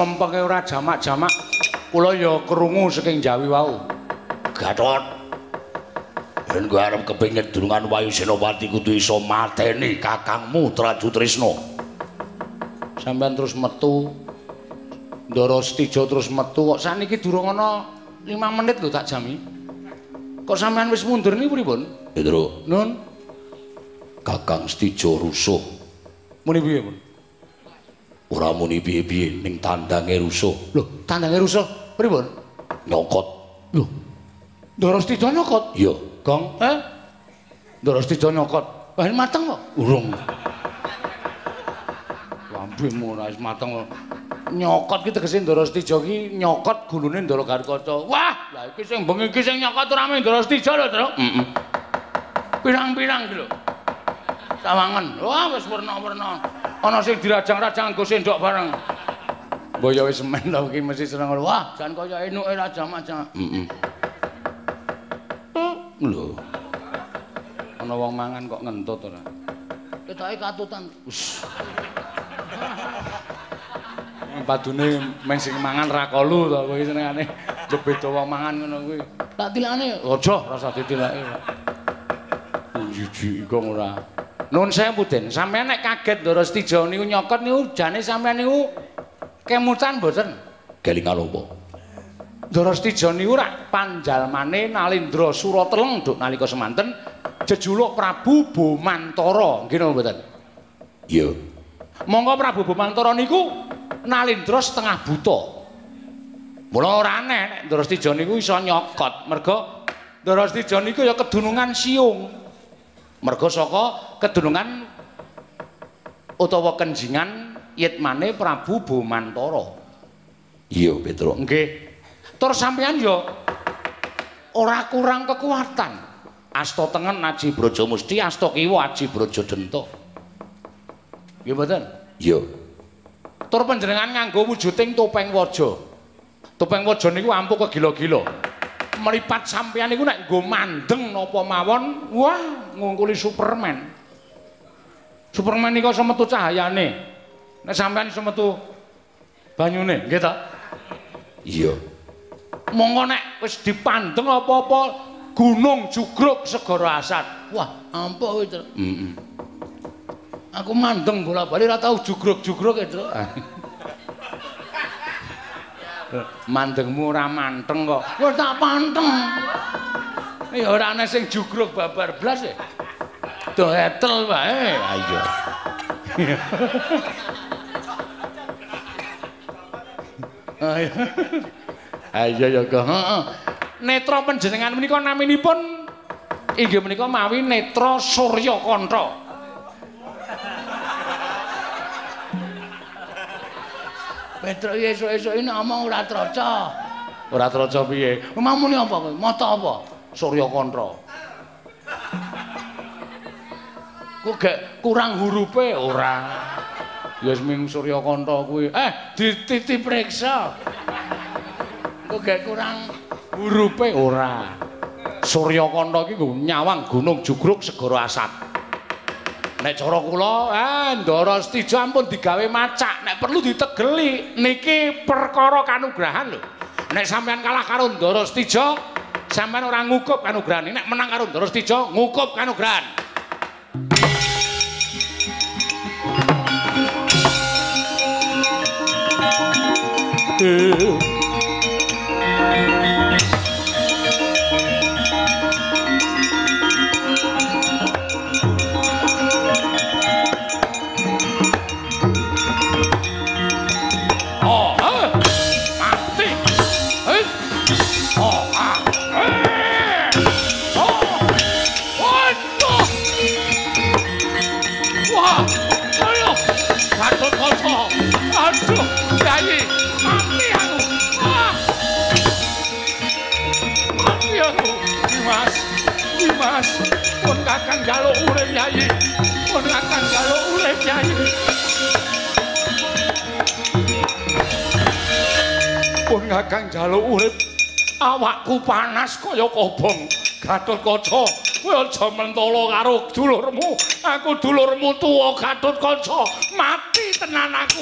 wis mempenge ora jamak-jamak kula ya krungu saking Jawi wau. Gatot yen kowe arep kepengin durungan Wayu Senopati kudu iso mateni kakangmu Traju Trisna sampean terus metu Ndara Stijo terus metu kok saniki durung ana 5 menit lho tak jami. Kok sampean wis mundur niki pripun? Pedro nun. Kakang Stijo rusuh. Muni piye pun ora muni piye-piye ning tandange rusuh. Lho, tandange rusuh pripun? Nyokot. Lho. Ndara Stija nyokot? Iya. Gong, eh? Ndara Stija nyokot. Wah, mateng kok. Urung. Lambemu ora wis mateng. Nyokot ki tegese Ndara Stija ki nyokot gulune Ndara Garkaca. Wah, lah iki sing bengi iki sing nyokot ora men Ndara Stija lho, Tru. Heeh. Pirang-pirang ki lho. sawangen. Wah, wis werna-werna. Ana sing dirajang-rajang nggo sendok bareng. Mbok ya wis semen to iki mesti seneng. Wah, jan kaya enuke rajang-rajang. Heeh. Lho. Ana wong mangan kok ngentut ora. Ketoke katutan. Wis. Padune meng sing mangan ra kolu to kowe senengane. Beda wong mangan ngono kuwi. Tak tilakane aja rasa ditilake. Jiji kok ora. Nun sewu Den, sampeyan nek kaget Ndara Stijo niku nyokot niku jane sampeyan niku kemutan mboten? Kelingan apa? Ndara Stijo niku rak panjalmane Nalindra Surateleng duk nalika semanten jejuluk Prabu Bomantara, nggih napa mboten? Iya. Monggo Prabu Bomantara niku Nalindra setengah buta. Mula ora aneh nek Ndara Stijo niku iso nyokot, merga Ndara Stijo niku ya kedunungan siung. Merga saka kedunungan utawa kenjingan yitmane Prabu Bomantara. Iya, Petruk. Nggih. Tur sampeyan ya ora kurang kekuatan. Asta tengen Aji Brajamusti, asta kiwa Aji Brajadenta. Nggih mboten? Iya. Tur panjenengan nganggo wujuding topeng waja. Topeng waja niku ampuh kegila-gila. Meripat sampeyan niku nek nggo mandeng napa mawon, wah ngungkuli Superman. Superman niku iso metu cahayane. Nek sampeyan iso metu banyune, nggih ta? Iya. Monggo nek wis dipandeng apa-apa gunung jugruk segara asat. Wah, ampuh kuwi, Tru. Heeh. Aku mandeng bola-bali ora tau jugruk-jugruk ya, Tru. Mandengmu ora manteng kok. Wis tak panteng. Ya ora ana sing jugruk babar blas ya. Do etel wae. Ayo. Ayo. Ya kok. Heeh. Netra panjenengan menika naminipun inggih menika mawi Netra Surya Petruk esuk-esuk ini ngomong ora traca. Ora traca piye? Mamune apa kowe? Mata apa? Surya Kanta. Kok gak kurang hurufe ora? Ya wis ming Surya Kanta kuwi. Eh, dititi priksa. Kok gak kurang hurufe ora? Surya Kanta iki nyawang gunung jugruk segara asat. Nek cara kula, Ndara Stijo ampun digawe macak, nek perlu ditegeli. Niki perkara kanugrahan lho. Nek sampean kalah karo Ndara Stijo, sampean ora ngukup kanugrahan. Nek menang karo Ndara Stijo, ngukup kanugrahan. Oh, jaluk urip Kyai. Pun kakang jaluk urip Kyai. pun kakang jaluk urip. Awakku panas kaya kobong. Gatut Kaca kowe aja mentolo karo dulurmu. Aku dulurmu tuwa Gatut Kaca mati tenan aku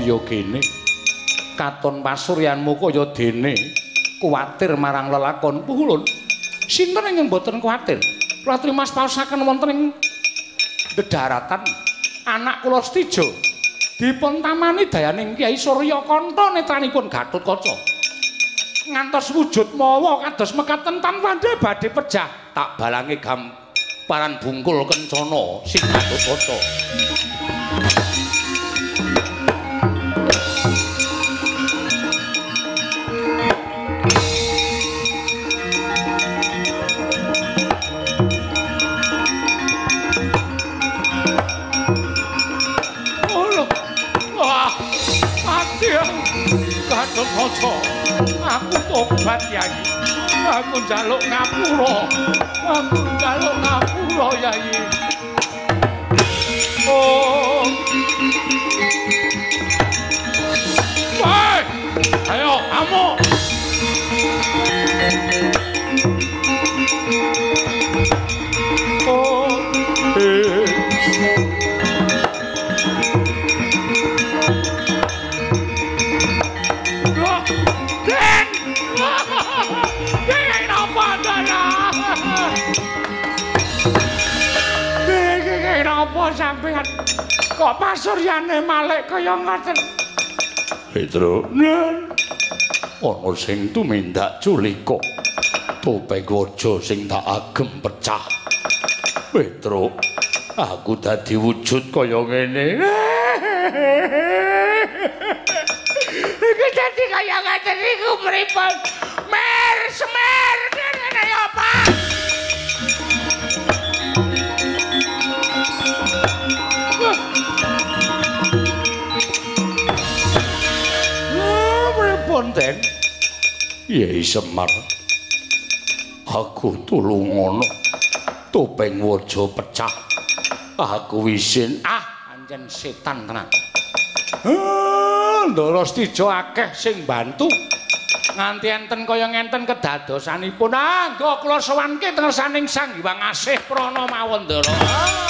Gatut Kresna ya kene katon pasuryanmu kaya dene. Kuwatir marang lelakon. Puhulun sinten ingkang boten kuwatir? Ratri Mas paosaken wonten ing dedaratan anak kula Stijo dipun tamani dayaning Kyai Surya Kanta netranipun Gatut Kaca. Ngantos wujud mawa kados mekaten tanpa badhe pejah. Tak balangi gamparan bungkul kencana sing Gatut Gatot Kaca aku tobat Yai. Aku njaluk ngapura. Aku njaluk ngapura Yai. Oh napa sampean? Kok pasuryane Malik kaya ngoten? Petro Nen, ana sing tumindak culika topeng waja sing tak agem pecah Petro aku dadi wujud kaya ngene iki dadi kaya ngoten iku pripun? Mer, semer, ngene ya apa? Den? Yai Semar aku tulung ngono topeng waja pecah aku isin Ah, anjen setan tenan. Ah, Ndara Stijo akeh sing bantu. Nganti enten kaya ngenten kedadosanipun. Ah, nggo kula sowanke tengersaning Sang Hyang Asih Prana mawon, Ndara. Ah.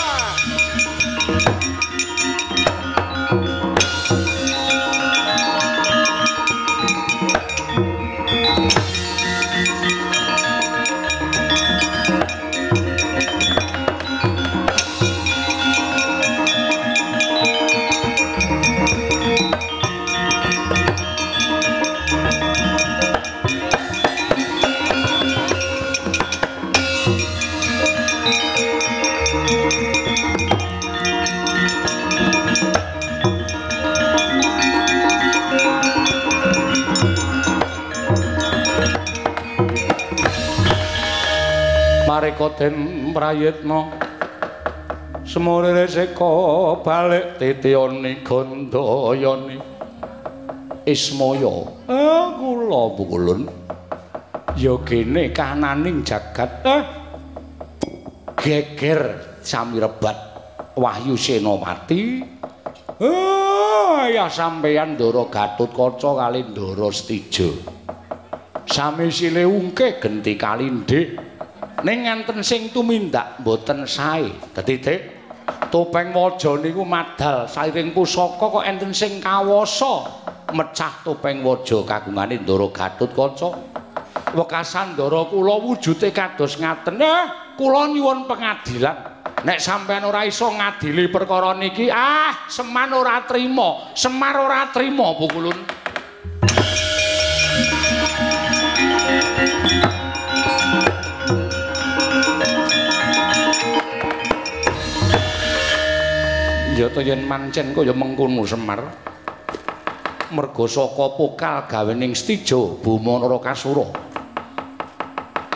Mareka den prayitna. Semurire seka balik titioni gandayani Ismaya. Eh kula pulun. Ya kene kananing jagat eh. Geger sami rebat Wahyu Senopati eh ya sampeyan Ndara Gatotkaca kali Ndara Stija sami sile ungke genti kalindhik ning enten sing tumindak mboten sae. Dik topeng waja niku madal sairing pusaka kok enten sing kawasa mecah topeng waja kagungane Ndara Gatotkaca wekasan Ndara kula wujude kados ngaten eh kula nyuwun pengadilan. Nek sampean ora iso ngadili perkara niki ah seman ora trima semar ora trima pukulun ya to yen mancen kaya mengkono Semar. Merga saka pokal gawening Stija Buma Narakasura.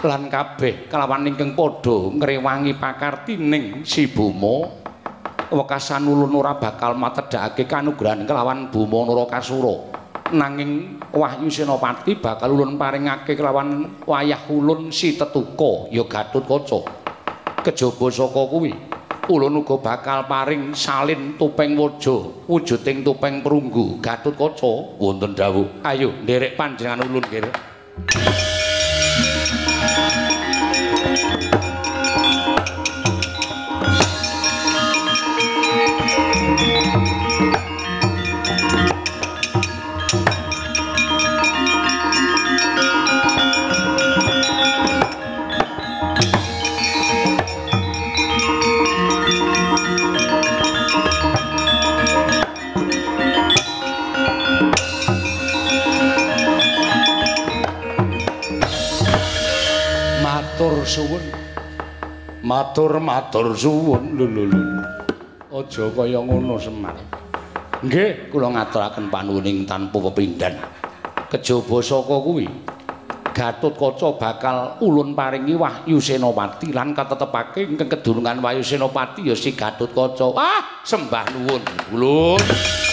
Lan kabeh kelawan ingkang padha ngrewangi pakartining si Buma wekasan ulun ora bakal matedhakake kanugrahan kelawan Buma Narakasura. Nanging Wahyu Senopati bakal ulun paringake kelawan wayah ulun si tetuka ya Gatotkaca. Kejaba saka kuwi ulun uga bakal paring salin topeng waja wujuding topeng perunggu Gatotkaca wonten dawuh. Ayo nderek panjenengan ulun kene suwun. Matur matur suwun aja kaya ngono Semar. Nggih kula ngaturaken panuwuning tanpa pepindhan. Kejaba saka kuwi Gatotkaca bakal ulun paringi Wahyu Senopati lan katetepake ingkang kedurungan Wahyu Senopati ya si Gatotkaca ah sembah nuwun. Ulun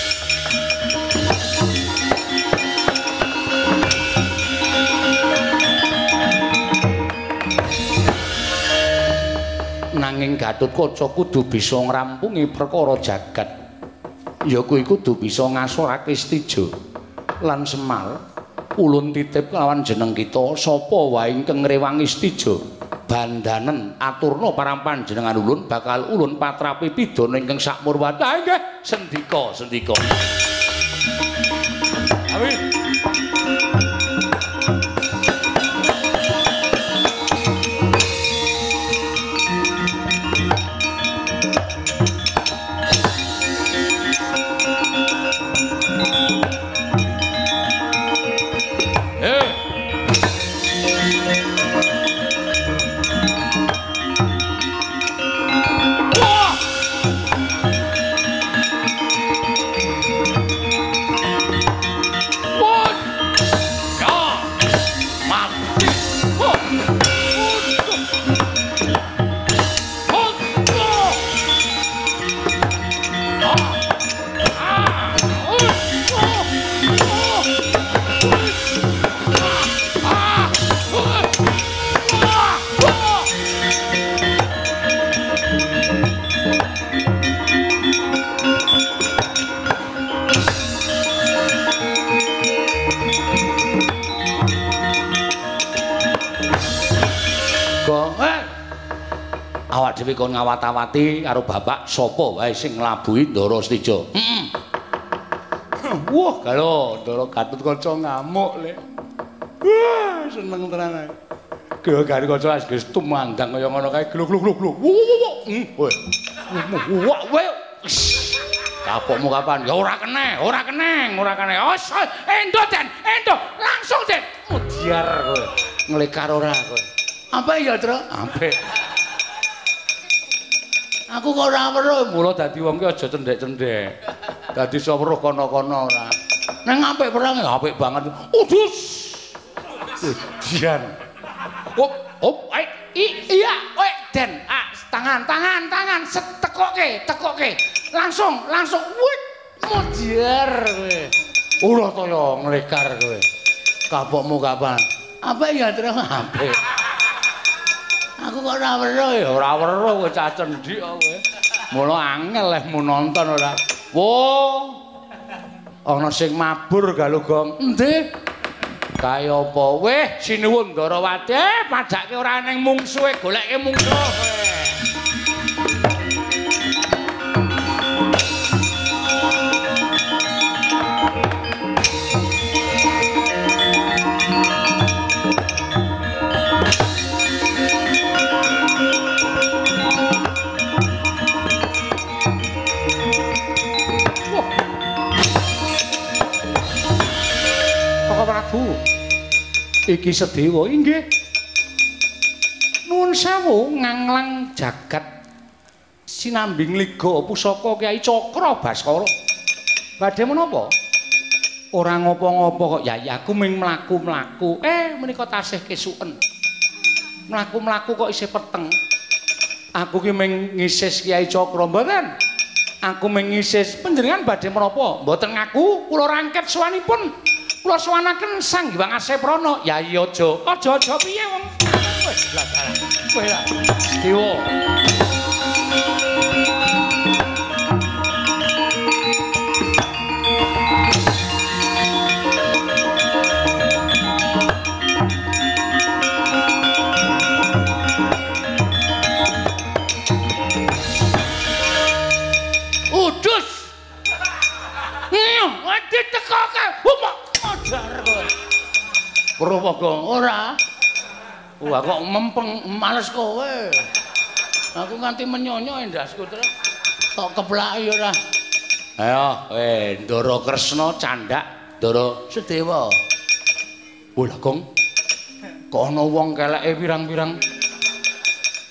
Gatotkaca kudu bisa ngrampungi perkara jagat. Ya kuwi kudu bisa ngasorake Stija lan Semar. Ulun titip kelawan jeneng kita sapa wae ingkang ngrewangi Stija. Bandanen aturna parang panjenengan ulun bakal ulun patrapi pidana ingkang sakmurwati. Ha nggih, sendika, sendika. Amin. Dhewe kon ngawat-awati karo bapak sapa wae sing nglabuhi Ndara Stija. Heeh. Wah, kalau Ndara Gatotkaca ngamuk le. Wah, seneng tenan ae. Ge Gatotkaca wis tumandang kaya ngono kae gluk-gluk-gluk. Hmm, wah. Wah, wah. Kapokmu kapan? Ya ora kene, ora kene, ora kene. Oh, endo den, endo, langsung den. Mudiar kowe. Nglekar ora kowe. Apa ya, Tru? Apik. Aku kok ora weruh, mula dadi wong ki aja cendhek-cendhek. Dadi iso weruh kono-kono ora. Nang apik perang ya apik banget. Udus. Dian. Op, op, ai, iya, oi, Den. Ah, tangan, tangan, tangan, tekoke, tekoke. Langsung, langsung. Wih, mudiar kowe. Ora to ya nglekar kowe. Kapokmu kapan? Apa ya terus apik. Aku kok ora weruh ya, ora weruh kowe cah cendhik kowe. Mula angel leh mu nonton ora. Wo. Ana sing mabur galugong. Endi? Kaya apa? Weh, sinuwun Ndarawati, padake ora ning mungsuhe, goleke mungsuh. Iki Sedewa inggih. Nuwun sewu nganglang jagat sinambing liga pusaka Kyai Cakra Baskara. Badhe menapa? Ora ngopo-ngopo kok Yai aku ming mlaku-mlaku. Eh menika tasih kesuken. Mlaku-mlaku kok isih peteng. Aku ki ming ngisis Kyai Cakra mboten. Aku ming ngisis panjenengan badhe menapa? Mboten ngaku kula rangket suwanipun. Kula suwanaken Sang Hyang Aseprana. Ya iya aja. Aja-aja piye wong. Wis lah. Dewa. Ajar kowe. Purwoga ora. Wah kok mempeng males kowe. Aku nganti menyonyo endasku terus. Tok keplaki ora. Ayo, eh Ndara Kresna candak, Ndara Sedewa. Wah, Gong. Kok ana wong keleke pirang-pirang.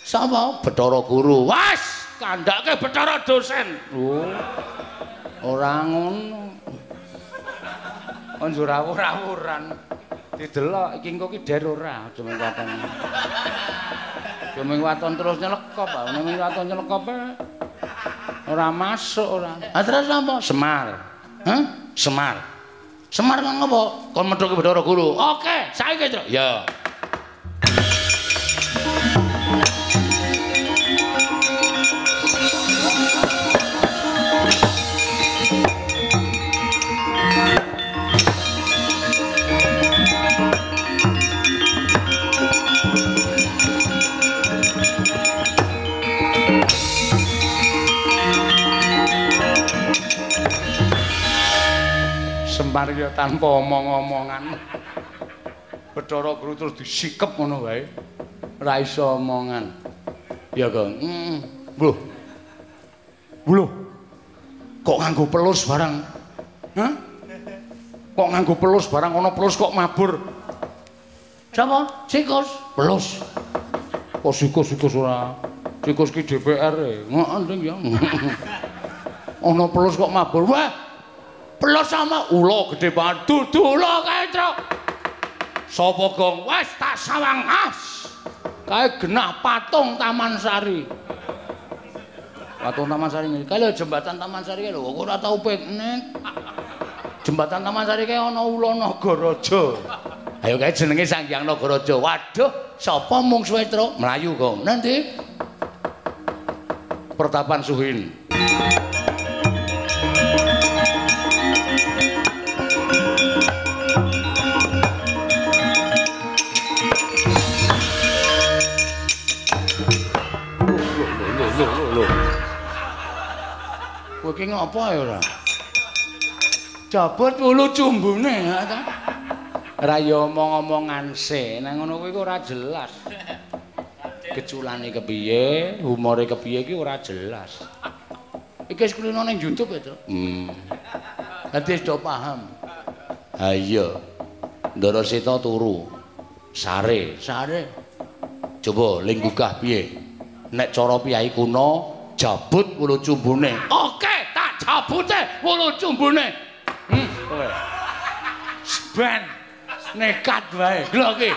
Sapa? Bathara Guru. Was, kandhake Bathara dosen. Oh. Ora ngono. Anjur awur-awuran. Didelok iki engko ki der ora aja mung waton. Aja waton terus nyelekop, nek mung waton nyelekop ora masuk ora. Ah terus apa? Semar. Hah? Semar. Semar kok ngopo? Kon medhoke Bathara Guru. Oke, saiki, Tru. Ya. Semar ya tanpa omong-omongan. Bathara Guru terus disikep ngono wae. Ora iso omongan. Ya kok. Heeh. Mbuh. Lho. Kok nganggo pelus barang? Hah? Kok nganggo pelus barang ana pelus kok mabur? Sapa? Sikus. Pelus. Kok sikus-sikus ora? Sikus ki DPR e. Ngoten ya. Ana pelus kok mabur. Wah. Pelus sama ula gede banget. Dudu ula kae, Truk. Sapa gong? Wes tak sawang as. Kae genah patung Taman Sari. Patung Taman Sari ngene. Kae jembatan Taman Sari kae lho, ora tau piknik. Jembatan Taman Sari kae ana ula Nagaraja. Ayo kae jenenge Sanghyang Nagaraja. Waduh, sapa mung suwe truk mlayu kok. Nanti Pertapan Suhin. Ki ngopo ya ora? Jabut wulu cumbune ya ta. Ora ya omong-omongan se, nang ngono kuwi ora jelas. Keculane kepiye, humore kepiye ki ora jelas. Iki wis kulino ning YouTube ya, Tru. Hmm. Dadi wis do paham. Ha iya. Ndara Seta turu. Sare, sare. Coba ling gugah piye? Nek cara piyai kuno jabut wulu cumbune. Oke, tak jabute wulu cumbune. Hmm, kowe. Nekat wae. Lho iki.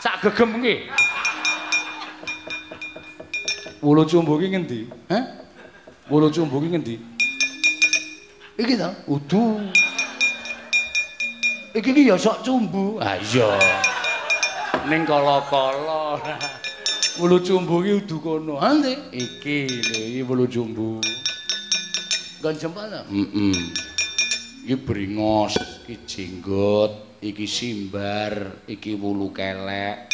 Sak gegem iki. Wulu cumbu ki ngendi? Hah? Wulu cumbu ki ngendi? Iki ta? Udu. Iki ki ya sok cumbu. Ah iya. Ning kala-kala. Wulu cumbu ki udu kono. Ha? Iki lho, iki wulu cumbu. Gon jempol ta? Heeh. Iki bringos, iki jenggot, iki simbar, iki wulu kelek.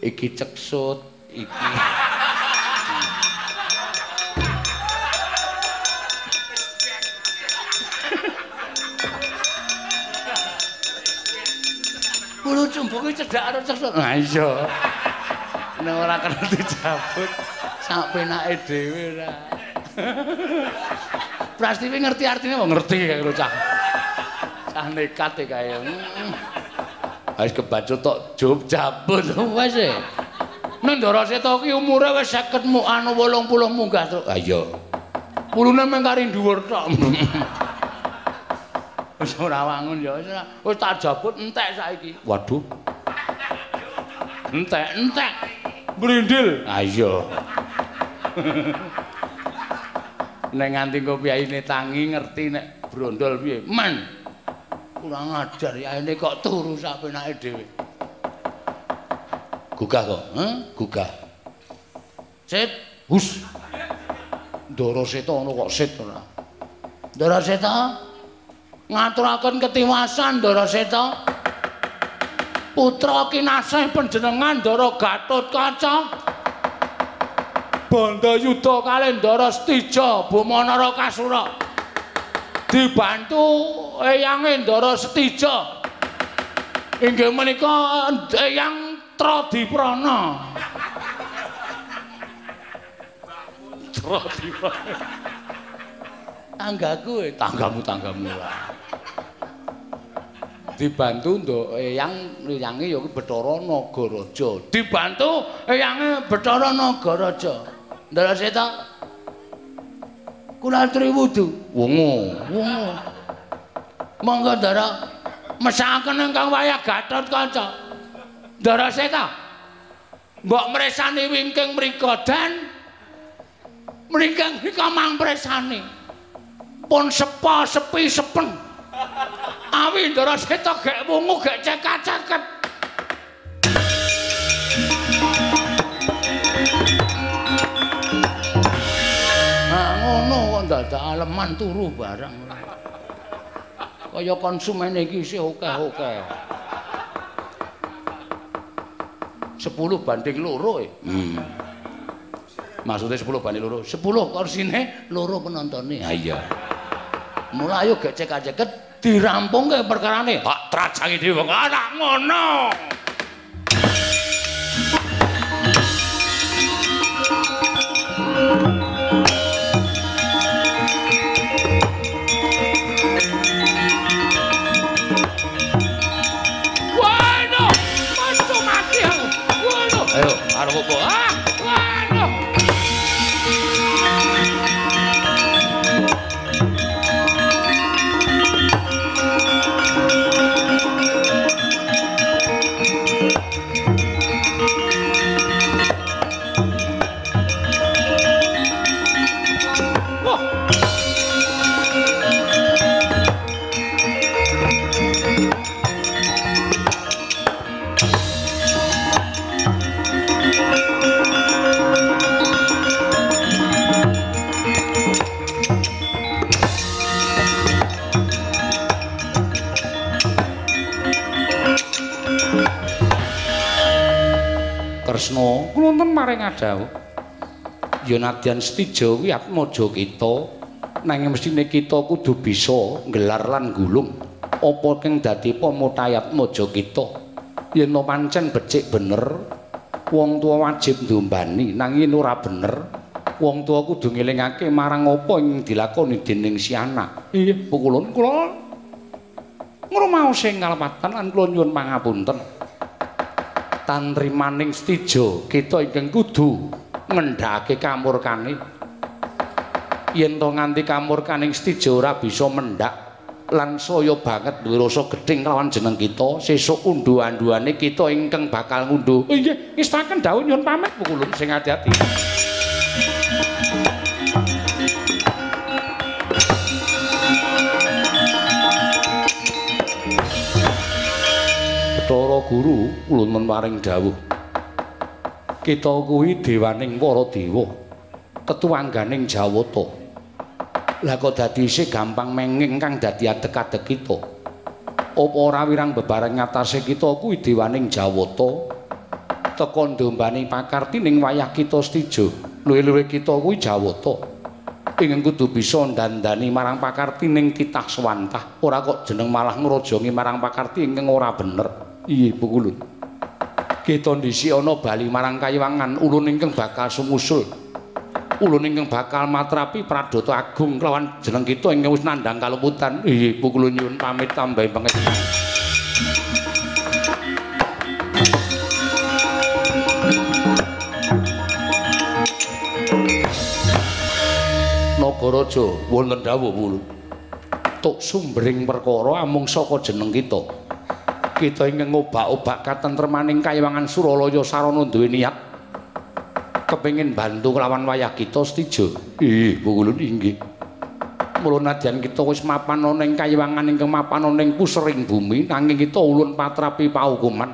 Iki ceksut, iki Wulu cumbu ki cedhak karo ceksut. Nah iya. Nek ora kena dijabut, sak penake dhewe ora. Prastiwi ngerti artine wong ngerti kae lho cah. Cah nekat e kae. Wis kebacut tok job jabut wis e. Ndara Seta ki umure wis 50 mu anu 80 munggah to. Ha iya. Pulune mung kari dhuwur tok. Wis ora wangun ya wis. Wis tak jabut entek saiki. Waduh. Entek, entek. Brindil. Ha iya. Nek nganti kok piyayine tangi ngerti nek brondol piye. Man. Kurang ajar yaene kok turu sak penake dhewe. Gugah kok, heh? Gugah. Sit, hus. Ndara Seta ana kok sit ora. Ndara Seta ngaturaken ketiwasan Ndara Seta. Putra kinasih panjenengan Ndara Gatotkaca. Bandayuda kalih Ndara Setija Bumanara Kasura. Dibantu eyange Ndara Setija. Inggih menika Eyang Tradiprana. Tradiprana. Tanggaku, eh. tanggamu tanggamu. Dibantu nduk eyang eyange ya Bathara Nagaraja. Dibantu eyange Bathara Nagaraja. Ndara Seta. Kula triwudu. Wungu, wungu. Monggo Ndara mesakaken ingkang wayah Gatotkaca. Ndara Seta. Mbok mresani wingking mrika dan mringkang mrika mang mresani. Pun sepa sepi sepen. Awi Ndara Seta gek wungu gek cekak-ceket. Ngono kok dadak aleman turu barang. Kaya konsumen iki isih akeh-akeh. 10 banding loro e. Hmm. Maksudnya 10 banding loro. 10 kursine, loro penontonnya. Ha iya. Mula ayo gek cekak-ceket dirampungke perkarane. Hak trajangi dhewe anak ngono. Waduh, Kresna wonten maring adhawu. Ya nadyan setija kuwi atmaja kita, nanging mestine kita kudu bisa nggelar lan gulung apa kang dadi pamutayat maja kita. Yen pancen becik bener, wong tuwa wajib ndombani, nanging ora bener. Wong tuwa kudu ngelingake marang apa ing dilakoni dening si anak. Iya, pukulun kula ngrumaos sing kalpatan lan kula nyuwun pangapunten. Tantrimaning stija kita ingkang kudu ngendhake kamurkane yen to nganti kamurkaning stija ora bisa mendhak lan saya banget duwe rasa gedhing kelawan jeneng kita sesuk undu-anduane kita ingkang bakal ngunduh oh nggih ngestaken dawuh nyuwun pamit pukulun sing ati-ati Bathara Guru ulun paring dawuh. Kita kuwi dewaning para dewa, tetuangganing Jawata. Lah kok dadi isih gampang menging kang dadi adek-adek kita. Apa ora wirang bebareng ngatasé kita kuwi dewaning Jawata? Teka ndombani pakarti ning wayah kita stija. Luwih-luwih kita kuwi Jawata. Ingin kudu bisa ndandani marang pakarti ning titah swantah. Ora kok jeneng malah ngrojongi marang pakarti ingkang ora bener. Iya, Pukulun. Kita ndisi ana bali marang kayiwangan ulun ingkang bakal sumusul. Ulun ingkang bakal matrapi Pradata Agung kelawan jeneng kita ingkang wis nandhang kaluputan. Iya, Pukulun nyuwun pamit tambahi pangestu. Nagaraja wonten dawuh. Tuk sumbering perkara amung saka jeneng kita. Kita ingkang ngobak-obak katentremaning kayiwangan Suralaya sarana duwe niat kepengin bantu kelawan wayah kita setija. Ih, pukulun inggih. Mula nadyan kita wis mapan ana ing kayiwangan ingkang mapan ana ing pusering bumi nanging kita ulun patrapi paukuman.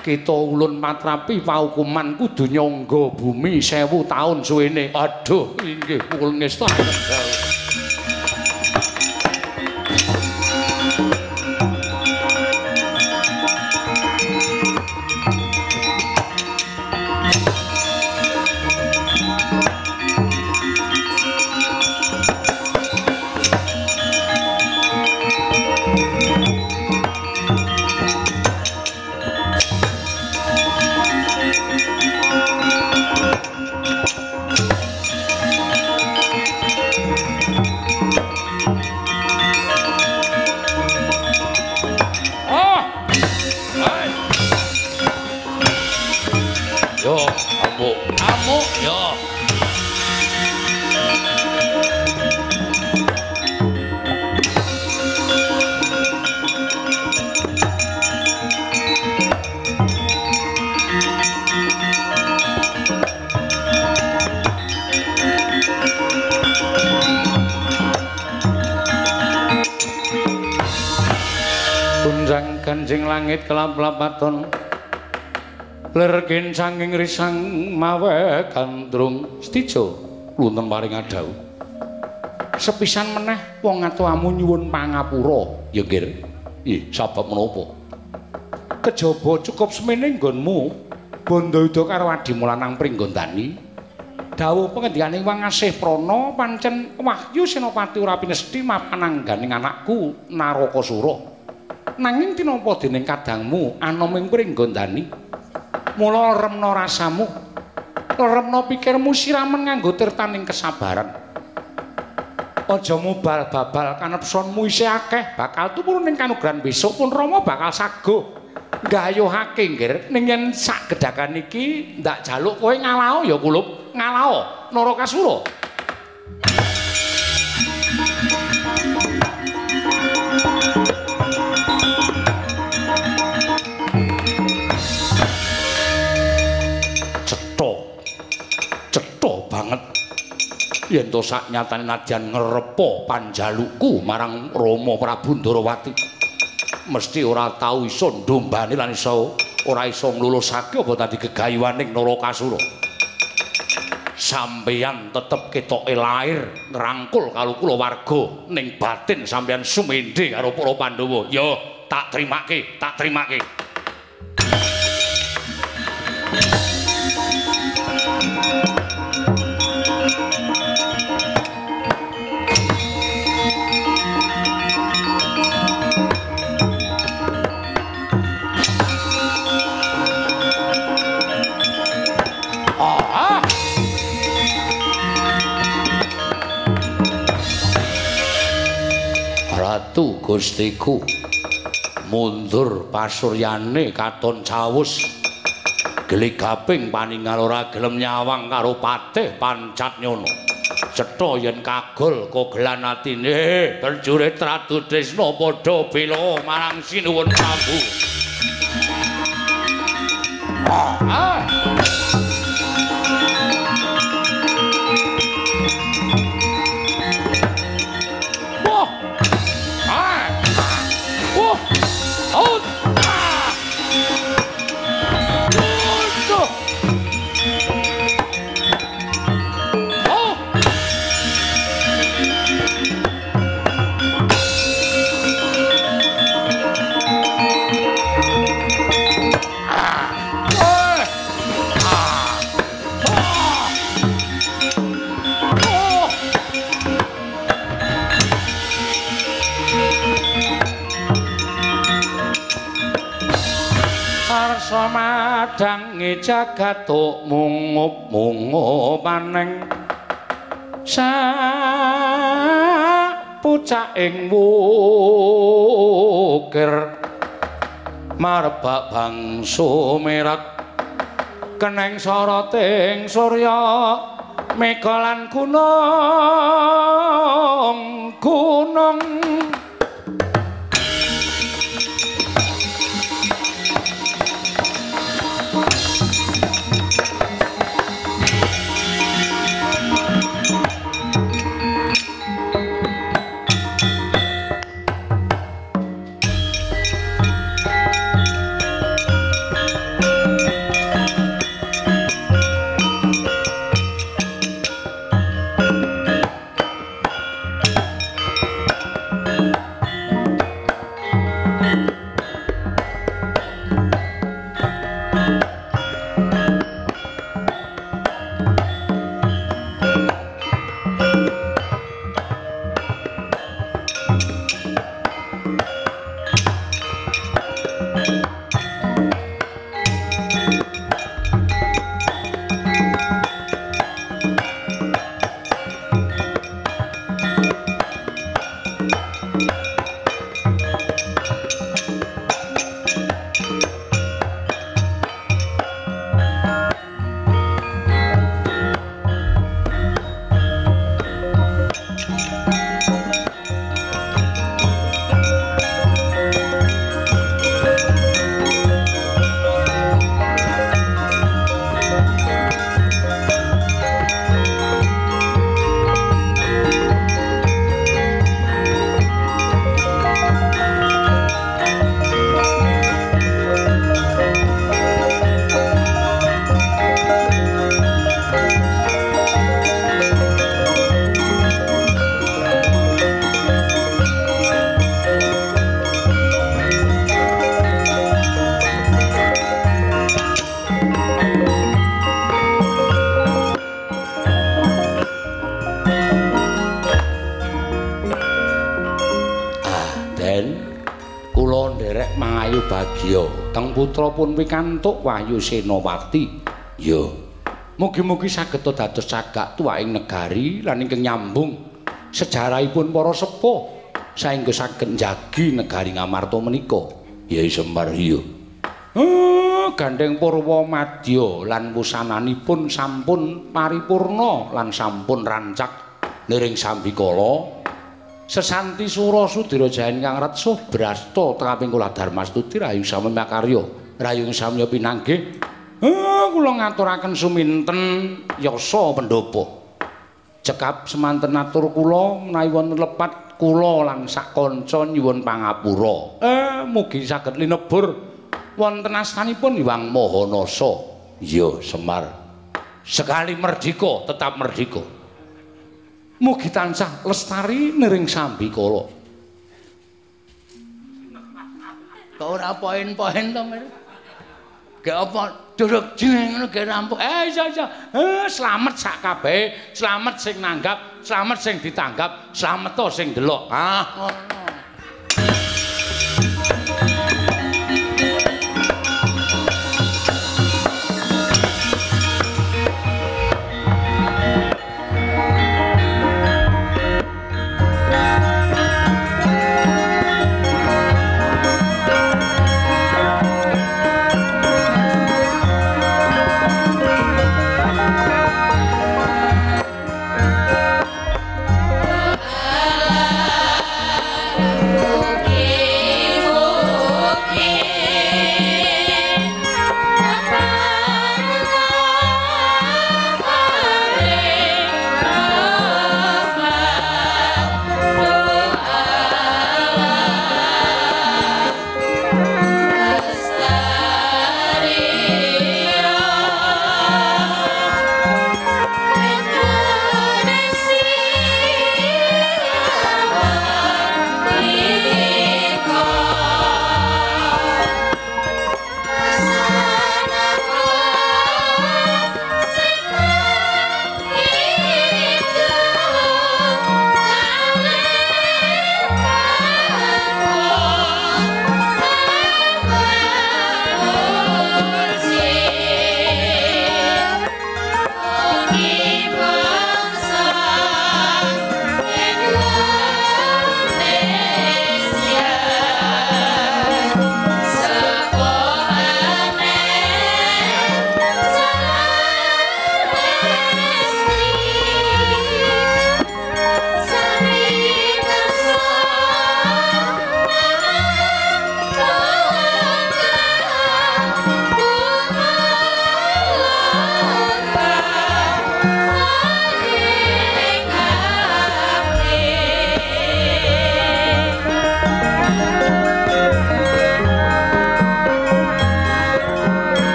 Kita ulun patrapi paukuman kudu nyangga bumi 1000 taun suwene. Aduh, inggih pukul ngesta. Kelap-lapaton Lergen sanging risang mawe gandrung Stijo. Lunten paring adau. Sepisan meneh wong atuamu nyuwun pangapura. Ya nggih Ih sabab menapa? Kejaba cukup semene nggonmu Bandayuda karo Adimulanang Pringgondani. Dawuh pengendikaning Wangasih Prana pancen Wahyu Senopati ora pinesti mapanangganing anakku Narakasura. Nanging tinapa dening kadangmu anoming pringgondani? Mula remna rasamu. Remna pikirmu siramen nganggo tirtaning kesabaran. Aja mubal babal kanepsonmu isih akeh bakal tumurun ning kanugrahan besok pun Rama bakal saguh nggayuhake nggir ning yen sak gedhakan iki ndak jaluk kowe ngalao ya kulup ngalao Narakasura yen to sak nyatane nadyan ngrepa panjaluku marang Rama Prabu Ndarawati. Mesti ora tau iso ndombani lan iso ora iso nglulusake apa tadi gegayuhaning Narakasura sampeyan tetep ketoke lair ngrangkul karo kula warga ning batin sampeyan sumendhe karo para Pandhawa. Ya tak trimake tak trimake Ratu Gustiku. Mundur pasuryane katon cawus geligaping paningal ora gelem nyawang karo patih pancat nyono. Cetha yen kagol kogelan atine. Terjurit Ratu Trisna padha bela marang sinuwun Prabu. Ah, ah. Madangi jagat mungup mungup maneng. Sak pucaking wukir marbak bangsu merat keneng soroting surya mega lan gunung gunung putra pun pikantuk Wahyu Senowati. Ya. Mugi-mugi saged dados cagak tuwaing negari lan ingkang nyambung sejarahipun para sepuh saengga saged njagi negari Ngamarta menika. Ya Semar iya. Oh, gandeng purwa madya lan wusananipun sampun paripurna lan sampun rancak niring sambikala sesanti sura sudira jahen kang retsuh brasta tengaping kula darmastuti rayu sami makarya rayu samya pinanggih oh, kula ngaturaken suminten yasa pendopo cekap semanten atur kula menawi wonten lepat kula lan sak kanca nyuwun pangapura eh mugi saged linebur wonten astanipun Hyang Mahanasa. Iya, Semar. Sekali merdika, tetap merdika. Mugi tansah lestari niring sambikala. Kok ora poin-poin to, Mir? Gak apa duduk jeneng ngono rampung. Eh, iya iya. Eh, slamet sak kabeh, slamet sing nanggap, slamet sing ditanggap, slamet to sing delok. Ah, ngono.